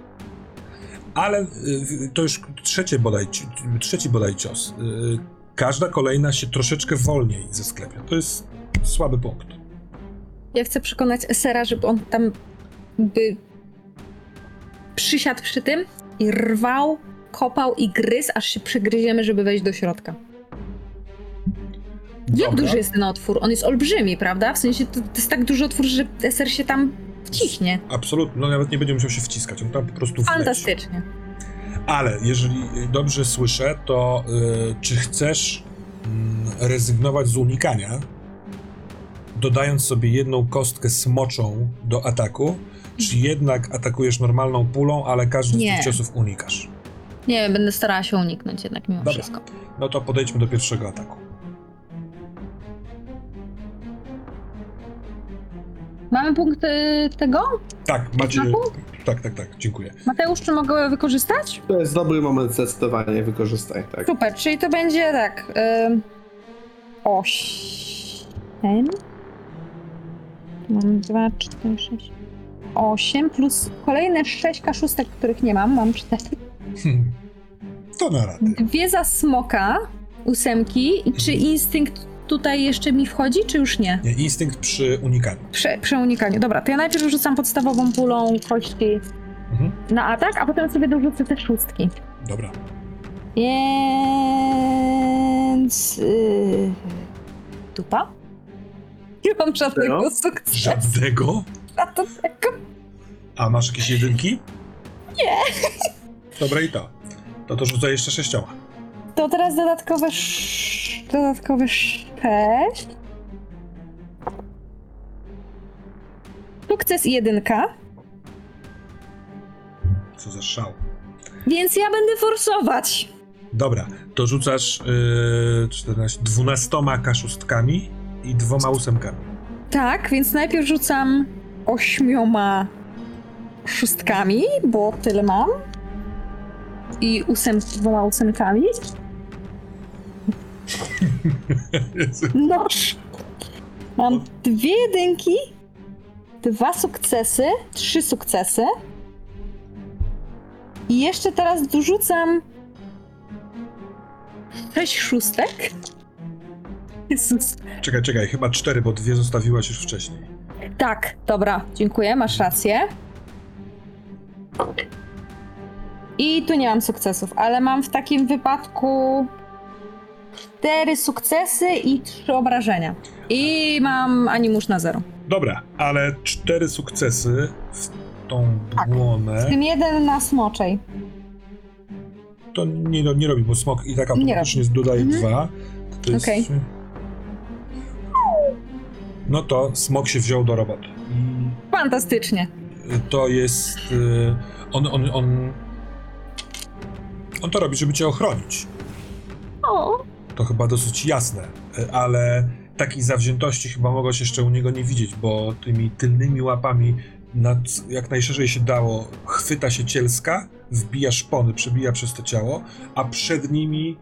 Ale y, to już trzecie bodaj, ci- trzeci bodaj cios. Y, każda kolejna się troszeczkę wolniej zasklepia. To jest słaby punkt. Ja chcę przekonać Esera, żeby on tam by przysiadł przy tym i rwał, kopał i gryzł, aż się przegryziemy, żeby wejść do środka. Jak Dobra. duży jest ten otwór? On jest olbrzymi, prawda? W sensie to, to jest tak duży otwór, że Eser się tam wciśnie. Absolutnie, no nawet nie będzie musiał się wciskać, on tam po prostu wleci. Fantastycznie. Ale jeżeli dobrze słyszę, to y, czy chcesz mm, rezygnować z unikania, dodając sobie jedną kostkę smoczą do ataku, czy jednak atakujesz normalną pulą, ale każdy z Nie. tych ciosów unikasz? Nie, będę starała się uniknąć jednak mimo Dobra. wszystko. No to podejdźmy do pierwszego ataku. Mamy punkt y, tego? Tak, macie. Ataku? Tak, tak, tak, dziękuję. Mateusz, czy mogę wykorzystać? To jest dobry moment, zdecydowanie wykorzystaj, tak. Super, czyli to będzie tak. Ym, osiem. Mam dwa, cztery, sześć. Osiem plus kolejne sześć kaszustek, których nie mam. Mam cztery. Hmm. To na radę. Dwie za smoka, ósemki. I czy instynkt tutaj jeszcze mi wchodzi, czy już nie? Nie, instynkt przy unikaniu. Prze, przy unikaniu. Dobra, to ja najpierw rzucam podstawową pulą kości Mhm. na atak, a potem sobie dorzucę te szóstki. Dobra. Więc. Yy, dupa? Nie mam żadnego Zero? sukcesu. Żadnego? Żadnego. A masz jakieś jedynki? Nie. Dobra i to. No to rzucaj jeszcze sześcioma. To teraz dodatkowe sz... dodatkowe sześć. Sukces i jedynka. Co za szał. Więc ja będę forsować. Dobra, to rzucasz yy, 14, 12 kaszustkami i dwoma ósemkami. Tak, więc najpierw rzucam ośmioma szóstkami, bo tyle mam. I ósem, dwoma ósemkami. *laughs* Noż! Mam dwie jedynki, dwa sukcesy, trzy sukcesy. I jeszcze teraz dorzucam sześć szóstek. Jezus. Czekaj, czekaj, chyba cztery, bo dwie zostawiłaś już wcześniej. Tak, dobra, dziękuję, masz rację. I tu nie mam sukcesów, ale mam w takim wypadku cztery sukcesy i trzy obrażenia. I mam animusz na zero. Dobra, ale cztery sukcesy w tą Tak. błonę W tym jeden na smoczej. to nie, no, nie robi, bo smok i tak automatycznie dodaje Mhm. dwa. To jest... Okej. No to smok się wziął do roboty. Fantastycznie. To jest. y, On, on, on. On to robi, żeby cię ochronić. O, To chyba dosyć jasne, y, ale takiej zawziętości chyba mogłeś jeszcze u niego nie widzieć, bo tymi tylnymi łapami, nad, jak najszerzej się dało, chwyta się cielska, wbija szpony, przebija przez to ciało, a przed nimi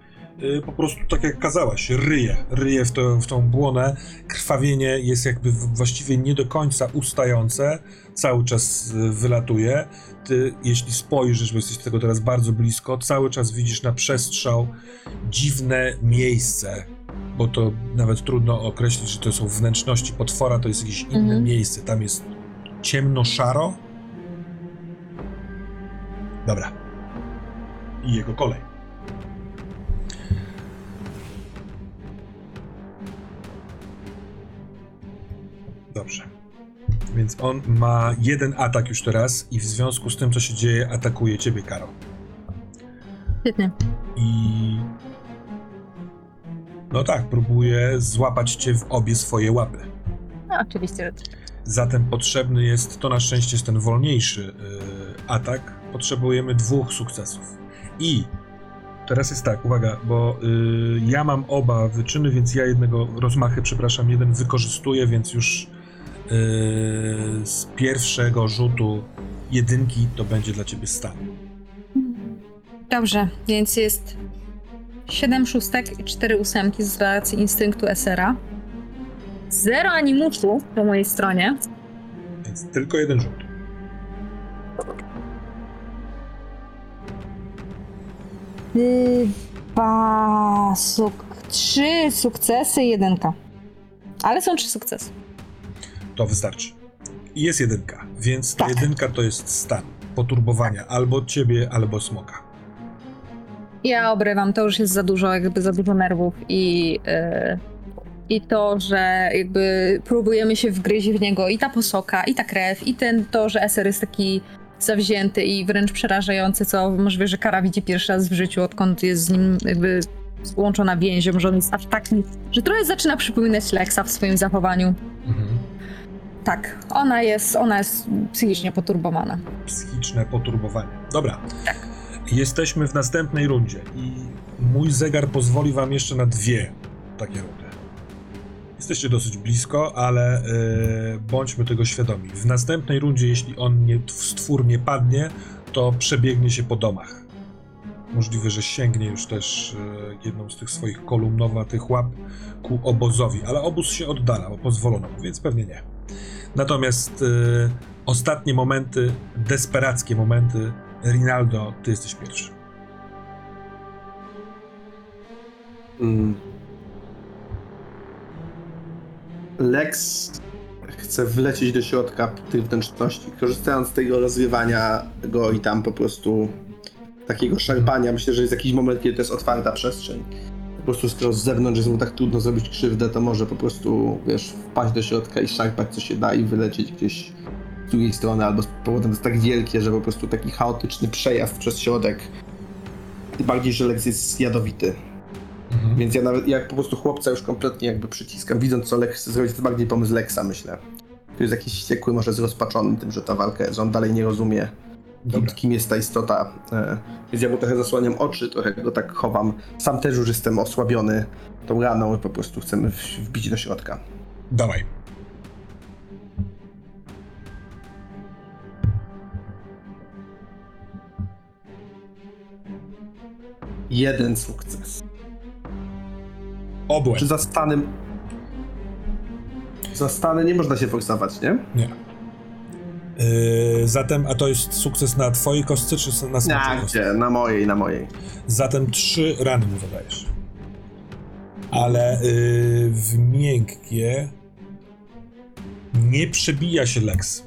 po prostu tak jak kazałaś, ryje, ryje w, to, w tą błonę. Krwawienie jest jakby właściwie nie do końca ustające, cały czas y, wylatuje. Ty, jeśli spojrzysz, bo jesteś tego teraz bardzo blisko, cały czas widzisz na przestrzał dziwne miejsce, bo to nawet trudno określić, że to są wnętrzności potwora, to jest jakieś inne Mhm. miejsce. Tam jest ciemno-szaro. Dobra. I jego kolej. Dobrze. Więc on ma jeden atak już teraz i w związku z tym, co się dzieje, atakuje ciebie, Karo. świetnie. I. No tak, próbuje złapać cię w obie swoje łapy. No, oczywiście, że tak. Zatem potrzebny jest, to na szczęście jest ten wolniejszy y, atak. Potrzebujemy dwóch sukcesów. I teraz jest tak, uwaga, bo y, ja mam oba wyczyny, więc ja jednego rozmachy, przepraszam, jeden wykorzystuję, więc już z pierwszego rzutu jedynki to będzie dla ciebie stan. Dobrze, więc jest 7 szóstek i 4 ósemki z racji instynktu SR-a. Zero animuszu po mojej stronie. Więc tylko jeden rzut. Dwa suk... Trzy sukcesy, jedynka. Ale są trzy sukcesy. To wystarczy. I jest jedynka, więc ta Tak. jedynka to jest stan poturbowania albo ciebie, albo smoka. Ja obrywam, to już jest za dużo, jakby za dużo nerwów i, yy, i to, że jakby próbujemy się wgryźć w niego i ta posoka, i ta krew, i ten to, że SR jest taki zawzięty i wręcz przerażający, co możliwe, że Kara widzi pierwszy raz w życiu, odkąd jest z nim jakby złączona więzią, że on jest aż taki, że trochę zaczyna przypominać Lexa w swoim zachowaniu. Mhm. Tak, ona jest, ona jest psychicznie poturbowana. Psychiczne poturbowanie. Dobra. Jesteśmy w następnej rundzie i mój zegar pozwoli wam jeszcze na dwie takie rundy. Jesteście dosyć blisko, ale yy, bądźmy tego świadomi. W następnej rundzie, jeśli on nie, stwór nie padnie, to przebiegnie się po domach. Możliwe, że sięgnie już też yy, jedną z tych swoich kolumnowatych łap ku obozowi, ale obóz się oddala, bo pozwolono mu, więc pewnie nie. Natomiast yy, ostatnie momenty, desperackie momenty, Rinaldo, ty jesteś pierwszy. Mm. Lex chce wlecieć do środka tych wnętrzności, korzystając z tego rozrywania go i tam po prostu takiego szarpania. Myślę, że jest jakiś moment, kiedy to jest otwarta przestrzeń. Po prostu skoro z zewnątrz jest mu tak trudno zrobić krzywdę, to może po prostu, wiesz, wpaść do środka i szarpać co się da i wylecieć gdzieś z drugiej strony, albo z powodem jest tak wielkie, że po prostu taki chaotyczny przejazd przez środek Tym bardziej, że Lex jest jadowity. Mhm. Więc ja nawet, jak po prostu chłopca już kompletnie jakby przyciskam, widząc co Lex chce zrobić, to bardziej pomysł Lexa, myślę. To jest jakiś wściekły, może zrozpaczony tym, że ta walka jest, że on dalej nie rozumie, Dobra. kim jest ta istota. E, Więc ja mu trochę zasłaniam oczy, trochę go tak chowam. Sam też już jestem osłabiony tą raną i po prostu chcemy wbić do środka. Dawaj. Jeden sukces. Obłęd. Czy za stanem... Za stany nie można się forsować, nie? Nie. Yy, zatem, a to jest sukces na twojej kostce, czy na Na kostce? gdzie? Na mojej, na mojej. Zatem trzy rany mu zadajesz. Ale yy, w miękkie nie przebija się Lex.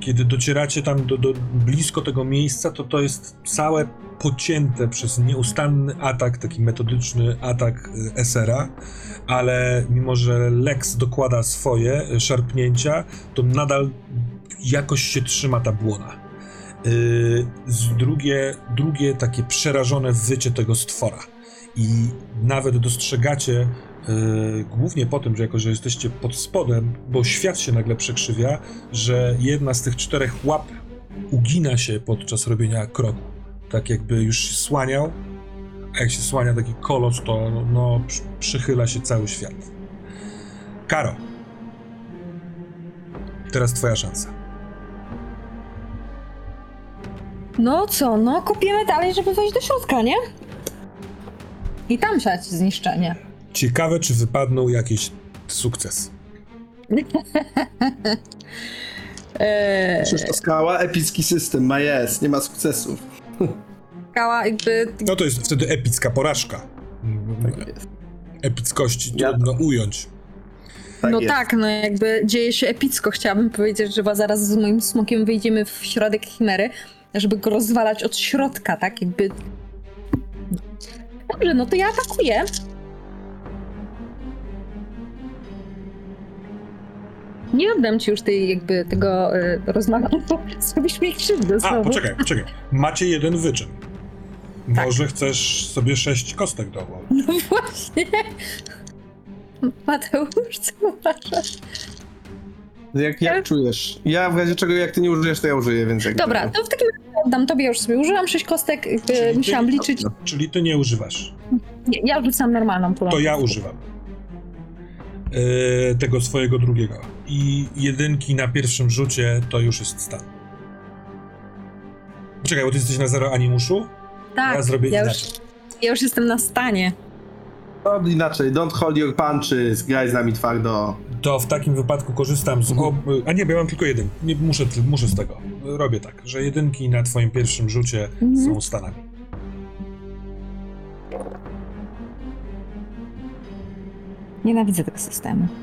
Kiedy docieracie tam do, do blisko tego miejsca, to to jest całe pocięte przez nieustanny atak, taki metodyczny atak Esera, ale mimo, że Lex dokłada swoje y, szarpnięcia, to nadal jakoś się trzyma ta błona. Yy, z drugie, drugie takie przerażone wycie tego stwora. I nawet dostrzegacie, yy, głównie po tym, że jako że jesteście pod spodem, bo świat się nagle przekrzywia, że jedna z tych czterech łap ugina się podczas robienia kroku. Tak jakby już się słaniał, a jak się słania taki kolos, to no, no, przy- przychyla się cały świat. Karo. Teraz twoja szansa. No co, no kopiemy dalej, żeby wejść do środka, nie? I tam siać zniszczenie. Ciekawe, czy wypadną jakiś sukces. *laughs* Eee, Przecież to skała, epicki system, ma jest, nie ma sukcesów. *laughs* skała jakby... No to jest wtedy epicka porażka. Tak jest. Epickości Ja- trudno ująć. Tak no jest. tak, no jakby dzieje się epicko. Chciałabym powiedzieć, że zaraz z moim smokiem wyjdziemy w środek chimery, żeby go rozwalać od środka, tak? Jakby... Dobrze, no to ja atakuję. Nie oddam ci już tej jakby tego y, rozmachu, bo zrobisz mi krzywdę A, znowu. poczekaj, poczekaj. Macie jeden wyczyn. Tak. Może chcesz sobie sześć kostek do głowy. No właśnie. Mateusz, co uważasz? Jak, jak czujesz? Ja w razie czego, jak ty nie użyjesz, to ja użyję, więc jak Dobra, to w takim razie oddam tobie, już sobie użyłam sześć kostek, Czyli jakby ty- musiałam liczyć. Czyli ty nie używasz. Nie, ja rzucam normalną kulą. To ja używam. Yy, tego swojego drugiego. I jedynki na pierwszym rzucie to już jest stan. Czekaj, bo ty jesteś na zero animuszu? Tak, ja zrobię ja już, inaczej. ja już jestem na stanie. To inaczej, don't hold your punches, graj z nami twardo. To w takim wypadku korzystam z. Ob... A nie, bo ja mam tylko jeden. Nie, muszę, muszę z tego. Robię tak, że jedynki na twoim pierwszym rzucie Mhm. są stanami. Nienawidzę tego systemu. *laughs*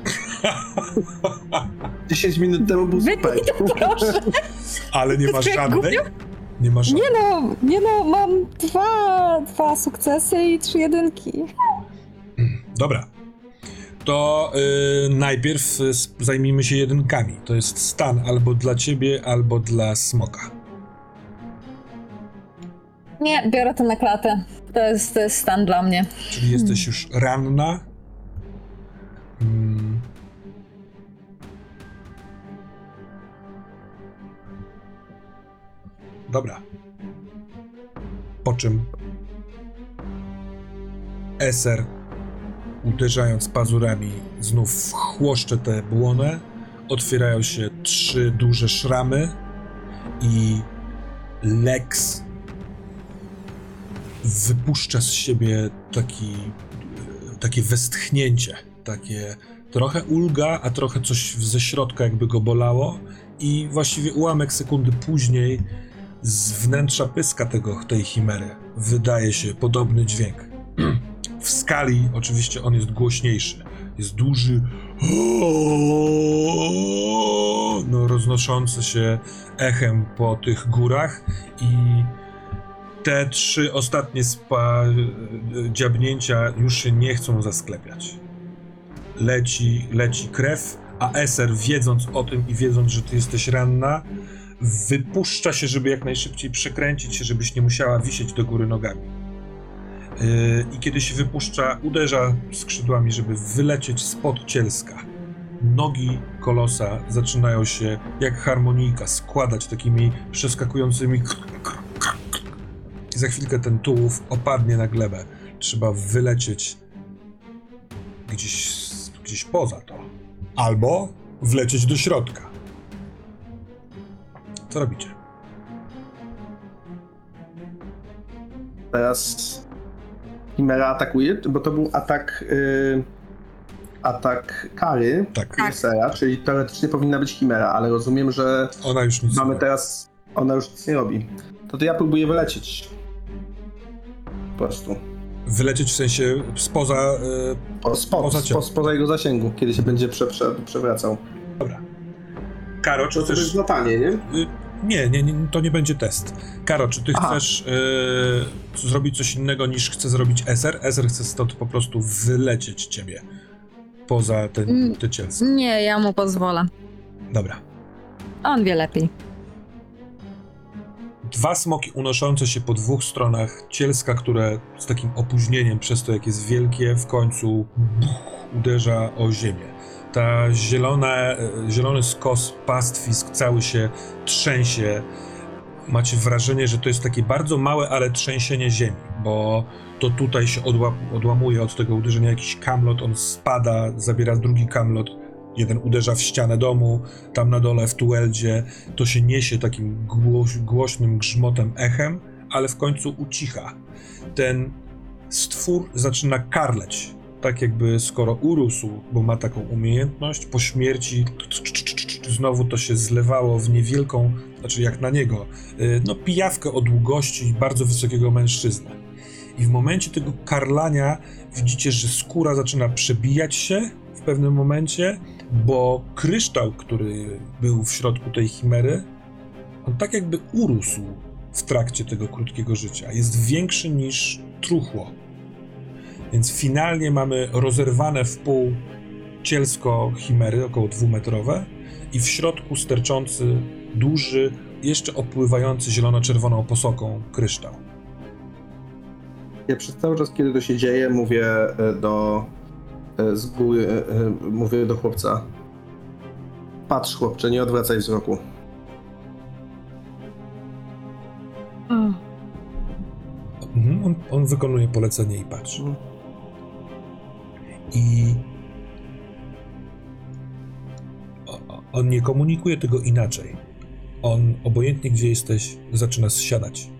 10 minut temu był super. Proszę. *laughs* Ale nie masz żadnej? Nie masz żadnej. Nie no, nie no, mam dwa, dwa sukcesy i trzy jedynki. Dobra. To y, najpierw y, zajmijmy się jedynkami. To jest stan albo dla ciebie, albo dla smoka. Nie, biorę to na klatę. To jest, to jest stan dla mnie. Czyli jesteś już ranna. Mm. Dobra. Po czym Eser, uderzając pazurami, znów chłoszcze tę błonę. Otwierają się trzy duże szramy i Lex wypuszcza z siebie taki, takie westchnięcie, takie trochę ulga, a trochę coś ze środka jakby go bolało i właściwie ułamek sekundy później z wnętrza pyska tego, tej chimery wydaje się podobny dźwięk. *clears throat* W skali oczywiście on jest głośniejszy. Jest duży, no roznoszący się echem po tych górach i te trzy ostatnie spa dziabnięcia już się nie chcą zasklepiać. Leci, leci krew, a Eser wiedząc o tym i wiedząc, że ty jesteś ranna, wypuszcza się, żeby jak najszybciej przekręcić się, żebyś nie musiała wisieć do góry nogami. Yy, I kiedy się wypuszcza, uderza skrzydłami, żeby wylecieć spod cielska. Nogi kolosa zaczynają się jak harmonijka składać takimi przeskakującymi. I za chwilkę ten tułów opadnie na glebę. Trzeba wylecieć gdzieś, gdzieś poza to. Albo wlecieć do środka. Co robicie? Teraz Chimera atakuje, bo to był atak y, atak kary Tak. Tak. Sera, czyli teoretycznie powinna być Chimera, ale rozumiem, że Ona już nic mamy nie teraz, ona już nic nie robi. To to ja próbuję wylecieć. Po prostu. Wylecieć w sensie spoza. Yy, O, spod, Poza poza, ciałem. spoza jego zasięgu, kiedy się będzie prze, prze, przewracał. dobra. Karo, czy To, to chcesz. jest latanie, nie? Nie, nie, nie, to nie będzie test. Karo, czy ty Aha. chcesz y, zrobić coś innego niż chce zrobić Eser? Eser chce stąd po prostu wylecieć ciebie poza ten, Mm. te cielsko. Nie, ja mu pozwolę. Dobra. On wie lepiej. Dwa smoki unoszące się po dwóch stronach cielska, które z takim opóźnieniem, przez to jak jest wielkie, w końcu buch, uderza o ziemię. Ta zielona, e, zielony skos, pastwisk cały się trzęsie. Macie wrażenie, że to jest takie bardzo małe, ale trzęsienie ziemi, bo to tutaj się odła odłamuje od tego uderzenia jakiś kamlot, on spada, zabiera drugi kamlot, jeden uderza w ścianę domu, tam na dole w tueldzie, to się niesie takim głoś, głośnym grzmotem, echem, ale w końcu ucicha. Ten stwór zaczyna karleć, tak jakby skoro urósł, bo ma taką umiejętność, po śmierci znowu to się zlewało w niewielką, znaczy jak na niego, y, no pijawkę o długości bardzo wysokiego mężczyzny. I w momencie tego karlania widzicie, że skóra zaczyna przebijać się w pewnym momencie, bo kryształ, który był w środku tej chimery, on tak jakby urósł w trakcie tego krótkiego życia. Jest większy niż truchło. Więc finalnie mamy rozerwane w pół cielsko chimery, około dwumetrowe, i w środku sterczący, duży, jeszcze opływający zielono-czerwoną posoką kryształ. Ja przez cały czas, kiedy to się dzieje, mówię e, do e, z góry, e, mówię do chłopca. Patrz chłopcze, nie odwracaj wzroku. Mhm, on, on wykonuje polecenie i patrzy. I on nie komunikuje tego inaczej. On, obojętnie gdzie jesteś, zaczyna zsiadać.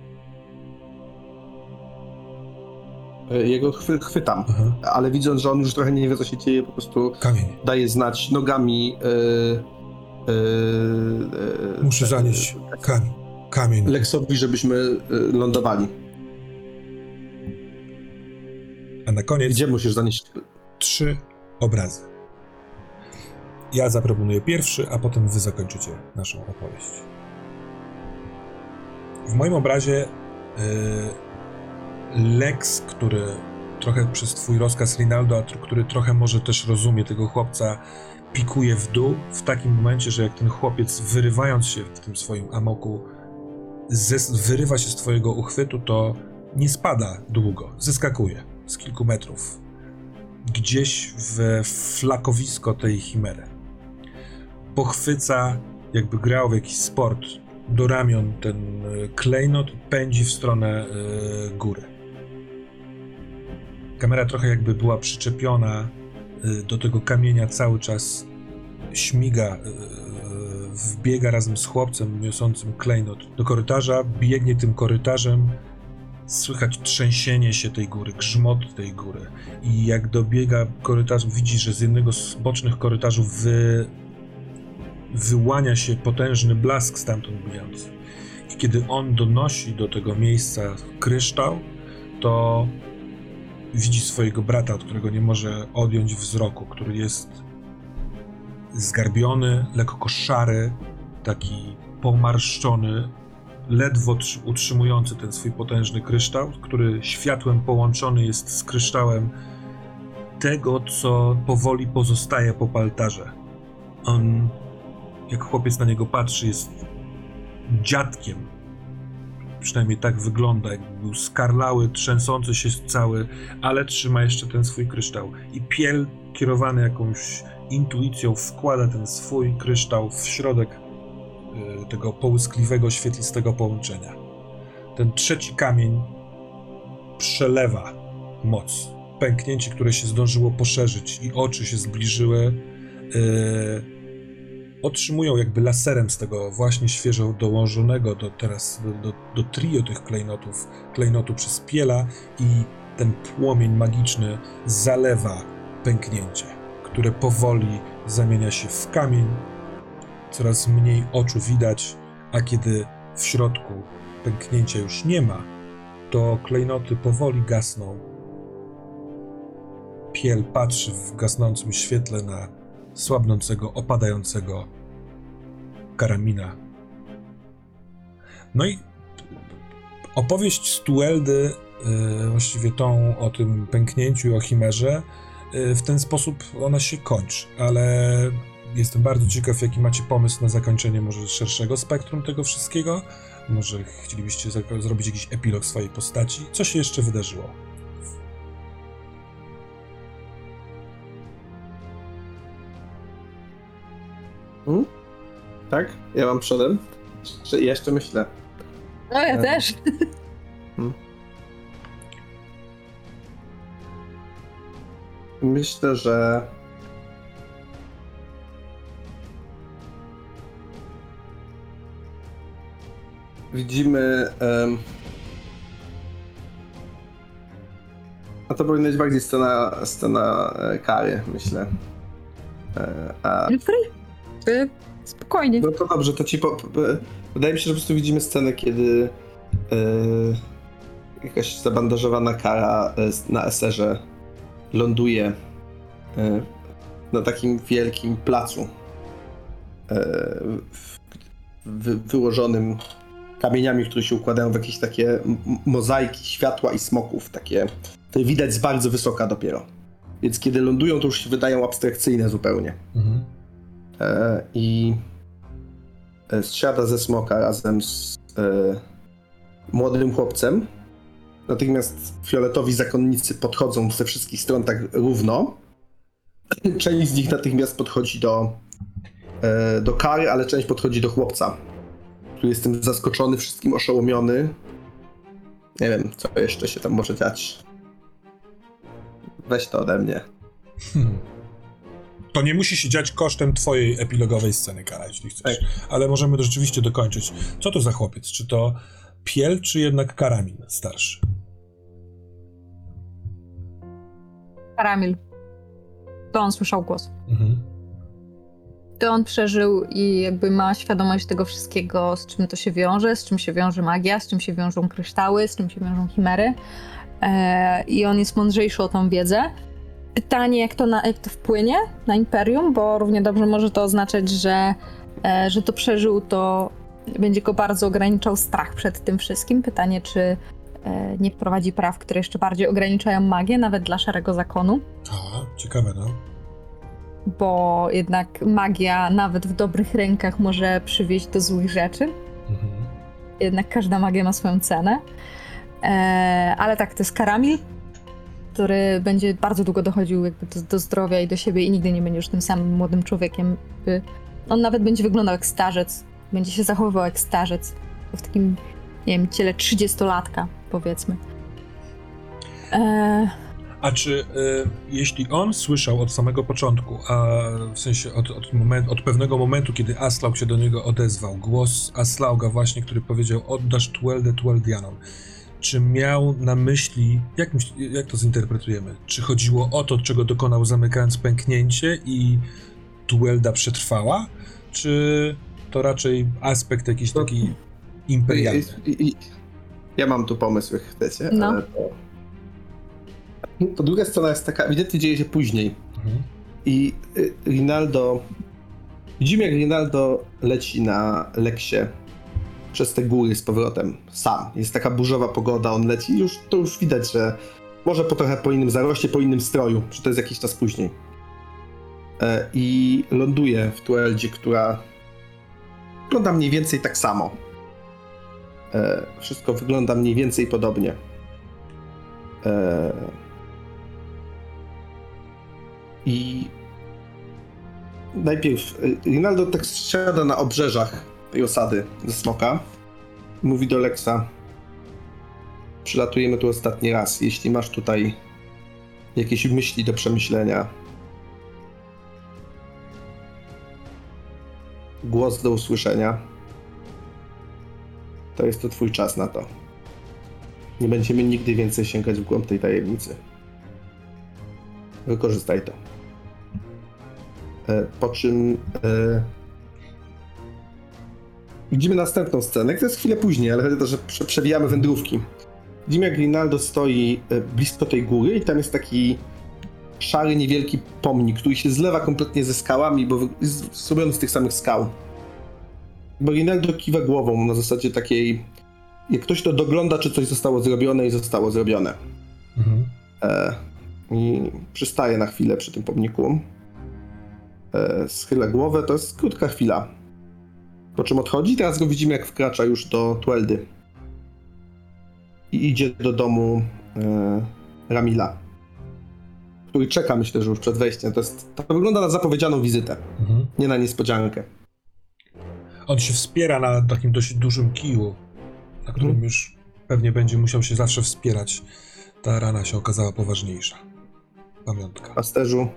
E, Jego chwy, chwytam, Aha. ale widząc, że on już trochę nie wie, co się dzieje, po prostu Kamień. daje znać nogami. E, e, Muszę e, zanieść kamień. Kamień. Lexowi, żebyśmy lądowali. A na koniec Gdzie musisz zanieść? Trzy obrazy. Ja zaproponuję pierwszy, a potem wy zakończycie naszą opowieść. W moim obrazie yy, Lex, który trochę przez twój rozkaz Rinaldo, a który trochę może też rozumie tego chłopca, pikuje w dół w takim momencie, że jak ten chłopiec wyrywając się w tym swoim amoku wyrywa się z twojego uchwytu, to nie spada długo, zeskakuje z kilku metrów gdzieś w flakowisko tej chimery. Pochwyca, jakby grał w jakiś sport, do ramion ten e, klejnot pędzi w stronę e, góry. Kamera trochę jakby była przyczepiona e, do tego kamienia cały czas śmiga, wbiega razem z chłopcem niosącym klejnot do korytarza, biegnie tym korytarzem, słychać trzęsienie się tej góry, grzmot tej góry i jak dobiega korytarz, widzi, że z jednego z bocznych korytarzów wy... wyłania się potężny blask stamtąd bijący. I kiedy on donosi do tego miejsca kryształ, to widzi swojego brata, od którego nie może odjąć wzroku, który jest zgarbiony, lekko szary, taki pomarszczony, ledwo tr- utrzymujący ten swój potężny kryształ, który światłem połączony jest z kryształem tego, co powoli pozostaje po paltarze. On, jak chłopiec na niego patrzy, jest dziadkiem. Przynajmniej tak wygląda, jakby był skarlały, trzęsący się cały, ale trzyma jeszcze ten swój kryształ. I piel kierowany jakąś intuicją wkłada ten swój kryształ w środek tego połyskliwego, świetlistego połączenia. Ten trzeci kamień przelewa moc. Pęknięcie, które się zdążyło poszerzyć i oczy się zbliżyły, yy, otrzymują jakby laserem z tego właśnie świeżo dołożonego do teraz do, do, do trio tych klejnotów, klejnotu przez piela i ten płomień magiczny zalewa pęknięcie, które powoli zamienia się w kamień. Coraz mniej oczu widać, a kiedy w środku pęknięcia już nie ma, to klejnoty powoli gasną. Piel patrzy w gasnącym świetle na słabnącego, opadającego karamina. No i opowieść Stueldy, yy, właściwie tą o tym pęknięciu i o chimerze, yy, w ten sposób ona się kończy, ale jestem bardzo ciekaw, jaki macie pomysł na zakończenie może szerszego spektrum tego wszystkiego. Może chcielibyście zrobić jakiś epilog swojej postaci? Co się jeszcze wydarzyło? Hmm? Tak? Ja mam przodem. Jeszcze, jeszcze myślę. No ja E, też. Myślę, że. Widzimy. Um... A to powinna być bardziej scena, scena e, kary, myślę. E, A Jeffrey? Spokojnie. no to dobrze, to ci po, Wydaje mi się, że po prostu widzimy scenę, kiedy e, jakaś zabandażowana kara na eserze ląduje na takim wielkim placu w, wy, wyłożonym kamieniami, które się układają w jakieś takie mozaiki światła i smoków, takie, które widać z bardzo wysoka dopiero. Więc kiedy lądują, to już się wydają abstrakcyjne zupełnie. Mhm. E, i e, zsiada ze smoka razem z e, młodym chłopcem. Natychmiast fioletowi zakonnicy podchodzą ze wszystkich stron tak równo. Część z nich natychmiast podchodzi do, e, do kary, ale część podchodzi do chłopca, który jest tym zaskoczony, wszystkim oszołomiony. Nie wiem, co jeszcze się tam może dziać. Weź to ode mnie. Hmm. To nie musi się dziać kosztem twojej epilogowej sceny, Kara, jeśli chcesz. Tak. Ale możemy to rzeczywiście dokończyć. Co to za chłopiec? Czy to Piel, czy jednak Karamin starszy? Karamil. To on słyszał głos. Mhm. To on przeżył i jakby ma świadomość tego wszystkiego, z czym to się wiąże, z czym się wiąże magia, z czym się wiążą kryształy, z czym się wiążą chimery. E, I on jest mądrzejszy o tą wiedzę. Pytanie, jak to, na, jak to wpłynie na Imperium, bo równie dobrze może to oznaczać, że, e, że to przeżył, to będzie go bardzo ograniczał strach przed tym wszystkim. Pytanie, czy e, nie wprowadzi praw, które jeszcze bardziej ograniczają magię, nawet dla szarego zakonu Aha, ciekawe, no. Bo jednak magia nawet w dobrych rękach może przywieść do złych rzeczy. Mhm. Jednak każda magia ma swoją cenę. E, ale tak, to jest Karamil, który będzie bardzo długo dochodził jakby do, do zdrowia i do siebie i nigdy nie będzie już tym samym młodym człowiekiem. On nawet będzie wyglądał jak starzec, będzie się zachowywał jak starzec. W takim, nie wiem, ciele 30-latka, powiedzmy. E, A czy y, jeśli on słyszał od samego początku, a w sensie od, od, moment, od pewnego momentu, kiedy Aslaug się do niego odezwał, głos Aslauga właśnie, który powiedział oddasz Tueldę Tueldianom, czy miał na myśli, jak, jak to zinterpretujemy? Czy chodziło o to, czego dokonał zamykając pęknięcie i Tuelda przetrwała? Czy to raczej aspekt jakiś No, taki imperialny? Ja mam tu pomysł, jak chcecie. No. ale To... to druga strona jest taka, ewidentnie dzieje się później. Mhm. I y, Rinaldo. Widzimy, jak Rinaldo leci na Leksie przez te góry z powrotem. Sam. Jest taka burzowa pogoda, on leci. Już, to już widać, że może po trochę po innym zaroście, po innym stroju, że to jest jakiś czas później. E, I ląduje w Tueldzie, która wygląda mniej więcej tak samo. E, wszystko wygląda mniej więcej podobnie. I najpierw e, Rinaldo tak siada na obrzeżach tej osady ze smoka. Mówi do Lexa: Przylatujemy tu ostatni raz. Jeśli masz tutaj jakieś myśli do przemyślenia, głos do usłyszenia, to jest to twój czas na to. Nie będziemy nigdy więcej sięgać w głąb tej tajemnicy. Wykorzystaj to. E, po czym e, widzimy następną scenę. To jest chwilę później, ale chodzi o to, że prze, przewijamy wędrówki. Widzimy, jak Rinaldo stoi e, blisko tej góry i tam jest taki szary, niewielki pomnik, który się zlewa kompletnie ze skałami, bo jest zrobiony z tych samych skał. Bo Rinaldo kiwa głową na zasadzie takiej, jak ktoś to dogląda, czy coś zostało zrobione i zostało zrobione. Mhm. E, I przystaje na chwilę przy tym pomniku. E, schyla głowę, to jest krótka chwila. Po czym odchodzi, teraz go widzimy, jak wkracza już do Tweldy. I idzie do domu e, Ramila, który czeka, myślę, że już przed wejściem. To, jest, to wygląda na zapowiedzianą wizytę, Mhm. nie na niespodziankę. On się wspiera na takim dość dużym kiju, na którym Mhm. już pewnie będzie musiał się zawsze wspierać. Ta rana się okazała poważniejsza. Pamiątka. Pasterzu,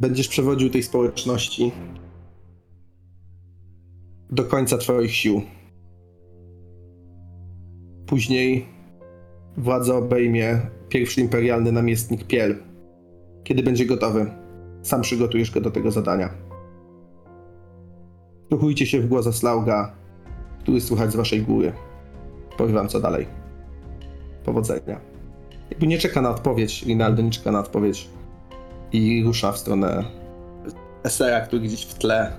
będziesz przewodził tej społeczności do końca twoich sił. Później władzę obejmie pierwszy imperialny namiestnik Piel. Kiedy będzie gotowy, sam przygotujesz go do tego zadania. Wsłuchujcie się w głos Slauga, który słychać z waszej góry. Powiem wam co dalej. Powodzenia. Jakby nie czeka na odpowiedź, Rinaldo nie czeka na odpowiedź i rusza w stronę Esera, który gdzieś w tle.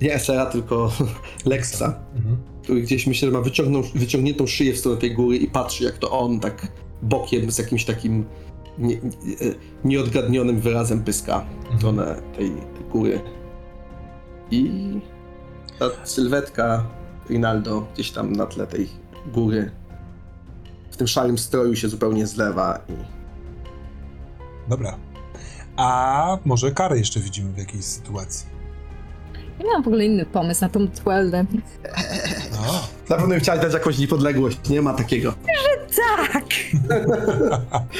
Nie Esera, tylko *laughs* Lexa, Mhm. który gdzieś myślę, że ma wyciągną, wyciągniętą szyję w stronę tej góry i patrzy, jak to on tak bokiem z jakimś takim nie, nie, nieodgadnionym wyrazem pyska w stronę tej, tej góry. I ta sylwetka Rinaldo gdzieś tam na tle tej góry w tym szarym stroju się zupełnie zlewa i Dobra. A może karę jeszcze widzimy w jakiejś sytuacji. Ja miałam w ogóle inny pomysł na tą Tweldę. O, Na pewno chciałeś dać jakąś niepodległość, nie ma takiego. Tak!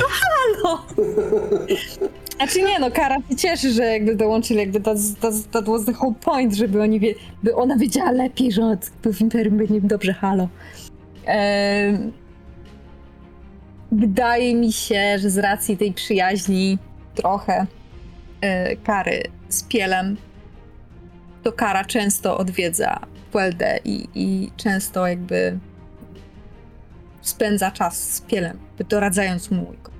No halo! Znaczy nie no, Kara się cieszy, że jakby dołączyli, jakby that, that, that was the whole point, żeby oni wie, by ona wiedziała lepiej, że od- w Imperium będzie dobrze, halo. Em, wydaje mi się, że z racji tej przyjaźni trochę e, Kary z Pielem, to Kara często odwiedza Pueldę i, i często jakby spędza czas z Pielem, doradzając mu jako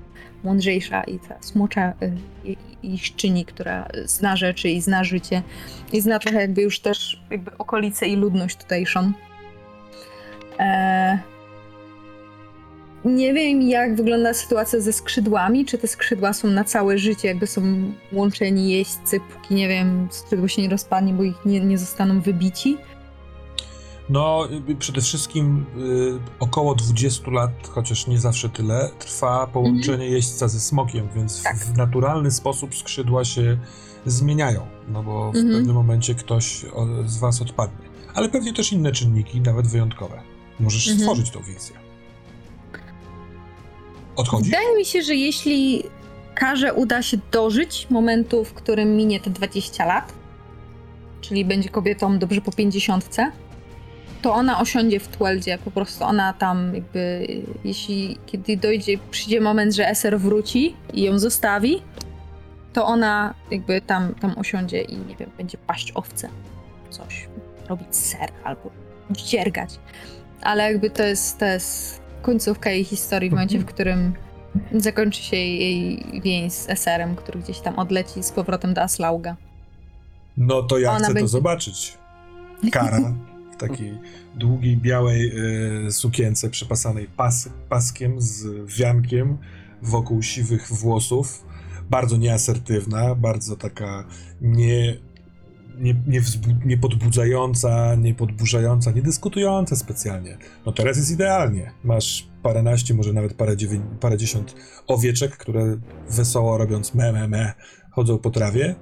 mądrzejsza i ta smocza y, i, i szczyni, która zna rzeczy i zna życie i zna trochę jakby już też jakby okolice i ludność tutejszą. E... Nie wiem, jak wygląda sytuacja ze skrzydłami. Czy te skrzydła są na całe życie, jakby są łączeni jeźdźcy, póki nie wiem, skrzydło się nie rozpadnie, bo ich nie, nie zostaną wybici. No, przede wszystkim y, około 20 lat, chociaż nie zawsze tyle, trwa połączenie jeźdźca ze smokiem, więc Tak. w, naturalny sposób skrzydła się zmieniają, no bo w Mhm. pewnym momencie ktoś z was odpadnie. Ale pewnie też inne czynniki, nawet wyjątkowe. Możesz Mhm. stworzyć tą wizję. Odchodzi? Wydaje mi się, że jeśli Karze uda się dożyć momentu, w którym minie te 20 lat, czyli będzie kobietą dobrze po 50, to ona osiądzie w Tweldzie. Po prostu ona tam jakby, jeśli kiedy dojdzie, przyjdzie moment, że Eser wróci i ją zostawi, to ona jakby tam, tam osiądzie i nie wiem, będzie paść owce, coś, robić ser albo dziergać. Ale jakby to jest, to jest końcówka jej historii w momencie, w którym zakończy się jej więź z Eserem, który gdzieś tam odleci z powrotem do Aslauga. No to ja Ona chcę to będzie- zobaczyć. Kara w takiej długiej, białej y, sukience przepasanej pas, paskiem z wiankiem wokół siwych włosów. Bardzo nieasertywna, bardzo taka nie, nie, nie, wzbu- nie podbudzająca, nie podburzająca, nie dyskutująca specjalnie. No teraz jest idealnie. Masz paręnaście, może nawet parę, dziewię- parędziesiąt owieczek, które wesoło robiąc me, me, me, chodzą po trawie.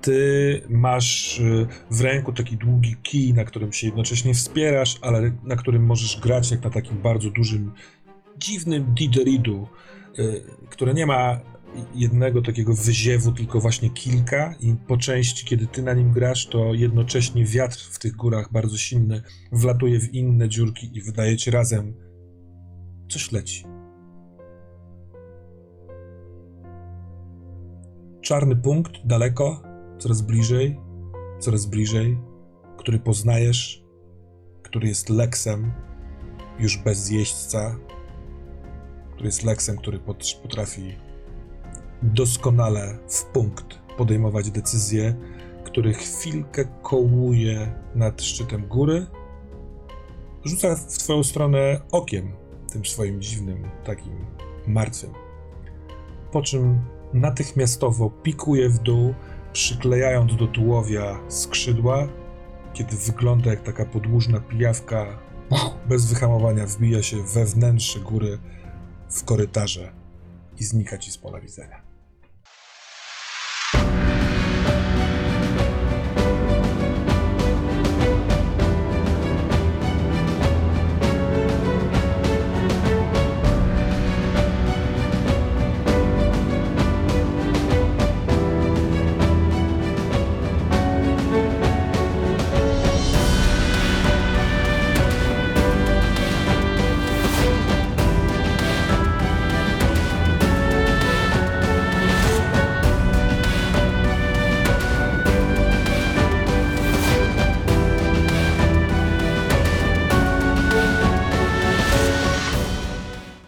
Ty masz y, w ręku taki długi kij, na którym się jednocześnie wspierasz, ale na którym możesz grać jak na takim bardzo dużym, dziwnym dideridu, y, które nie ma jednego takiego wyziewu, tylko właśnie kilka i po części, kiedy ty na nim grasz, to jednocześnie wiatr w tych górach bardzo silny wlatuje w inne dziurki i wydaje ci razem coś leci. Czarny punkt, daleko, coraz bliżej, coraz bliżej, który poznajesz, który jest leksem, już bez jeźdźca, który jest leksem, który pot- potrafi doskonale w punkt podejmować decyzje, który chwilkę kołuje nad szczytem góry, rzuca w twoją stronę okiem, tym swoim dziwnym, takim martwym. Po czym natychmiastowo pikuje w dół, przyklejając do tułowia skrzydła, kiedy wygląda jak taka podłużna pijawka, bez wyhamowania wbija się we wnętrze góry w korytarze i znika ci z pola widzenia.